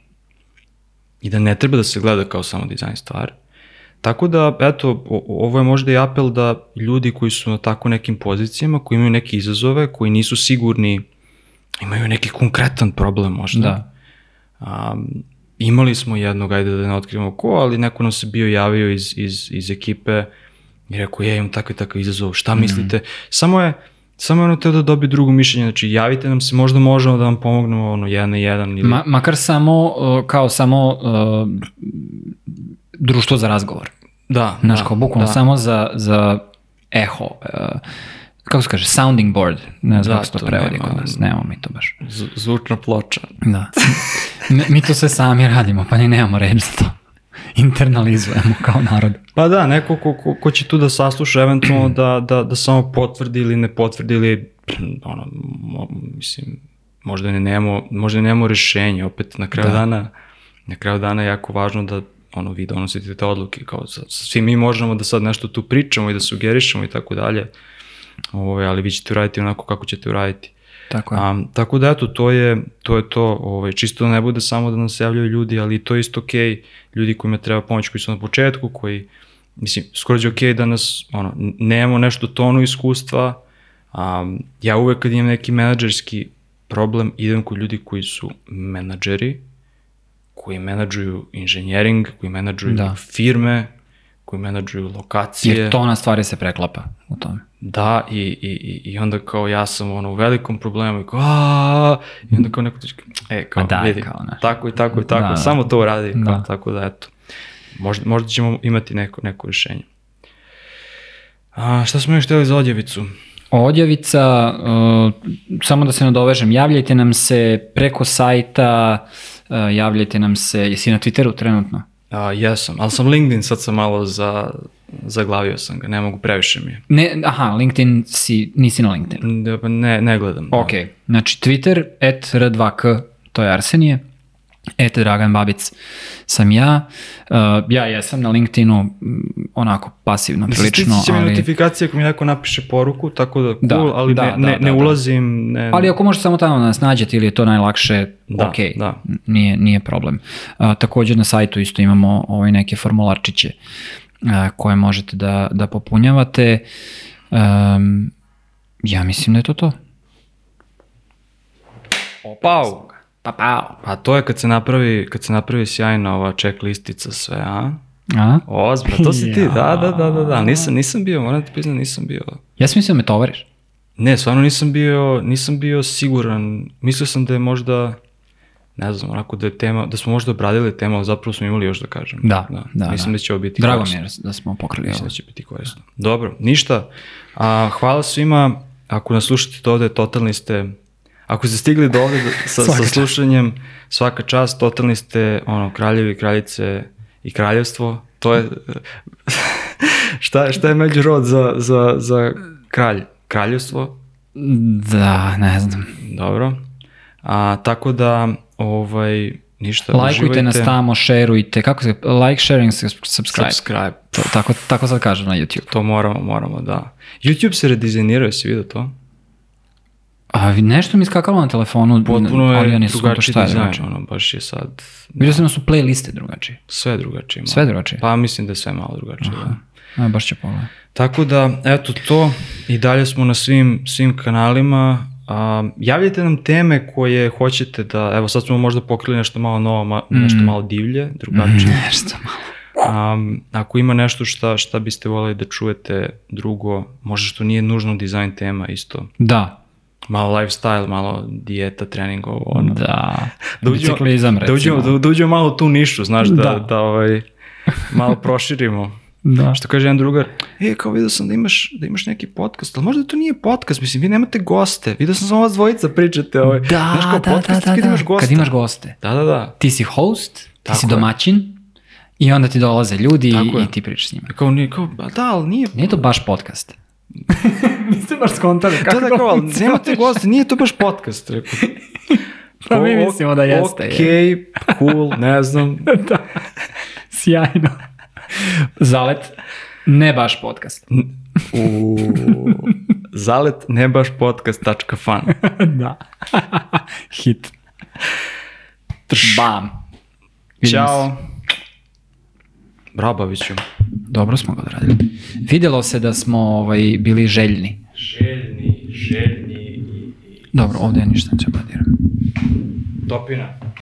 i da ne treba da se gleda kao samo dizajn stvar. Tako da, eto, ovo je možda i apel da ljudi koji su na tako nekim pozicijama, koji imaju neke izazove, koji nisu sigurni, imaju neki konkretan problem možda. Da. Um, imali smo jednog, ajde da ne otkrivamo ko, ali neko nam se bio javio iz, iz, iz ekipe i rekao, je, imam takav i takav izazov, šta mislite? Samo je, samo je ono teo da dobije drugo mišljenje, znači javite nam se, možda možemo da vam pomognemo ono, jedan na jedan ili... Ma, makar samo, uh, kao samo uh, društvo za razgovor. da, Znaš, da, kao bukvalno da. samo za, za eho. Uh, kako se kaže, sounding board. Ne znam Da, kako se to prevodi kod nas. Nemamo mi to baš. Zvučna ploča. Da. Mi, mi to sve sami radimo, pa ni nemamo reč za to. Internalizujemo kao narod. Pa da, neko ko, ko, ko će tu da sasluša eventualno da, da, da samo potvrdi ili ne potvrdi ili ono, mo, mislim, možda ne nemamo, možda ne nemamo rešenje, opet na kraju Da. dana, na kraju dana je jako važno da ono, vi donosite te odluke, kao sa, svi mi možemo da sad nešto tu pričamo i da sugerišemo i tako dalje, ovaj, ali vi ćete uraditi onako kako ćete uraditi. Tako je. Um, tako da eto, to je to, je to ovaj, čisto da ne bude samo da nam se javljaju ljudi, ali to je isto okej, ljudi kojima treba pomoć, koji su na početku, koji, mislim, skoro je okej da nas, ono, nemamo nešto tonu iskustva, um, ja uvek kad imam neki menadžerski problem, idem kod ljudi koji su menadžeri, koji menadžuju inženjering, koji menadžuju Da. firme, koji menadžuju lokacije. Jer tona stvari se preklapa u tome. Da, i, i, i- onda kao ja sam ono u velikom problemu i kao "Aaaa", i onda kao neko ti e, kao Ma daj, vidi, kao, znaš. tako i tako i tako, Da, da. samo to radi, kao, Da. tako da eto, možda, možda ćemo imati neko, neko rješenje. A, šta smo još htjeli za odjevicu? Odjavica, uh, samo da se nadovežem, javljajte nam se preko sajta, uh, javljajte nam se, jesi na Twitteru trenutno? A, jesam, ali sam LinkedIn, sad sam malo za, zaglavio sam ga, ne mogu, previše mi je. Ne, aha, LinkedIn si, nisi na LinkedIn. Da, pa Ne, ne gledam. da. Ok, znači Twitter, et r2k, to je Arsenije, et Dragan Babic sam ja. Uh, ja jesam na LinkedInu, mm, onako pasivno prilično, stići će mi ali... notifikacije ako mi neko napiše poruku, tako da, Da, cool, ali da, ne, da, ne, da, ne da. ulazim. Ne, Ali ako možete samo tamo da nas nađete ili je to najlakše, Da, ok, da. Nije, nije problem. A, također na sajtu isto imamo ovaj neke formularčiće a, koje možete da, da popunjavate. Um, ja mislim da je to to. Pau! Pa pao. Pa to je kad se napravi, kad se napravi sjajna ova checklistica sve, a? A? Ozbiljno, to si ti, da, da, da, da, da, nisam, nisam bio, moram ti priznati, nisam bio. Ja sam mislio da me tovariš. Ne, stvarno nisam bio, nisam bio siguran, mislio sam da je možda, ne znam, onako da je tema, da smo možda obradili temu, ali zapravo smo imali još da kažem. Da, da, Mislim da. da će ovo biti Drago mi korisno. je da smo pokrili Mislim ovo. da će biti korisno. Dobro, ništa. A, hvala svima. Ako nas slušate do ovde, totalni ste... Ako ste stigli do ovde da- sa, sa slušanjem, svaka čast, totalni ste ono, kraljevi, kraljice i kraljevstvo. To je... šta, šta je međurod za, za, za kralj? Kraljevstvo? Da, ne znam. Dobro. A, tako da, ovaj, ništa, Lajkujte nas uživajte. tamo, šerujte. Kako se, like, sharing, subscribe. Subscribe. To, tako, tako sad kažem na YouTube. To moramo, moramo, da. YouTube se redizajnirao, si vidio to? A nešto mi je skakalo na telefonu, Potpuno ali ja nisam drugačiji šta je dizajn, drugačije. ono, baš je sad Vidio sam da su playliste drugačije. sve drugačije. malo. Sve drugačije? Pa mislim da je sve malo drugačije, da. A, baš će pogledati. Tako da, eto to, i dalje smo na svim, svim kanalima. A, javljajte nam teme koje hoćete da, evo sad smo možda pokrili nešto malo novo, ma, nešto Mm. malo divlje, drugačije. Nešto malo. Um, ako ima nešto šta, šta biste voljeli da čujete drugo, možda što nije nužno dizajn tema isto. Da, Malo lifestyle, malo dijeta, trening, ovo, ono. da. da uđemo, Biciklizam, da recimo. uđemo, da, da uđemo malo tu nišu, znaš, da, da. Da. ovaj, malo proširimo. Da. Što kaže jedan drugar, e, kao vidio sam da imaš, da imaš neki podcast, ali možda to nije podcast, mislim, vi nemate goste, vidio sam samo vas dvojica pričate, ovaj, Da, znaš, kao da, podcast da, da, kad da. imaš goste. Kad imaš goste. Da, da, da. Ti si host, ti Tako si je. domaćin i onda ti dolaze ljudi Tako i, je. i ti pričaš s njima. Kao, nije, kao, da, ali nije, Nije to baš podcast. Niste baš skontali da, da, kao, ali nemate goste, nije to baš podcast, rekao. Pa mi mislimo da jeste, Ok, cool, ne znam. da. Sjajno. Zalet, ne baš podcast. U zalet ne baš podcast.fan. da. Hit. Bam. Vidimo se. Ćao. Brabaviću. Dobro smo ga odradili. Vidjelo se da smo ovaj, bili željni. Željni, željni i Dobro, ovdje ja ništa neće badiram. topina.